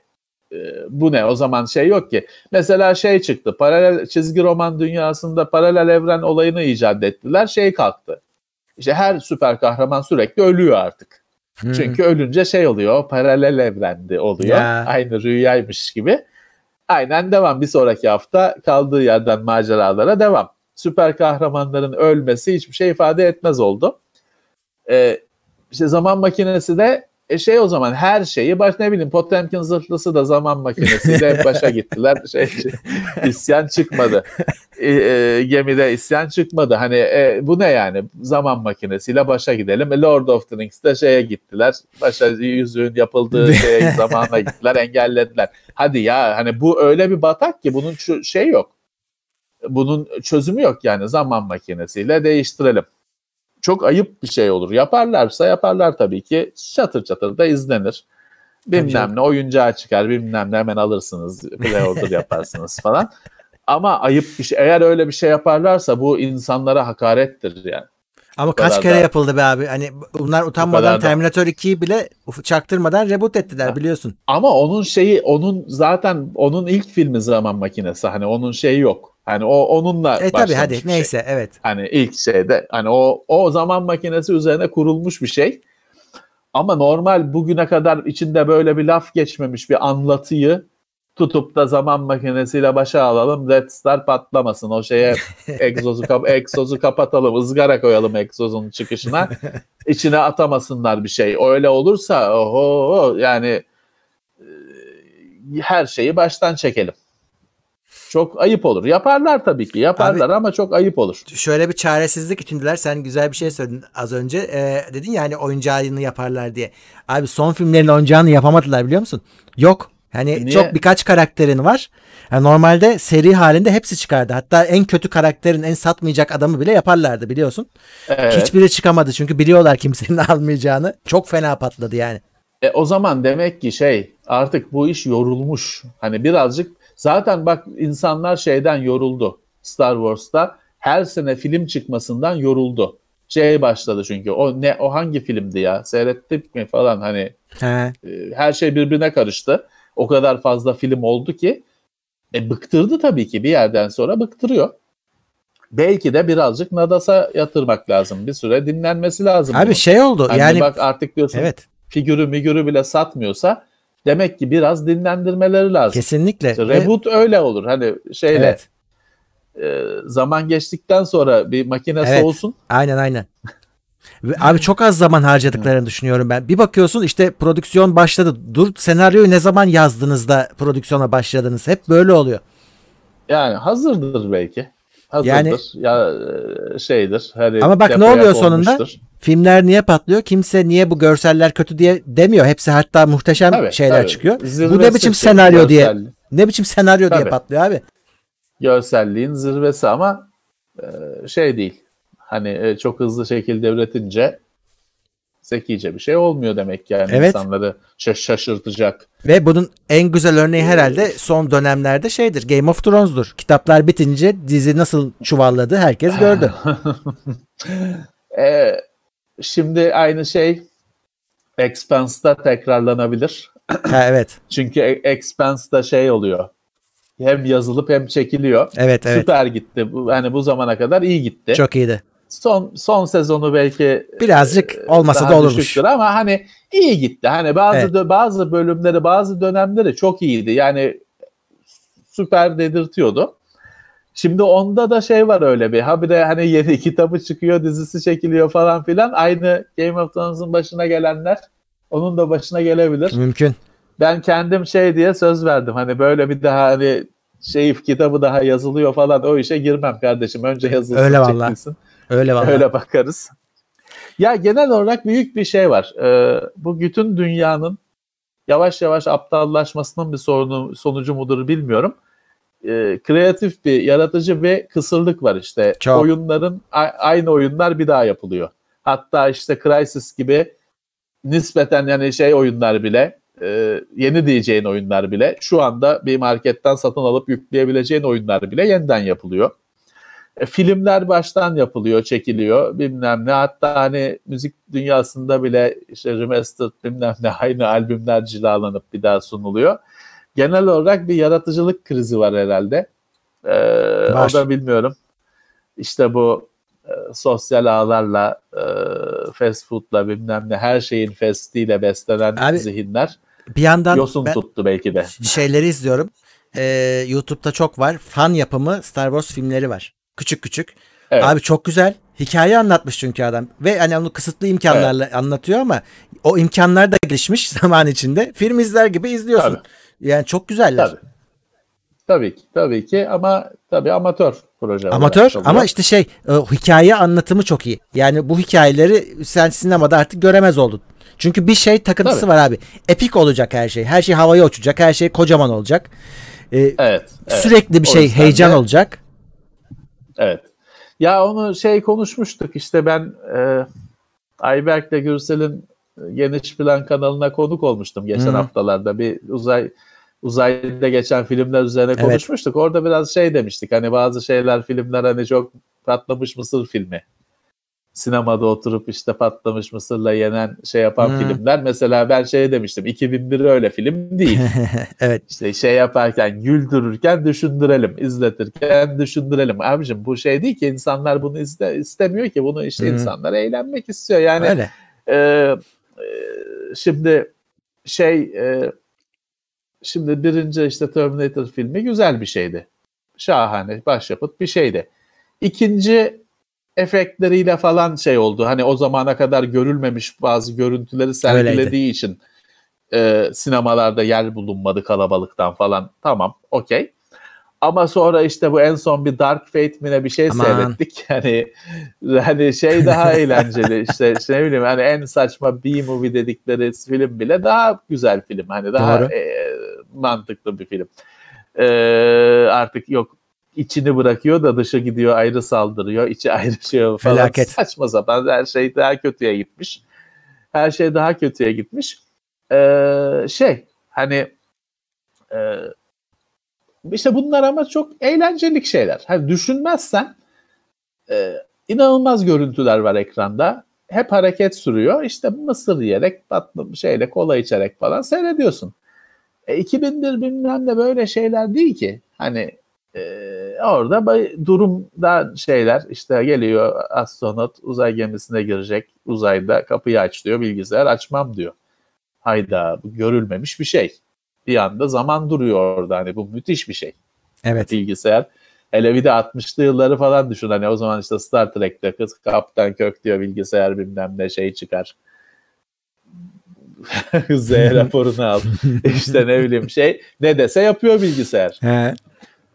e, bu ne o zaman şey yok ki. Mesela şey çıktı. Paralel çizgi roman dünyasında paralel evren olayını icat ettiler. Şey kalktı. İşte her süper kahraman sürekli ölüyor artık. Hmm. Çünkü ölünce şey oluyor, paralel evrendi oluyor. Ya. Aynı rüyaymış gibi. Aynen devam. Bir sonraki hafta kaldığı yerden maceralara devam. Süper kahramanların ölmesi hiçbir şey ifade etmez oldu. Ee, işte zaman makinesi de e şey o zaman her şeyi baş ne bileyim Potemkin zırhlısı da zaman makinesiyle başa gittiler. Şey, isyan çıkmadı. E, e, gemide isyan çıkmadı. Hani e, bu ne yani? Zaman makinesiyle başa gidelim. E, Lord of the Rings'te şeye gittiler. Başa yüzüğün yapıldığı şeye zamana gittiler, engellediler. Hadi ya hani bu öyle bir batak ki bunun şey yok. Bunun çözümü yok yani zaman makinesiyle değiştirelim. Çok ayıp bir şey olur. Yaparlarsa yaparlar tabii ki. Çatır çatır da izlenir. Bilmem ne oyuncağı çıkar bilmem ne hemen alırsınız. Pre-order yaparsınız falan. Ama ayıp bir şey. Eğer öyle bir şey yaparlarsa bu insanlara hakarettir yani. Ama Bu kaç kere da- yapıldı be abi. Hani bunlar utanmadan da- Terminator 2'yi bile çaktırmadan reboot ettiler biliyorsun. Ama onun şeyi onun zaten onun ilk filmi zaman makinesi. Hani onun şeyi yok. Hani o onunla E tabi başlamış hadi şey. neyse evet. Hani ilk şeyde hani o o zaman makinesi üzerine kurulmuş bir şey. Ama normal bugüne kadar içinde böyle bir laf geçmemiş bir anlatıyı tutup da zaman makinesiyle başa alalım. Red Star patlamasın. O şeye egzozu, kap- egzozu kapatalım. ızgara koyalım egzozun çıkışına. İçine atamasınlar bir şey. Öyle olursa oho yani e, her şeyi baştan çekelim. Çok ayıp olur. Yaparlar tabii ki. Yaparlar ama çok ayıp olur. Şöyle bir çaresizlik içindiler. Sen güzel bir şey söyledin az önce. Ee, dedin ya hani oyuncağını yaparlar diye. Abi son filmlerin oyuncağını yapamadılar biliyor musun? Yok. Hani Niye? çok birkaç karakterin var. Yani normalde seri halinde hepsi çıkardı. Hatta en kötü karakterin en satmayacak adamı bile yaparlardı biliyorsun. Evet. Hiçbiri çıkamadı çünkü biliyorlar kimsenin almayacağını. Çok fena patladı yani. E, o zaman demek ki şey artık bu iş yorulmuş. Hani birazcık zaten bak insanlar şeyden yoruldu. Star Wars'ta her sene film çıkmasından yoruldu. Şey başladı çünkü o ne o hangi filmdi ya seyrettik mi falan hani He. e, her şey birbirine karıştı. O kadar fazla film oldu ki e, bıktırdı tabii ki bir yerden sonra bıktırıyor. Belki de birazcık Nadas'a yatırmak lazım. Bir süre dinlenmesi lazım. Abi bunun. şey oldu Hani yani bak artık diyorsun evet figürü migürü bile satmıyorsa demek ki biraz dinlendirmeleri lazım. kesinlikle. İşte Ve- reboot öyle olur. Hani şeyle evet. e, zaman geçtikten sonra bir makine Evet. soğusun. Aynen aynen. Ve Abi çok az zaman harcadıklarını düşünüyorum ben. Bir bakıyorsun işte prodüksiyon başladı. Dur senaryoyu ne zaman yazdınız da prodüksiyona başladınız? Hep böyle oluyor. Yani hazırdır belki. Hazırdır. Yani- ya e, şeydir. Hani Ama bak ne oluyor sonunda? konmuştur. Filmler niye patlıyor? Kimse niye bu görseller kötü diye demiyor. Hepsi hatta muhteşem Tabii, şeyler tabii. çıkıyor. bu Zirvesi ne biçim senaryo diye. görsel- Ne biçim senaryo diye Tabii. patlıyor abi. Görselliğin zirvesi ama e, şey değil. Hani e, çok hızlı şekilde üretince zekice bir şey olmuyor demek yani Evet. insanları şaş- şaşırtacak. Ve bunun en güzel örneği herhalde son dönemlerde şeydir. Game of Thrones'dur. Kitaplar bitince dizi nasıl çuvalladı herkes gördü. Ee, şimdi aynı şey Expanse'da tekrarlanabilir. ha, evet. Çünkü E- Expanse'da şey oluyor. Hem yazılıp hem çekiliyor. Evet evet. Süper gitti. Hani bu zamana kadar iyi gitti. Çok iyiydi. Son son sezonu belki Birazcık olmasa daha da olurmuş. ama hani iyi gitti. Hani bazı Evet. bazı bölümleri, bazı dönemleri çok iyiydi. Yani süper dedirtiyordu. Şimdi onda da şey var öyle bir. Ha bir de hani yeni kitabı çıkıyor, dizisi çekiliyor falan filan. Aynı Game of Thrones'un başına gelenler onun da başına gelebilir. Mümkün. Ben kendim şey diye söz verdim. Hani böyle bir daha hani şey kitabı daha yazılıyor falan o işe girmem kardeşim. Önce yazılsın, Öyle vallahi. çekilsin. Öyle vallahi. Öyle bakarız. Ya genel olarak büyük bir şey var. Ee, bu bütün dünyanın yavaş yavaş aptallaşmasının bir sorunu sonucu mudur bilmiyorum. Ee, kreatif bir, yaratıcı bir kısırlık var işte. Çok. Oyunların a- aynı oyunlar bir daha yapılıyor. Hatta işte Crysis gibi nispeten yani şey oyunlar bile e, yeni diyeceğin oyunlar bile şu anda bir marketten satın alıp yükleyebileceğin oyunlar bile yeniden yapılıyor. E, filmler baştan yapılıyor, çekiliyor bilmem ne. Hatta hani müzik dünyasında bile işte remastered bilmem ne aynı albümler cilalanıp bir daha sunuluyor. Genel olarak bir yaratıcılık krizi var herhalde. Var. o da bilmiyorum. İşte bu e, sosyal ağlarla, e, fast foodla bilmem ne her şeyin fastiyle beslenen Abi, zihinler Bir yandan yosun tuttu belki de. şeyleri izliyorum. Ee, YouTube'da çok var. Fan yapımı Star Wars filmleri var. Küçük küçük. Evet. Abi çok güzel. Hikaye anlatmış çünkü adam. Ve hani onu kısıtlı imkanlarla anlatıyor ama o imkanlar da gelişmiş zaman içinde. Film izler gibi izliyorsun. Tabii. Yani çok güzeller. Tabii. Tabii ki, tabii ki ama tabii amatör proje. Amatör ama işte şey e, hikaye anlatımı çok iyi. Yani bu hikayeleri sen sinemada artık göremez oldun. Çünkü bir şey takıntısı Tabii. var abi. Epik olacak her şey. Her şey havaya uçacak. Her şey kocaman olacak. Ee, Evet. evet. Sürekli bir O şey heyecan de- olacak. Evet. Ya onu şey konuşmuştuk işte ben e, Ayberk'le Gürsel'in Geniş Plan kanalına konuk olmuştum geçen Hı. haftalarda. Bir uzay uzayda geçen filmler üzerine Evet. konuşmuştuk. Orada biraz şey demiştik hani bazı şeyler filmler hani çok patlamış mısır filmi. Sinemada oturup işte patlamış mısırla yenen şey yapan Hı. filmler. Mesela ben şey demiştim 2001 öyle film değil. evet. İşte şey yaparken güldürürken düşündürelim, izletirken düşündürelim. Abicim bu şey değil ki insanlar bunu izle, istemiyor ki bunu işte Hı. insanlar eğlenmek istiyor. Yani Öyle. e, e, şimdi şey e, şimdi birinci işte Terminator filmi güzel bir şeydi. Şahane başyapıt bir şeydi. İkinci efektleriyle falan şey oldu. Hani o zamana kadar görülmemiş bazı görüntüleri sergilediği için e, sinemalarda yer bulunmadı kalabalıktan falan. Tamam, okey. Ama sonra işte bu en son bir Dark Fate mi ne bir şey Aman. seyrettik. Hani hani şey daha eğlenceli. işte, işte ne bileyim hani en saçma B-movie dedikleri film bile daha güzel film. Hani daha Doğru. e, mantıklı bir film. E, artık yok içini bırakıyor da dışı gidiyor ayrı saldırıyor. içi ayrışıyor falan. Felaket. Saçma sapan her şey daha kötüye gitmiş. Her şey daha kötüye gitmiş. Ee, şey hani e, işte bunlar ama çok eğlencelik şeyler. Hani düşünmezsen e, inanılmaz görüntüler var ekranda. Hep hareket sürüyor. İşte mısır yiyerek, tatlı şeyle kola içerek falan seyrediyorsun. E, 2001 bilmem ne böyle şeyler değil ki. Hani e, orada bay- durumda şeyler işte geliyor astronot uzay gemisine girecek. Uzayda kapıyı aç diyor bilgisayar açmam diyor. Hayda bu görülmemiş bir şey. Bir anda zaman duruyor orada hani bu müthiş bir şey Evet. bilgisayar. Hele bir de 60'lı yılları falan düşün. Hani o zaman işte Star Trek'te kız Kaptan Kök diyor bilgisayar bilmem ne şey çıkar. Z raporunu al. İşte ne bileyim şey. Ne dese yapıyor bilgisayar. He.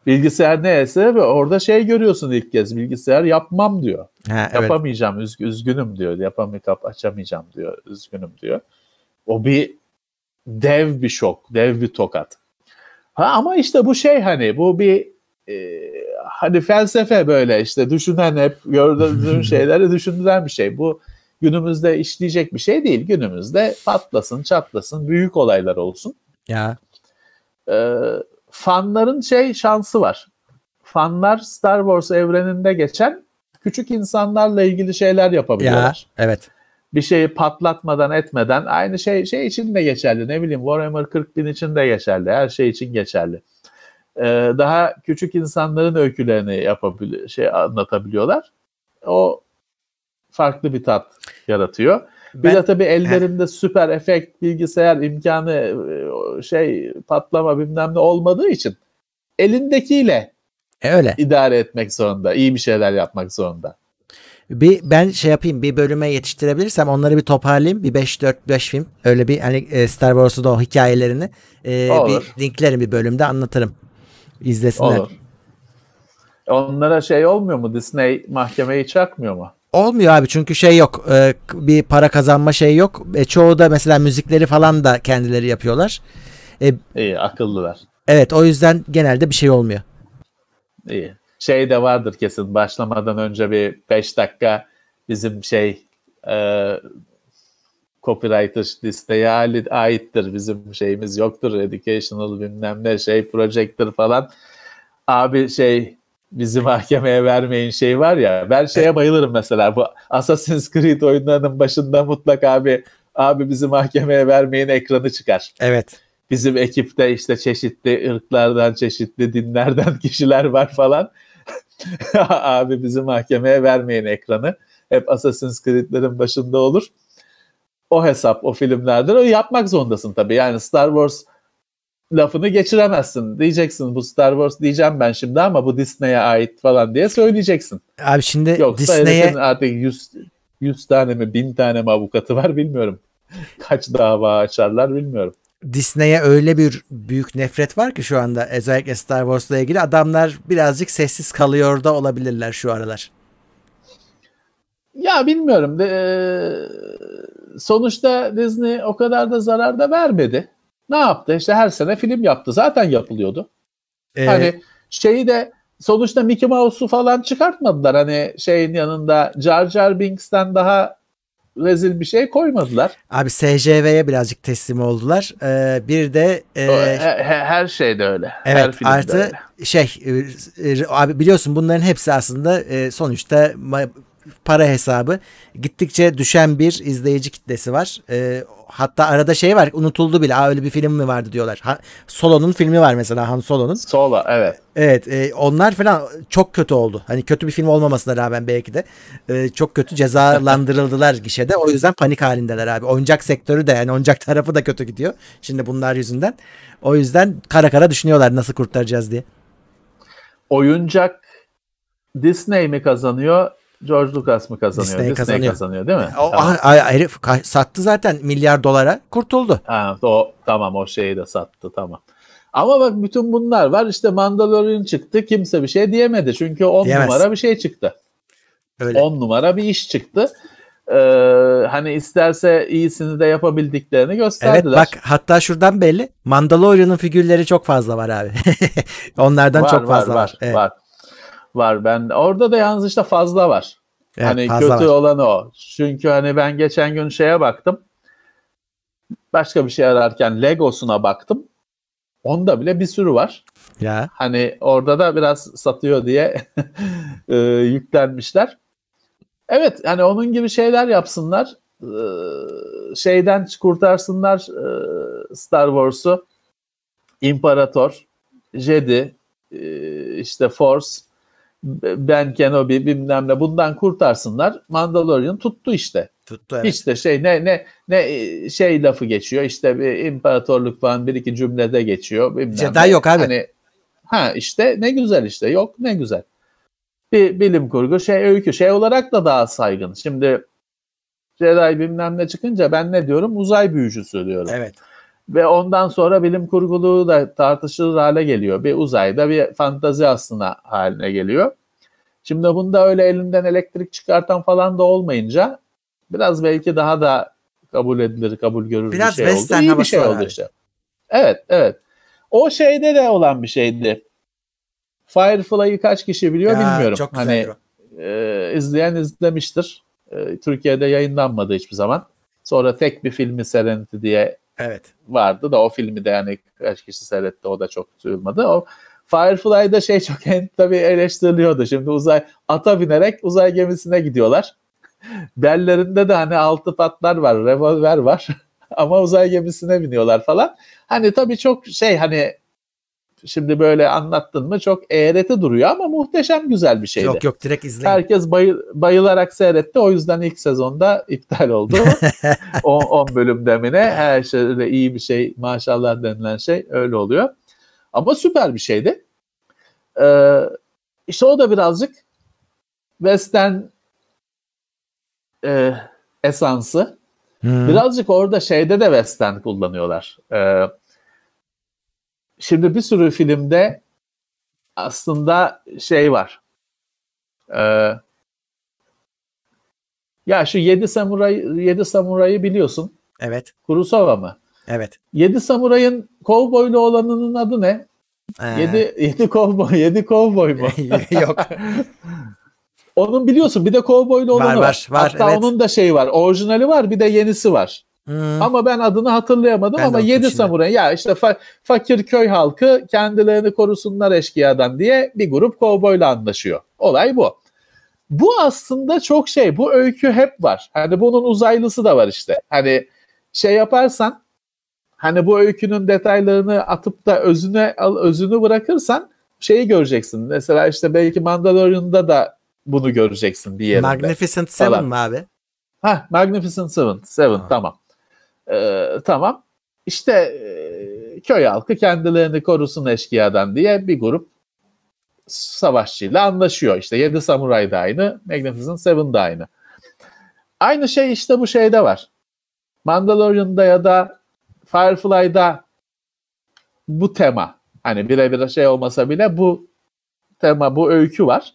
Bilgisayar neyse ve orada şey görüyorsun ilk kez. Bilgisayar yapmam diyor. He, evet. Yapamayacağım, üzg- üzgünüm diyor. Yapamayacağım, açamayacağım diyor. Üzgünüm diyor. O bir dev bir şok, dev bir tokat. Ha ama işte bu şey hani bu bir e, hani felsefe böyle işte düşünen hep gördüğün şeyleri düşündüren bir şey. Bu günümüzde işleyecek bir şey değil. Günümüzde patlasın, çatlasın, büyük olaylar olsun. Ya. Ee, fanların şey şansı var. Fanlar Star Wars evreninde geçen küçük insanlarla ilgili şeyler yapabiliyorlar. Ya, evet. Bir şeyi patlatmadan etmeden aynı şey şey için de geçerli. Ne bileyim Warhammer 40 bin için de geçerli. Her şey için geçerli. Ee, daha küçük insanların öykülerini yapabiliyor, şey anlatabiliyorlar. O farklı bir tat yaratıyor. Bir ben, de tabii ellerinde he. süper efekt bilgisayar imkanı e, şey patlama bilmem ne olmadığı için elindekiyle e, öyle idare etmek zorunda. iyi bir şeyler yapmak zorunda. Bir ben şey yapayım bir bölüme yetiştirebilirsem onları bir toparlayayım. Bir 5 4 5 film öyle bir hani e, Star Wars'u da o hikayelerini e, bir linklerim bir bölümde anlatırım. İzlesinler. Olur. Onlara şey olmuyor mu? Disney mahkemeyi çakmıyor mu? Olmuyor abi çünkü şey yok. E, bir para kazanma şey yok. E, çoğu da mesela müzikleri falan da kendileri yapıyorlar. E, İyi akıllılar. Evet o yüzden genelde bir şey olmuyor. İyi. Şey de vardır kesin başlamadan önce bir 5 dakika bizim şey e, copywriter listeye aittir. Bizim şeyimiz yoktur. Educational bilmem ne şey projector falan. Abi şey bizi mahkemeye vermeyin şey var ya. Ben şeye bayılırım mesela bu Assassin's Creed oyunlarının başında mutlaka abi abi bizi mahkemeye vermeyin ekranı çıkar. Evet. Bizim ekipte işte çeşitli ırklardan, çeşitli dinlerden kişiler var falan. abi bizi mahkemeye vermeyin ekranı. Hep Assassin's Creed'lerin başında olur. O hesap, o filmlerden o yapmak zorundasın tabii. Yani Star Wars lafını geçiremezsin. Diyeceksin bu Star Wars diyeceğim ben şimdi ama bu Disney'e ait falan diye söyleyeceksin. Abi şimdi Yoksa Disney'e artık 100, 100 tane mi 1000 tane mi avukatı var bilmiyorum. Kaç dava açarlar bilmiyorum. Disney'e öyle bir büyük nefret var ki şu anda özellikle Star Wars'la ilgili adamlar birazcık sessiz kalıyor da olabilirler şu aralar. Ya bilmiyorum. De, sonuçta Disney o kadar da zarar da vermedi. Ne yaptı? İşte her sene film yaptı. Zaten yapılıyordu. Ee, hani şeyi de sonuçta Mickey Mouse'u falan çıkartmadılar. Hani şeyin yanında Jar Jar Binks'ten daha rezil bir şey koymadılar. Abi SJV'ye birazcık teslim oldular. Ee, bir de e, her, her şeyde öyle. Evet her artı öyle. şey e, e, abi biliyorsun bunların hepsi aslında e, sonuçta para hesabı gittikçe düşen bir izleyici kitlesi var. E, hatta arada şey var unutuldu bile. Aa öyle bir film mi vardı diyorlar. Ha, Solo'nun filmi var mesela Han Solo'nun. Solo evet. Evet e, onlar falan çok kötü oldu. Hani kötü bir film olmamasına rağmen belki de e, çok kötü cezalandırıldılar gişede. O yüzden panik halindeler abi. Oyuncak sektörü de yani oyuncak tarafı da kötü gidiyor. Şimdi bunlar yüzünden. O yüzden kara kara düşünüyorlar nasıl kurtaracağız diye. Oyuncak Disney mi kazanıyor George Lucas mı kazanıyor? Disney, Disney kazanıyor. kazanıyor değil mi? O, tamam. herif sattı zaten milyar dolara kurtuldu. Ha, o, tamam o şeyi de sattı tamam. Ama bak bütün bunlar var işte Mandalorian çıktı kimse bir şey diyemedi. Çünkü 10 numara bir şey çıktı. Öyle. 10 numara bir iş çıktı. Ee, hani isterse iyisini de yapabildiklerini gösterdiler. Evet bak hatta şuradan belli Mandalorian'ın figürleri çok fazla var abi. Onlardan var, çok fazla var. Var, evet. var var ben. Orada da yalnız işte fazla var. Evet, hani fazla kötü var. olan o. Çünkü hani ben geçen gün şeye baktım. Başka bir şey ararken Legos'una baktım. Onda bile bir sürü var. Ya. Hani orada da biraz satıyor diye e, yüklenmişler. Evet hani onun gibi şeyler yapsınlar. E, şeyden kurtarsınlar e, Star Wars'u. İmparator, Jedi, işte Force ben Kenobi bilmem ne bundan kurtarsınlar. Mandalorian tuttu işte. Tuttu evet. İşte şey ne ne ne şey lafı geçiyor. İşte bir imparatorluk falan bir iki cümlede geçiyor. Jedi ne. yok abi. Hani, ha işte ne güzel işte. Yok ne güzel. Bir bilim kurgu şey öykü şey olarak da daha saygın. Şimdi Jedi bilmem ne çıkınca ben ne diyorum? Uzay büyücüsü diyorum. Evet. Ve ondan sonra bilim kurguluğu da tartışılır hale geliyor. Bir uzayda bir fantazi aslında haline geliyor. Şimdi bunda öyle elinden elektrik çıkartan falan da olmayınca biraz belki daha da kabul edilir, kabul görür biraz bir şey oldu. İyi bir şey oldu işte. Evet, evet. O şeyde de olan bir şeydi. Firefly'ı kaç kişi biliyor Ya, bilmiyorum. Çok hani o. e, izleyen izlemiştir. E, Türkiye'de yayınlanmadı hiçbir zaman. Sonra tek bir filmi Serenity diye Evet. vardı da o filmi de yani kaç kişi seyretti o da çok duyulmadı. O Firefly'da şey çok en, tabii eleştiriliyordu. Şimdi uzay ata binerek uzay gemisine gidiyorlar. Bellerinde de hani altı patlar var, revolver var. Ama uzay gemisine biniyorlar falan. Hani tabii çok şey hani şimdi böyle anlattın mı çok eğreti duruyor ama muhteşem güzel bir şeydi. Yok yok direkt izleyin. Herkes bayı- bayılarak seyretti. O yüzden ilk sezonda iptal oldu. 10 bölüm demine her şeyde iyi bir şey maşallah denilen şey öyle oluyor. Ama süper bir şeydi. Ee, işte o da birazcık western e, esansı. Hmm. Birazcık orada şeyde de western kullanıyorlar. Ee, şimdi bir sürü filmde aslında şey var. Ee, ya şu Yedi Samuray Yedi Samuray'ı biliyorsun. Evet. Kurosawa mı? Evet. Yedi Samuray'ın kovboylu olanının adı ne? Ee, Yedi, yedi kovboy, yedi kovboy mu? yok. Onun biliyorsun bir de kovboylu olanı Var, var. var, Hatta evet. onun da şeyi var. Orijinali var bir de yenisi var. Hmm. Ama ben adını hatırlayamadım Ben ama Yedi. Samuray ya işte fa- fakir köy halkı kendilerini korusunlar eşkıyadan diye bir grup kovboyla anlaşıyor. Olay bu. Bu aslında çok şey. Bu öykü hep var. Hani bunun uzaylısı da var işte. Hani şey yaparsan hani bu öykünün detaylarını atıp da özüne al- özünü bırakırsan şeyi göreceksin. Mesela işte belki Mandalorian'da da bunu göreceksin bir yerinde. Magnificent Seven mi abi? Ha, Magnificent Seven. Seven Ha. tamam. Ee, tamam. İşte e, köy halkı kendilerini korusun eşkıyadan diye bir grup savaşçıyla anlaşıyor. İşte Yedi Samuray da aynı, Magnificent Seven da aynı. Aynı şey işte bu şeyde var. Mandalorian'da ya da Firefly'da bu tema hani birebir şey olmasa bile bu tema, bu öykü var.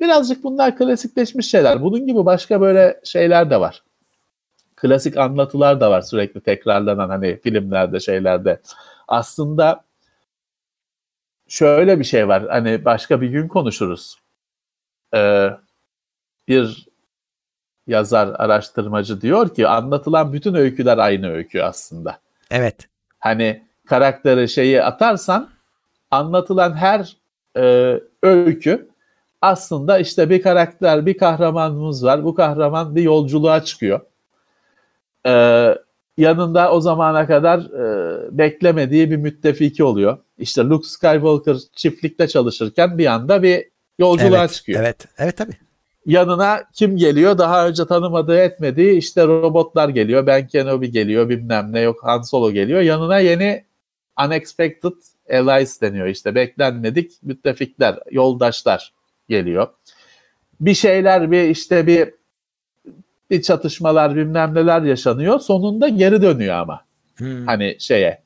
Birazcık bunlar klasikleşmiş şeyler. Bunun gibi başka böyle şeyler de var. Klasik anlatılar da var sürekli tekrarlanan hani filmlerde şeylerde. Aslında şöyle bir şey var. Hani başka bir gün konuşuruz. Ee, bir yazar, araştırmacı diyor ki anlatılan bütün öyküler aynı öykü aslında. Evet. Hani karakteri şeyi atarsan anlatılan her e, öykü aslında işte bir karakter, bir kahramanımız var. Bu kahraman bir yolculuğa çıkıyor. Ee, yanında o zamana kadar e, beklemediği bir müttefiki oluyor. İşte Luke Skywalker çiftlikte çalışırken bir anda bir yolculuğa evet. çıkıyor. Evet. Evet tabii. Yanına kim geliyor? Daha önce tanımadığı etmediği işte robotlar geliyor. Ben Kenobi geliyor bilmem ne yok Han Solo geliyor. Yanına yeni unexpected allies deniyor işte beklenmedik müttefikler, yoldaşlar geliyor. Bir şeyler bir işte bir bir çatışmalar bilmem neler yaşanıyor. Sonunda geri dönüyor ama Hmm. hani şeye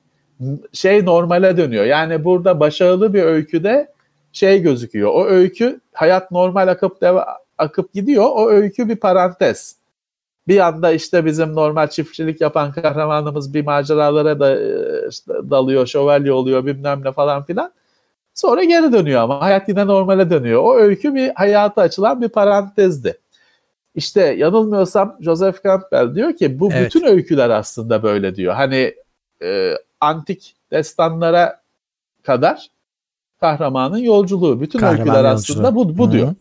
şey normale dönüyor. Yani burada başarılı bir öyküde şey gözüküyor. O öykü hayat normal akıp deva- akıp gidiyor. O öykü bir parantez. Bir anda işte bizim normal çiftçilik yapan kahramanımız bir maceralara da e, işte dalıyor, şövalye oluyor bilmem ne falan filan. Sonra geri dönüyor ama hayat yine normale dönüyor. O öykü bir hayata açılan bir parantezdi. İşte yanılmıyorsam Joseph Campbell diyor ki bu Evet. bütün öyküler aslında böyle diyor. Hani e, antik destanlara kadar kahramanın yolculuğu. Bütün Kahraman öyküler yolculuğu. aslında bu, bu Hı. diyor.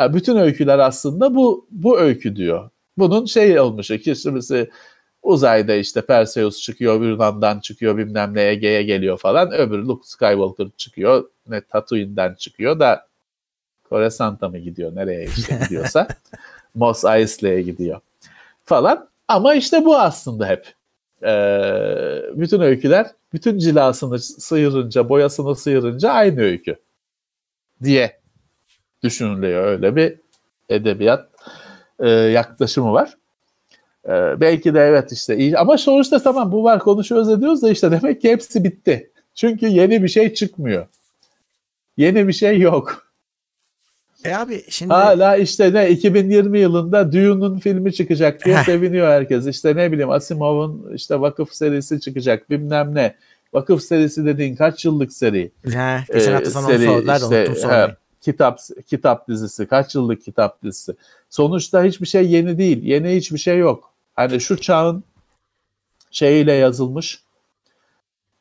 Bütün öyküler aslında bu bu öykü diyor. Bunun şey olmuş ikisi uzayda işte Perseus çıkıyor, Yunan'dan çıkıyor, bilmem ne Ege'ye geliyor falan. Öbürü Luke Skywalker çıkıyor, ne Tatooine'den çıkıyor da Coruscant'a mı gidiyor, nereye işte gidiyorsa. Mos Eisley'e gidiyor falan. Ama işte bu aslında hep. Ee, bütün öyküler, bütün cilasını sıyırınca, boyasını sıyırınca aynı öykü diye düşünülüyor. Öyle bir edebiyat e, yaklaşımı var. E, belki de evet işte iyi ama sonuçta tamam bu var konuşuyoruz ediyoruz da işte demek ki hepsi bitti. Çünkü yeni bir şey çıkmıyor. Yeni bir şey yok. E abi şimdi Hala işte ne 2020 yılında Dune'un filmi çıkacak diye seviniyor herkes. İşte ne bileyim Asimov'un işte vakıf serisi çıkacak bilmem ne. Vakıf serisi dediğin kaç yıllık seri? He, geçen hafta sana onu sordular unuttum sormayı. kitap kitap dizisi, kaç yıllık kitap dizisi. Sonuçta hiçbir şey yeni değil. Yeni hiçbir şey yok. Hani şu çağın şeyiyle yazılmış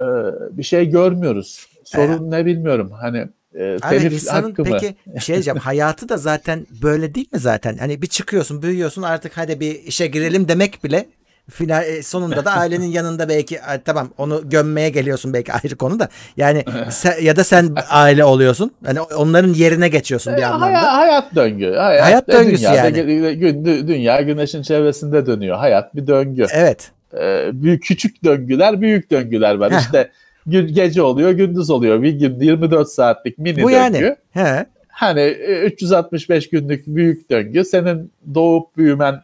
e, bir şey görmüyoruz. Sorun ne bilmiyorum. Hani e, Abi insanın peki bir şey diyeceğim hayatı da zaten böyle değil mi zaten? Hani bir çıkıyorsun büyüyorsun artık hadi bir işe girelim demek bile final e, sonunda da ailenin yanında belki tamam onu gömmeye geliyorsun belki ayrı konu da yani sen, ya da sen aile oluyorsun hani onların yerine geçiyorsun bir e, anlamda. Hayat, hayat döngü. Hayat, hayat döngüsü yani. Gün, dünya güneşin çevresinde dönüyor. Hayat bir döngü. Evet. Ee, büyük küçük döngüler, büyük döngüler var. Heh. İşte gece oluyor, gündüz oluyor. Bir gün 24 saatlik mini Bu döngü. Yani. He. Hani 365 e, günlük büyük döngü. Senin doğup büyümen,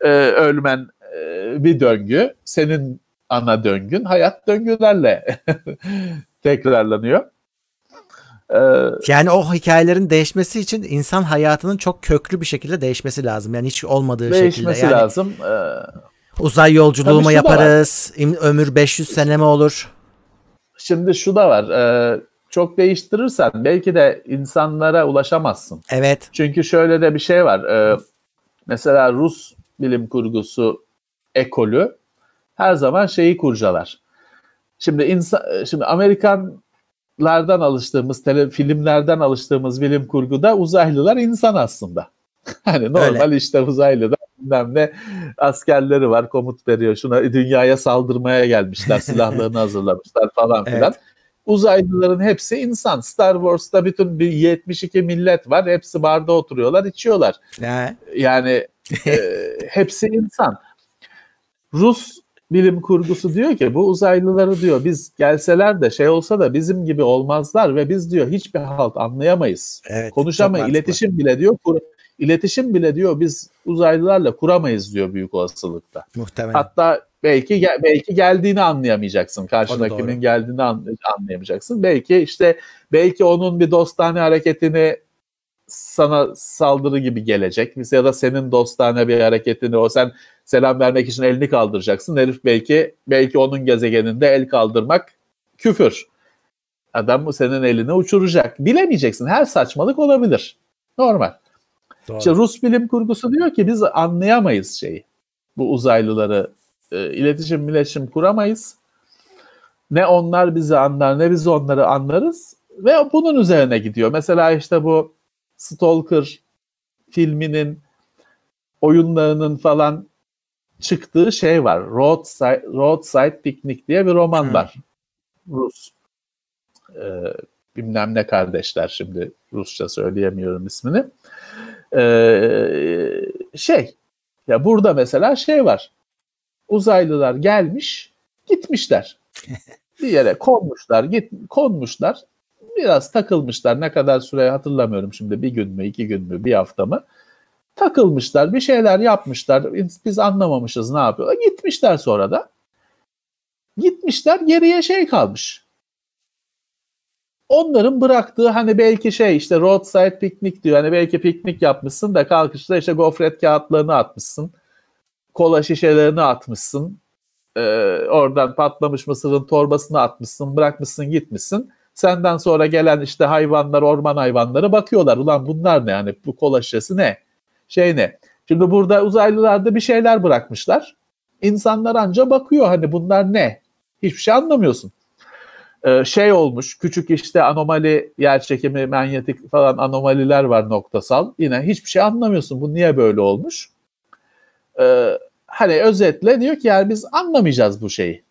e, ölmen e, bir döngü. Senin ana döngün hayat döngülerle tekrarlanıyor. Yani o hikayelerin değişmesi için insan hayatının çok köklü bir şekilde değişmesi lazım. Yani hiç olmadığı değişmesi şekilde. Değişmesi yani, lazım. Uzay yolculuğu mu yaparız? Ömür 500 sene mi olur? Şimdi şu da var. E, çok değiştirirsen belki de insanlara ulaşamazsın. Evet. Çünkü şöyle de bir şey var. E, mesela Rus bilim kurgusu ekolü her zaman şeyi kurcalar. Şimdi insan, şimdi Amerikanlardan alıştığımız, tele, filmlerden alıştığımız bilim kurguda uzaylılar insan aslında. hani normal Öyle. işte uzaylıda bilmem ne askerleri var komut veriyor. Şuna dünyaya saldırmaya gelmişler silahlarını hazırlamışlar falan filan. Evet. Uzaylıların hepsi insan. Star Wars'ta bütün bir 72 millet var. Hepsi barda oturuyorlar, içiyorlar. Ne? Yani e, hepsi insan. Rus bilim kurgusu diyor ki bu uzaylıları diyor biz gelseler de şey olsa da bizim gibi olmazlar ve biz diyor hiçbir halt anlayamayız. Evet, Konuşamayız. iletişim bile diyor kur, iletişim bile diyor biz uzaylılarla kuramayız diyor büyük olasılıkta. Muhtemelen. Hatta belki belki geldiğini anlayamayacaksın. Karşındakinin geldiğini anlayamayacaksın. Belki işte belki onun bir dostane hareketini sana saldırı gibi gelecek. Ya da senin dostane bir hareketini o sen selam vermek için elini kaldıracaksın. Herif belki belki onun gezegeninde el kaldırmak küfür. Adam bu senin elini uçuracak. Bilemeyeceksin. Her saçmalık olabilir. Normal. Doğru. İşte Rus bilim kurgusu diyor ki biz anlayamayız şeyi. Bu uzaylıları e, iletişim iletişim kuramayız. Ne onlar bizi anlar ne biz onları anlarız. Ve bunun üzerine gidiyor. Mesela işte bu Stalker filminin oyunlarının falan çıktığı şey var. Roadside, Roadside Picnic diye bir roman hmm. var. Rus. Ee, bilmem ne kardeşler şimdi Rusça söyleyemiyorum ismini. Ee, şey ya burada mesela şey var. Uzaylılar gelmiş, gitmişler. bir yere konmuşlar, git konmuşlar. Biraz takılmışlar. Ne kadar süre hatırlamıyorum şimdi. Bir gün mü, iki gün mü, bir hafta mı? Takılmışlar, bir şeyler yapmışlar. Biz anlamamışız ne yapıyorlar. Gitmişler sonra da. Gitmişler, geriye şey kalmış onların bıraktığı hani belki şey işte roadside piknik diyor. Hani belki piknik yapmışsın da kalkışta işte gofret kağıtlarını atmışsın. Kola şişelerini atmışsın. Ee, oradan patlamış mısırın torbasını atmışsın. Bırakmışsın gitmişsin. Senden sonra gelen işte hayvanlar, orman hayvanları bakıyorlar. Ulan bunlar ne yani bu kola şişesi ne? Şey ne? Şimdi burada uzaylılar da bir şeyler bırakmışlar. İnsanlar anca bakıyor hani bunlar ne? Hiçbir şey anlamıyorsun. Ee, şey olmuş küçük işte anomali yer çekimi manyetik falan anomaliler var noktasal. Yine hiçbir şey anlamıyorsun. Bu niye böyle olmuş? Ee, hani özetle diyor ki yani biz anlamayacağız bu şeyi.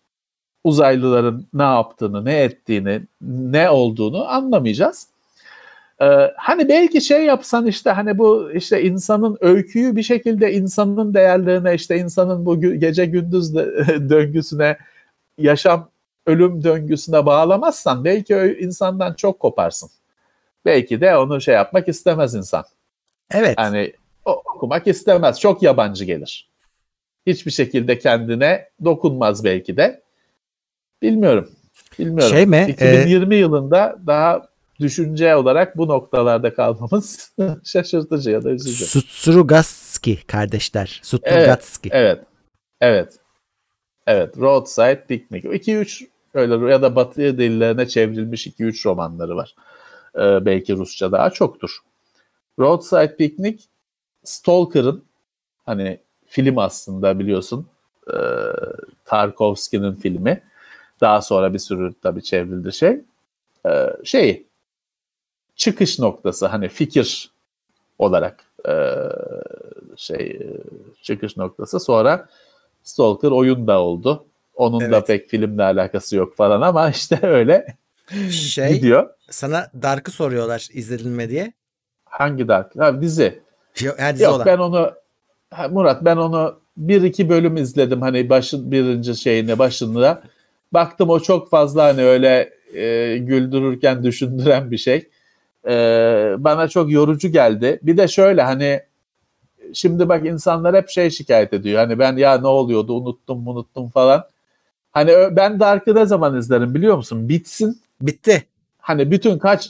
Uzaylıların ne yaptığını ne ettiğini ne olduğunu anlamayacağız. Ee, hani belki şey yapsan işte hani bu işte insanın öyküyü bir şekilde insanın değerlerine işte insanın bu gece gündüz döngüsüne yaşam ölüm döngüsüne bağlamazsan belki insandan çok koparsın. Belki de onu şey yapmak istemez insan. Evet. Yani okumak istemez. Çok yabancı gelir. Hiçbir şekilde kendine dokunmaz belki de. Bilmiyorum. Bilmiyorum. Şey mi? 2020 ee... yılında daha düşünce olarak bu noktalarda kalmamız şaşırtıcı ya da üzücü. Strugatski kardeşler. Strugatski. Evet. Evet. Evet. Evet. Roadside Picnic. 2-3 Öyle ya da Batı dillerine çevrilmiş 2-3 romanları var. Ee, belki Rusça daha çoktur. Roadside Picnic Stalker'ın hani film aslında biliyorsun e, Tarkovski'nin filmi. Daha sonra bir sürü tabii çevrildi şey. E, şey çıkış noktası hani fikir olarak e, şey çıkış noktası. Sonra Stalker oyun da oldu. Onun evet. da pek filmle alakası yok falan ama işte öyle şey, gidiyor. Sana Dark'ı soruyorlar izledin mi diye. Hangi Dark? Ha dizi. Yok, yani dizi yok olan. ben onu ha, Murat ben onu bir iki bölüm izledim hani başın birinci şeyine başında. Baktım o çok fazla hani öyle e, güldürürken düşündüren bir şey. E, bana çok yorucu geldi. Bir de şöyle hani şimdi bak insanlar hep şey şikayet ediyor. Hani ben ya ne oluyordu unuttum unuttum falan. Hani ben Dark'ı ne zaman izlerim biliyor musun? Bitsin. Bitti. Hani bütün kaç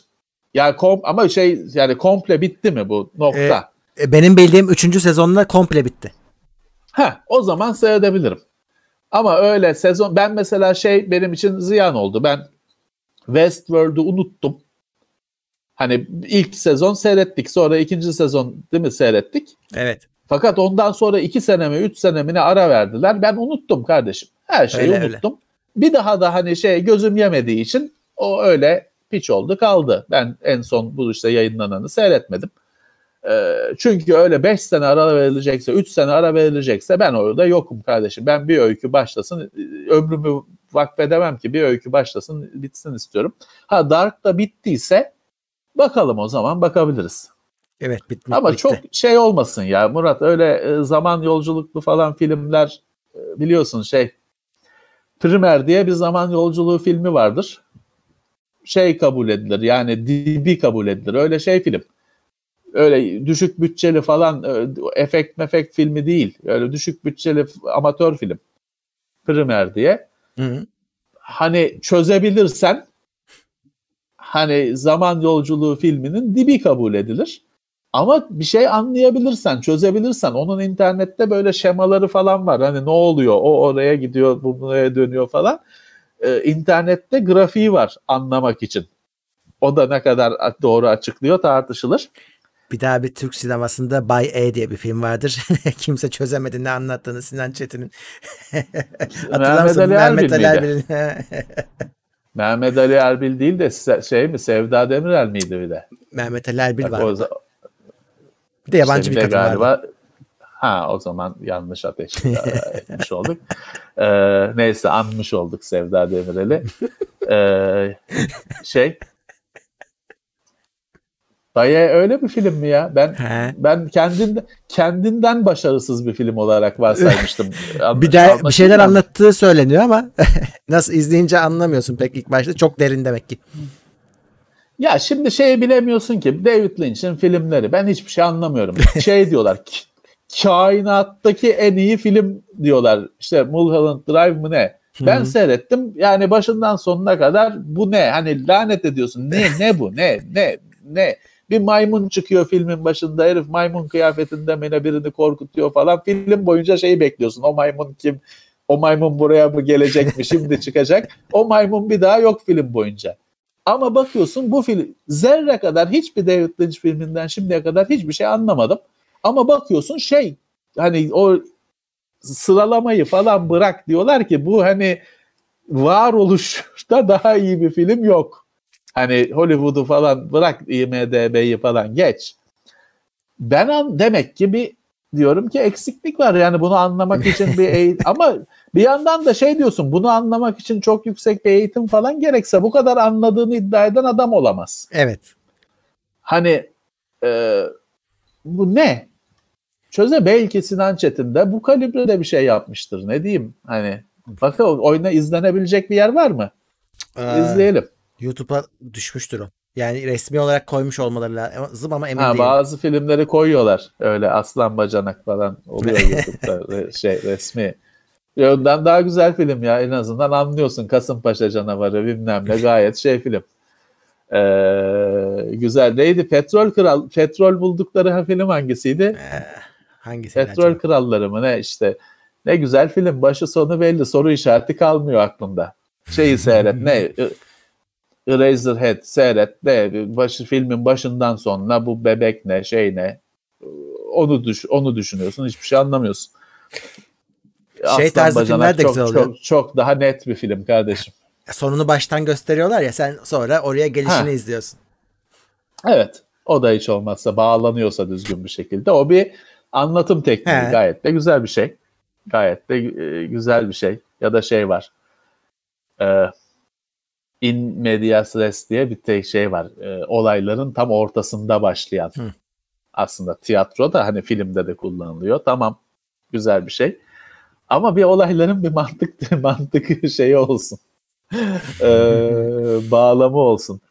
ya kom ama şey yani komple bitti mi bu nokta? Ee, benim bildiğim 3. sezonla komple bitti. Ha, o zaman seyredebilirim. Ama öyle sezon ben mesela şey benim için ziyan oldu. Ben Westworld'u unuttum. Hani ilk sezon seyrettik. Sonra ikinci sezon değil mi seyrettik? Evet. Fakat ondan sonra iki sene mi üç sene mi ne ara verdiler. Ben unuttum kardeşim. Her şeyi öyle, unuttum. Öyle. Bir daha da hani şey gözüm yemediği için o öyle piç oldu kaldı. Ben en son bu işte yayınlananı seyretmedim. Ee, çünkü öyle 5 sene ara verilecekse, 3 sene ara verilecekse ben orada yokum kardeşim. Ben bir öykü başlasın, ömrümü vakfedemem ki bir öykü başlasın, bitsin istiyorum. Ha Dark da bittiyse bakalım o zaman bakabiliriz. Evet bitti. Ama bitti. çok şey olmasın ya Murat öyle e, zaman yolculuklu falan filmler e, biliyorsun şey Primer diye bir zaman yolculuğu filmi vardır. Şey kabul edilir yani dibi kabul edilir öyle şey film öyle düşük bütçeli falan e, efekt mefekt filmi değil. Öyle düşük bütçeli amatör film. Primer diye. Hı hı. Hani çözebilirsen hani zaman yolculuğu filminin dibi kabul edilir. Ama bir şey anlayabilirsen, çözebilirsen onun internette böyle şemaları falan var. Hani ne oluyor? O oraya gidiyor, bu buraya dönüyor falan. Ee, internette grafiği var anlamak için. O da ne kadar doğru açıklıyor tartışılır. Bir daha bir Türk sinemasında Bay E diye bir film vardır. Kimse çözemedi ne anlattığını Sinan Çetin'in. Hatırlar mısın? Mehmet Ali Erbil. Mehmet Ali Erbil değil de şey mi Sevda Demirel miydi bir de? Mehmet Ali Erbil var. O, bir de yabancı işte bir, bir kadın galiba, vardı. Ha o zaman yanlış ateş etmiş olduk. Ee, neyse anmış olduk Sevda Demirel'i. Ee, şey Dayı öyle bir film mi ya? Ben He. ben kendinden kendinden başarısız bir film olarak varsaymıştım. bir de bir şeyler anlattığı söyleniyor ama nasıl izleyince anlamıyorsun pek ilk başta. Çok derin demek ki. Ya şimdi şey bilemiyorsun ki David Lynch'in filmleri ben hiçbir şey anlamıyorum. Şey diyorlar kainattaki en iyi film diyorlar. İşte Mulholland Drive mı ne? Ben Hı-hı. seyrettim. Yani başından sonuna kadar bu ne? Hani lanet ediyorsun. Ne ne bu? Ne ne ne? Bir maymun çıkıyor filmin başında herif maymun kıyafetinde mene birini korkutuyor falan. Film boyunca şeyi bekliyorsun. O maymun kim? O maymun buraya mı gelecek mi? Şimdi çıkacak. O maymun bir daha yok film boyunca. Ama bakıyorsun bu film zerre kadar hiçbir David Lynch filminden şimdiye kadar hiçbir şey anlamadım. Ama bakıyorsun şey hani o sıralamayı falan bırak diyorlar ki bu hani varoluşta daha iyi bir film yok. Hani Hollywood'u falan bırak IMDB'yi falan geç. Ben an, demek ki bir diyorum ki eksiklik var. Yani bunu anlamak için bir eğitim ama bir yandan da şey diyorsun bunu anlamak için çok yüksek bir eğitim falan gerekse bu kadar anladığını iddia eden adam olamaz. Evet. Hani e, bu ne? Çöze belki Sinan Çetin de bu kalibrede bir şey yapmıştır. Ne diyeyim? Hani bakın oyuna izlenebilecek bir yer var mı? Ee, İzleyelim. YouTube'a düşmüştür o. Yani resmi olarak koymuş olmaları lazım ama emin ha, değilim. Bazı filmleri koyuyorlar. Öyle aslan bacanak falan oluyor YouTube'da şey resmi. Ondan daha güzel film ya en azından anlıyorsun Kasımpaşa canavarı bilmem ne gayet şey film. Ee, güzel neydi Petrol Kral Petrol buldukları film hangisiydi? Ee, hangisi? Petrol acaba? Kralları mı ne işte ne güzel film başı sonu belli soru işareti kalmıyor aklımda. şeyi seyret ne Eraserhead seyret ne başı, filmin başından sonuna bu bebek ne şey ne onu düş onu düşünüyorsun hiçbir şey anlamıyorsun. Şey Aslan tarzı Bacanak filmler de çok, güzel oluyor. Çok, çok daha net bir film kardeşim. Sonunu baştan gösteriyorlar ya sen sonra oraya gelişini ha. izliyorsun. Evet. O da hiç olmazsa bağlanıyorsa düzgün bir şekilde. O bir anlatım tekniği He. gayet de güzel bir şey. Gayet de e, güzel bir şey. Ya da şey var. E, in medias res diye bir tek şey var. E, olayların tam ortasında başlayan. Hı. Aslında tiyatroda hani filmde de kullanılıyor. Tamam. Güzel bir şey. Ama bir olayların bir mantık mantık şeyi olsun. e, bağlamı olsun.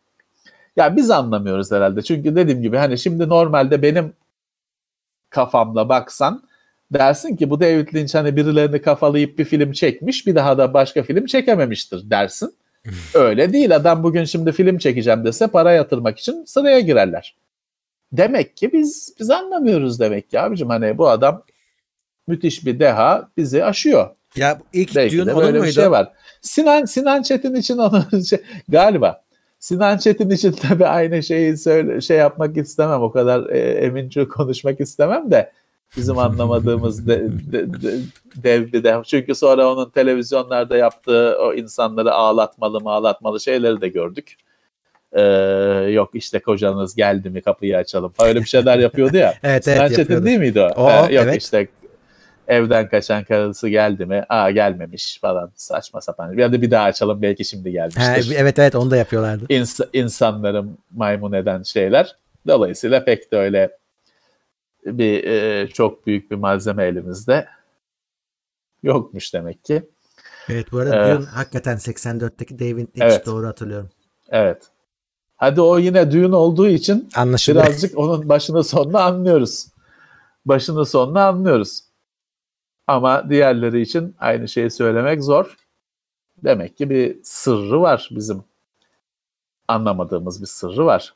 Ya biz anlamıyoruz herhalde. Çünkü dediğim gibi hani şimdi normalde benim kafamla baksan dersin ki bu David Lynch hani birilerini kafalayıp bir film çekmiş bir daha da başka film çekememiştir dersin. Öyle değil adam bugün şimdi film çekeceğim dese para yatırmak için sıraya girerler. Demek ki biz biz anlamıyoruz demek ki abicim hani bu adam müthiş bir deha bizi aşıyor. Ya ilk Belki Dune onun muydu? şey var. Sinan Sinan Çetin için onu şey, galiba Sinan Çetin için tabii aynı şeyi söyle, şey yapmak istemem. O kadar e, emince konuşmak istemem de bizim anlamadığımız de, de, de, dev bir dev. Çünkü sonra onun televizyonlarda yaptığı o insanları ağlatmalı mı ağlatmalı şeyleri de gördük. Ee, yok işte kocanız geldi mi kapıyı açalım falan öyle bir şeyler yapıyordu ya. evet, Sinan evet, Çetin yapıyordu. değil miydi o? o ee, yok evet. işte evden kaçan karısı geldi mi? Aa gelmemiş falan saçma sapan. Ya da bir daha açalım belki şimdi gelmiştir. He, evet evet onu da yapıyorlardı. İns- insanları maymun eden şeyler. Dolayısıyla pek de öyle bir e, çok büyük bir malzeme elimizde yokmuş demek ki. Evet bu arada ee, Dune hakikaten 84'teki David Lynch evet, doğru hatırlıyorum. Evet. Hadi o yine Dune olduğu için Anlaşılıyor. birazcık onun başını sonunu anlıyoruz. Başını sonunu anlıyoruz. Ama diğerleri için aynı şeyi söylemek zor. Demek ki bir sırrı var bizim. Anlamadığımız bir sırrı var.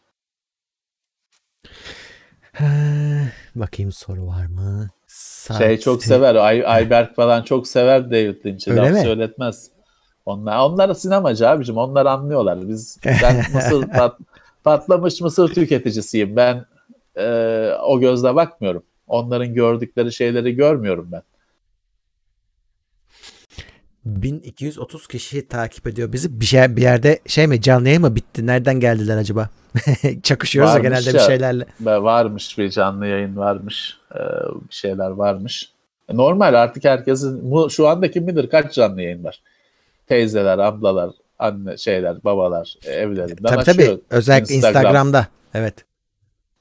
Bakayım soru var mı? Saat... Şey çok sever. Ay, Ayberk falan çok sever David Lynch'i. Laf mi? söyletmez. Onlar, onlar sinemacı abicim. Onlar anlıyorlar. Biz ben mısır pat, patlamış mısır tüketicisiyim. Ben e, o gözle bakmıyorum. Onların gördükleri şeyleri görmüyorum ben. 1230 kişi takip ediyor bizi. Bir şey bir yerde şey mi canlı yayın mı bitti? Nereden geldiler acaba? Çakışıyoruz varmış genelde ya, bir şeylerle. Varmış bir canlı yayın varmış. Ee, bir şeyler varmış. E, normal artık herkesin şu anda kim bilir kaç canlı yayın var. Teyzeler, ablalar, anne şeyler, babalar evlerinden tabii, açıyor. Tabii özellikle Instagram. Instagram'da. Evet.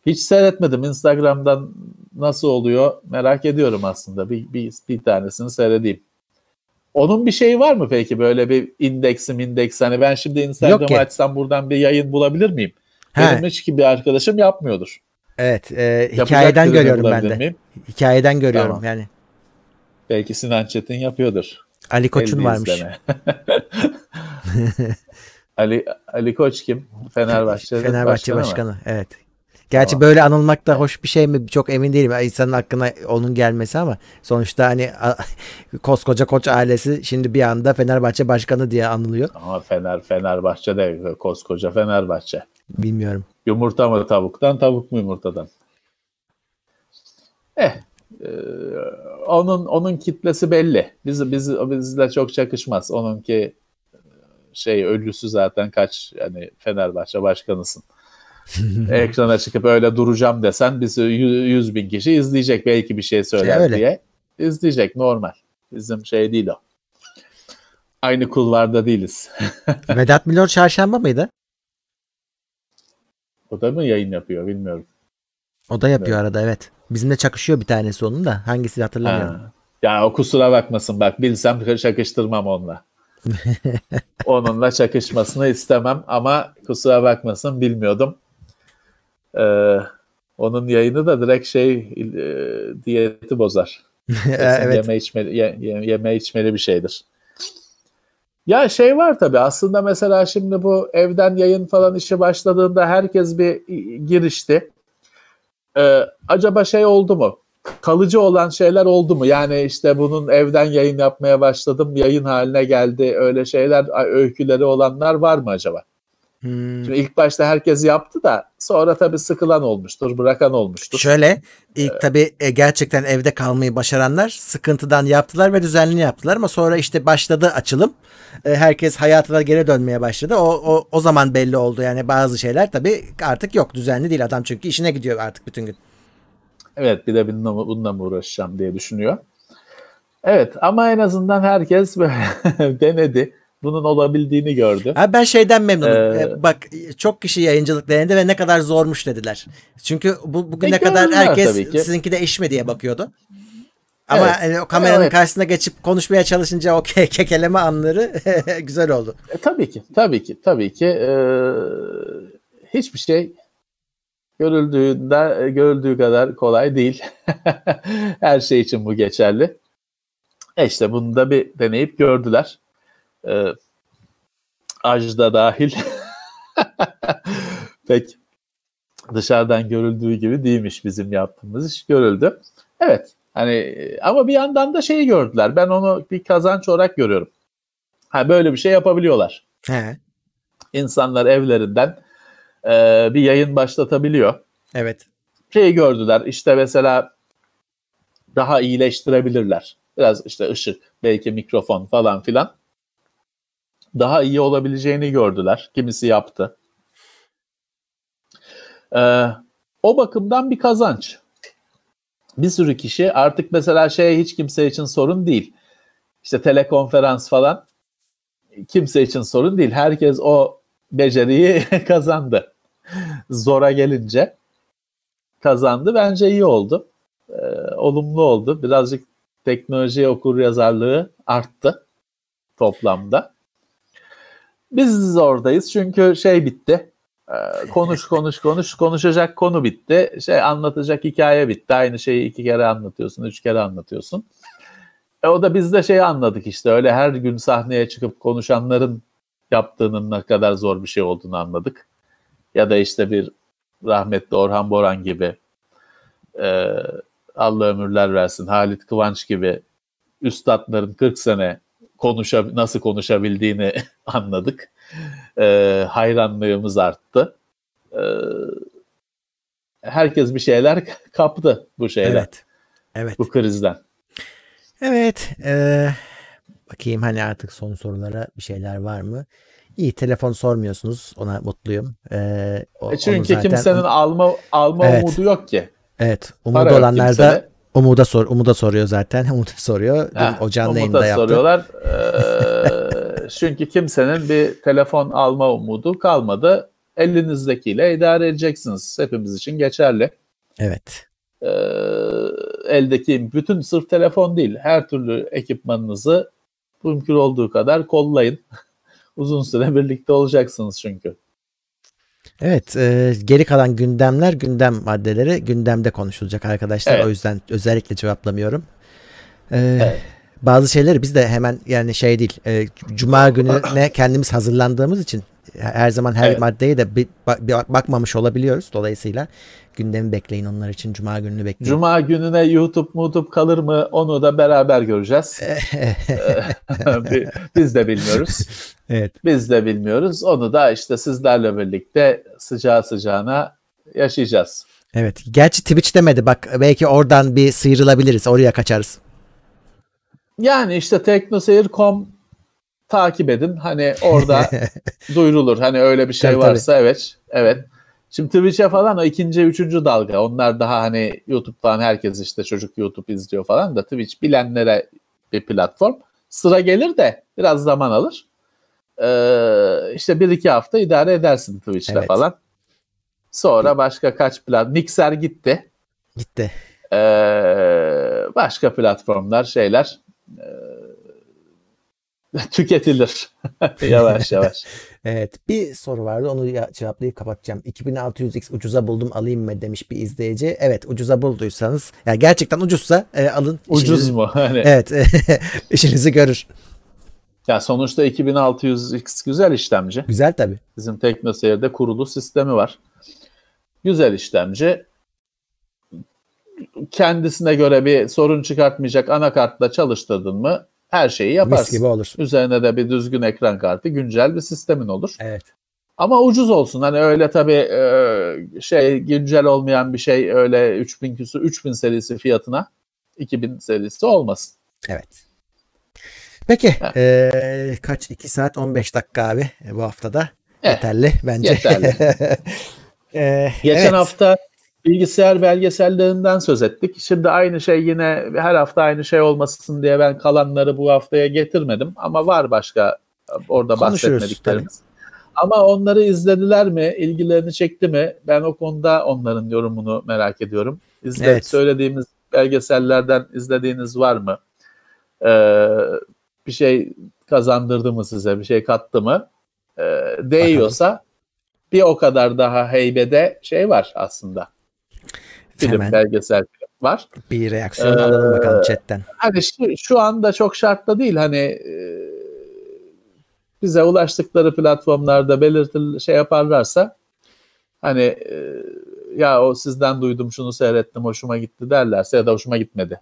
Hiç seyretmedim. Instagram'dan nasıl oluyor merak ediyorum aslında. Bir, bir, bir tanesini seyredeyim. Onun bir şeyi var mı peki böyle bir indeksi indeks hani ben şimdi Instagram'ı açsam buradan bir yayın bulabilir miyim? He. Benim hiç ki bir arkadaşım yapmıyordur. Evet e, hikayeden görüyorum ben de. Miyim? Hikayeden görüyorum tamam. yani. Belki Sinan Çetin yapıyordur. Ali Koç'un varmış. Ali Ali Koç kim? Fenerbahçe Fenerbahçe başkanı, başkanı evet. Gerçi tamam. böyle anılmak da hoş bir şey mi çok emin değilim. İnsanın hakkına onun gelmesi ama sonuçta hani koskoca koç ailesi şimdi bir anda Fenerbahçe başkanı diye anılıyor. Ama Fener Fenerbahçe de koskoca Fenerbahçe. Bilmiyorum. Yumurta mı tavuktan, tavuk mu yumurtadan? Eh, e, onun onun kitlesi belli. Biz biz bizle çok çakışmaz. Onunki şey ölüsü zaten kaç yani Fenerbahçe başkanısın. ekrana çıkıp öyle duracağım desen bizi 100 bin kişi izleyecek belki bir şey söyler şey diye. izleyecek normal. Bizim şey değil o. Aynı kulvarda değiliz. Vedat Milor çarşamba mıydı? O da mı yayın yapıyor bilmiyorum. O da yapıyor evet. arada evet. Bizimle çakışıyor bir tanesi onun da. Hangisi hatırlamıyorum. Ha. Ya o kusura bakmasın bak bilsem çakıştırmam onunla. Onunla çakışmasını istemem ama kusura bakmasın bilmiyordum. Ee, onun yayını da direkt şey e, diyeti bozar. evet. Yeme içmeli, ye, yeme içmeli bir şeydir. Ya şey var tabii aslında mesela şimdi bu evden yayın falan işi başladığında herkes bir girişti. Ee, acaba şey oldu mu? kalıcı olan şeyler oldu mu? Yani işte bunun evden yayın yapmaya başladım, yayın haline geldi. Öyle şeyler, öyküleri olanlar var mı acaba? Hmm. Şimdi ilk başta herkes yaptı da sonra tabii sıkılan olmuştur, bırakan olmuştur. Şöyle ilk ee, tabii e, gerçekten evde kalmayı başaranlar sıkıntıdan yaptılar ve düzenli yaptılar ama sonra işte başladı açılım. E, herkes hayatına geri dönmeye başladı. O, o, o zaman belli oldu yani bazı şeyler tabii artık yok düzenli değil adam çünkü işine gidiyor artık bütün gün. Evet bir de bununla bununla mı uğraşacağım diye düşünüyor. Evet ama en azından herkes denedi bunun olabildiğini gördü. Abi ben şeyden memnunum. Ee, Bak çok kişi yayıncılık denedi ve ne kadar zormuş dediler. Çünkü bu bugüne e, kadar herkes sizinki de iş mi diye bakıyordu. Ama evet. yani o kameranın evet. karşısına geçip konuşmaya çalışınca o ke kekeleme anları güzel oldu. E, tabii ki, tabii ki, tabii ki. Ee, hiçbir şey görüldüğünde görüldüğü kadar kolay değil. Her şey için bu geçerli. E işte bunu da bir deneyip gördüler e, Ajda dahil pek dışarıdan görüldüğü gibi değilmiş bizim yaptığımız iş görüldü. Evet hani ama bir yandan da şeyi gördüler. Ben onu bir kazanç olarak görüyorum. Ha böyle bir şey yapabiliyorlar. He. İnsanlar evlerinden e, bir yayın başlatabiliyor. Evet. Şeyi gördüler işte mesela daha iyileştirebilirler. Biraz işte ışık, belki mikrofon falan filan daha iyi olabileceğini gördüler. Kimisi yaptı. Ee, o bakımdan bir kazanç. Bir sürü kişi artık mesela şey hiç kimse için sorun değil. İşte telekonferans falan kimse için sorun değil. Herkes o beceriyi kazandı. Zora gelince kazandı. Bence iyi oldu. Ee, olumlu oldu. Birazcık teknoloji okur yazarlığı arttı toplamda. Biz oradayız çünkü şey bitti. Ee, konuş konuş konuş konuşacak konu bitti. Şey anlatacak hikaye bitti. Aynı şeyi iki kere anlatıyorsun, üç kere anlatıyorsun. E, o da biz de şeyi anladık işte öyle her gün sahneye çıkıp konuşanların yaptığının ne kadar zor bir şey olduğunu anladık. Ya da işte bir rahmetli Orhan Boran gibi e, Allah ömürler versin Halit Kıvanç gibi üstadların 40 sene konuşa, nasıl konuşabildiğini anladık. E, hayranlığımız arttı. E, herkes bir şeyler kaptı bu şeyler. Evet. Evet. Bu krizden. Evet. E, bakayım hani artık son sorulara bir şeyler var mı? İyi telefon sormuyorsunuz. Ona mutluyum. Ee, o, e çünkü zaten... kimsenin alma alma evet. umudu yok ki. Evet. Umudu olanlar da Umut'a sor, Umut'a soruyor zaten. Umut'a soruyor. Heh, o canlı yayında soruyorlar. Ee, çünkü kimsenin bir telefon alma umudu kalmadı. Elinizdekiyle idare edeceksiniz. Hepimiz için geçerli. Evet. Ee, eldeki bütün sırf telefon değil. Her türlü ekipmanınızı mümkün olduğu kadar kollayın. Uzun süre birlikte olacaksınız çünkü. Evet, e, geri kalan gündemler, gündem maddeleri gündemde konuşulacak arkadaşlar. Evet. O yüzden özellikle cevaplamıyorum. E, evet. Bazı şeyleri biz de hemen yani şey değil, e, Cuma gününe kendimiz hazırlandığımız için her zaman her evet. maddeye de bir, bir bakmamış olabiliyoruz. Dolayısıyla gündemi bekleyin onlar için. Cuma gününü bekleyin. Cuma gününe YouTube YouTube kalır mı onu da beraber göreceğiz. Biz de bilmiyoruz. Evet. Biz de bilmiyoruz. Onu da işte sizlerle birlikte sıcağı sıcağına yaşayacağız. Evet. Gerçi Twitch demedi bak belki oradan bir sıyrılabiliriz. Oraya kaçarız. Yani işte teknoseyir.com takip edin. Hani orada duyurulur. Hani öyle bir şey tabii, varsa tabii. evet. Evet. Şimdi Twitch'e falan o ikinci, üçüncü dalga. Onlar daha hani YouTube falan herkes işte çocuk YouTube izliyor falan da Twitch bilenlere bir platform. Sıra gelir de biraz zaman alır. Ee, işte bir iki hafta idare edersin Twitch'te evet. falan. Sonra başka kaç plat Mixer gitti. Gitti. Ee, başka platformlar şeyler e, tüketilir yavaş yavaş. evet bir soru vardı onu cevaplayıp kapatacağım. 2600X ucuza buldum alayım mı demiş bir izleyici. Evet ucuza bulduysanız yani gerçekten ucuzsa e, alın. Ucuz işinizi, mu? Hani... Evet işinizi görür. Ya sonuçta 2600X güzel işlemci. Güzel tabi. Bizim TeknoSeyir'de kurulu sistemi var. Güzel işlemci. kendisine göre bir sorun çıkartmayacak anakartla çalıştırdın mı her şeyi yaparsın. Mis gibi olur. Üzerine de bir düzgün ekran kartı, güncel bir sistemin olur. Evet. Ama ucuz olsun. Hani öyle tabii e, şey güncel olmayan bir şey öyle 3000 küsur 3000 serisi fiyatına 2000 serisi olmasın. Evet. Peki e, kaç 2 saat 15 dakika abi bu haftada Eh, yeterli bence. yeterli. E, Geçen evet. hafta bilgisayar belgesellerinden söz ettik. Şimdi aynı şey yine her hafta aynı şey olmasın diye ben kalanları bu haftaya getirmedim. Ama var başka orada bahsetmediklerimiz. Ama onları izlediler mi? ilgilerini çekti mi? Ben o konuda onların yorumunu merak ediyorum. İzle, Evet. Söylediğimiz belgesellerden izlediğiniz var mı? Ee, bir şey kazandırdı mı size? Bir şey kattı mı? Ee, değiyorsa bir o kadar daha heybede şey var aslında. Film, Hemen belgesel film var. bir reaksiyon alalım Ee, bakalım chatten. Hani şu, şu anda çok şartlı değil. Hani e, bize ulaştıkları platformlarda belirtil şey yaparlarsa hani e, ya o sizden duydum şunu seyrettim hoşuma gitti derlerse ya da hoşuma gitmedi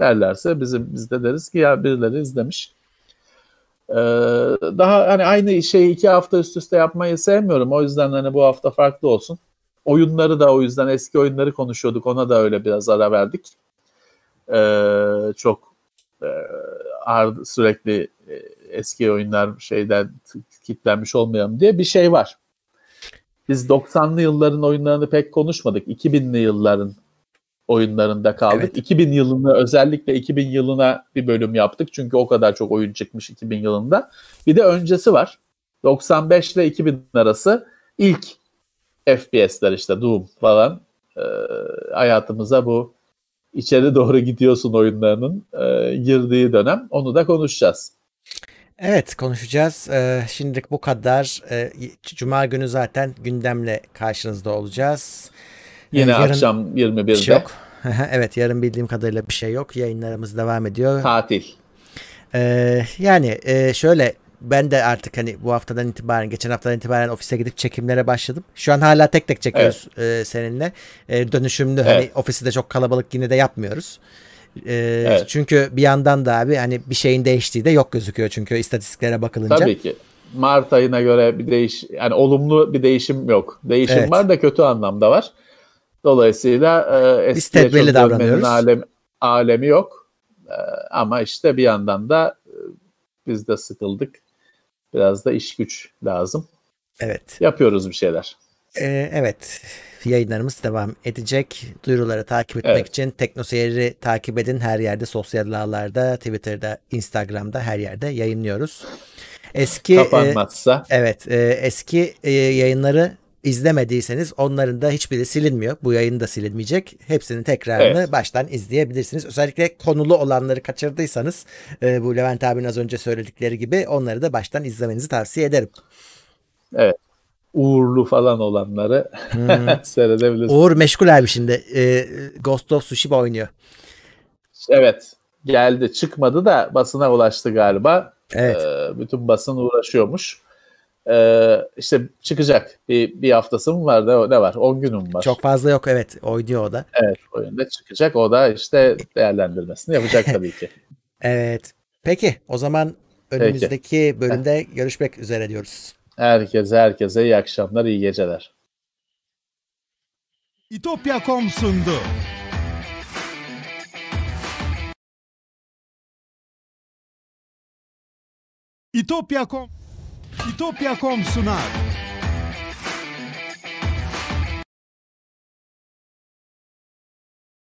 derlerse bizim biz de deriz ki ya birileri izlemiş. Ee, daha hani aynı şeyi iki hafta üst üste yapmayı sevmiyorum. O yüzden hani bu hafta farklı olsun. Oyunları da o yüzden eski oyunları konuşuyorduk. Ona da öyle biraz ara verdik. Ee, çok e, ar- sürekli e, eski oyunlar şeyden kitlenmiş olmayalım diye bir şey var. Biz 90'lı yılların oyunlarını pek konuşmadık. 2000'li yılların oyunlarında kaldık. Evet. 2000 yılını özellikle 2000 yılına bir bölüm yaptık. Çünkü o kadar çok oyun çıkmış 2000 yılında. Bir de öncesi var. 95 ile 2000 arası ilk FPS'ler işte Doom falan e, hayatımıza bu içeri doğru gidiyorsun oyunlarının e, girdiği dönem. Onu da konuşacağız. Evet konuşacağız. Ee, şimdilik bu kadar. Ee, Cuma günü zaten gündemle karşınızda olacağız. Yine yarın akşam bir 21'de şey yok. evet yarın bildiğim kadarıyla bir şey yok. Yayınlarımız devam ediyor. tatil. Ee, yani e, şöyle ben de artık hani bu haftadan itibaren geçen haftadan itibaren ofise gidip çekimlere başladım. Şu an hala tek tek çekiyoruz e, seninle. E, dönüşümlü hani Evet. ofisi de çok kalabalık yine de yapmıyoruz. E, Evet. Çünkü bir yandan da abi hani bir şeyin değiştiği de yok gözüküyor çünkü istatistiklere bakılınca. Tabii ki. Mart ayına göre bir değiş yani olumlu bir değişim yok. Değişim Evet. var da kötü anlamda var. Dolayısıyla e, Biz tedbirli davranıyoruz. Alem, alemi yok. E, ama işte bir yandan da e, biz de sıkıldık. Biraz da iş güç lazım. Evet. Yapıyoruz bir şeyler. Ee, evet. Yayınlarımız devam edecek. Duyuruları takip etmek Evet. için Teknoseyir'i takip edin. Her yerde sosyal ağlarda, Twitter'da, Instagram'da her yerde yayınlıyoruz. Eski e, Kapanmazsa evet, e, eski e, yayınları izlemediyseniz onların da hiçbiri silinmiyor. Bu yayın da silinmeyecek. Hepsinin tekrarını Evet. baştan izleyebilirsiniz. Özellikle konulu olanları kaçırdıysanız e, bu Levent abinin az önce söyledikleri gibi onları da baştan izlemenizi tavsiye ederim. uğurlu falan olanları Hmm. seyredebilirsiniz. Uğur meşgul abi şimdi. E, Ghost of Tsushima oynuyor. Evet geldi çıkmadı da basına ulaştı galiba. Evet. Ee, bütün basın uğraşıyormuş. Ee, işte çıkacak. Bir, bir haftası mı var? Ne, ne var? 10 günüm var. Çok fazla yok evet. Oynuyor o da. Evet oyunda çıkacak. O da işte değerlendirmesini yapacak tabii ki. Evet. Peki o zaman önümüzdeki bölümde görüşmek üzere diyoruz. Herkese herkese iyi akşamlar, iyi geceler. İtopya.com sundu. İtopya.com İtopya.com sunar.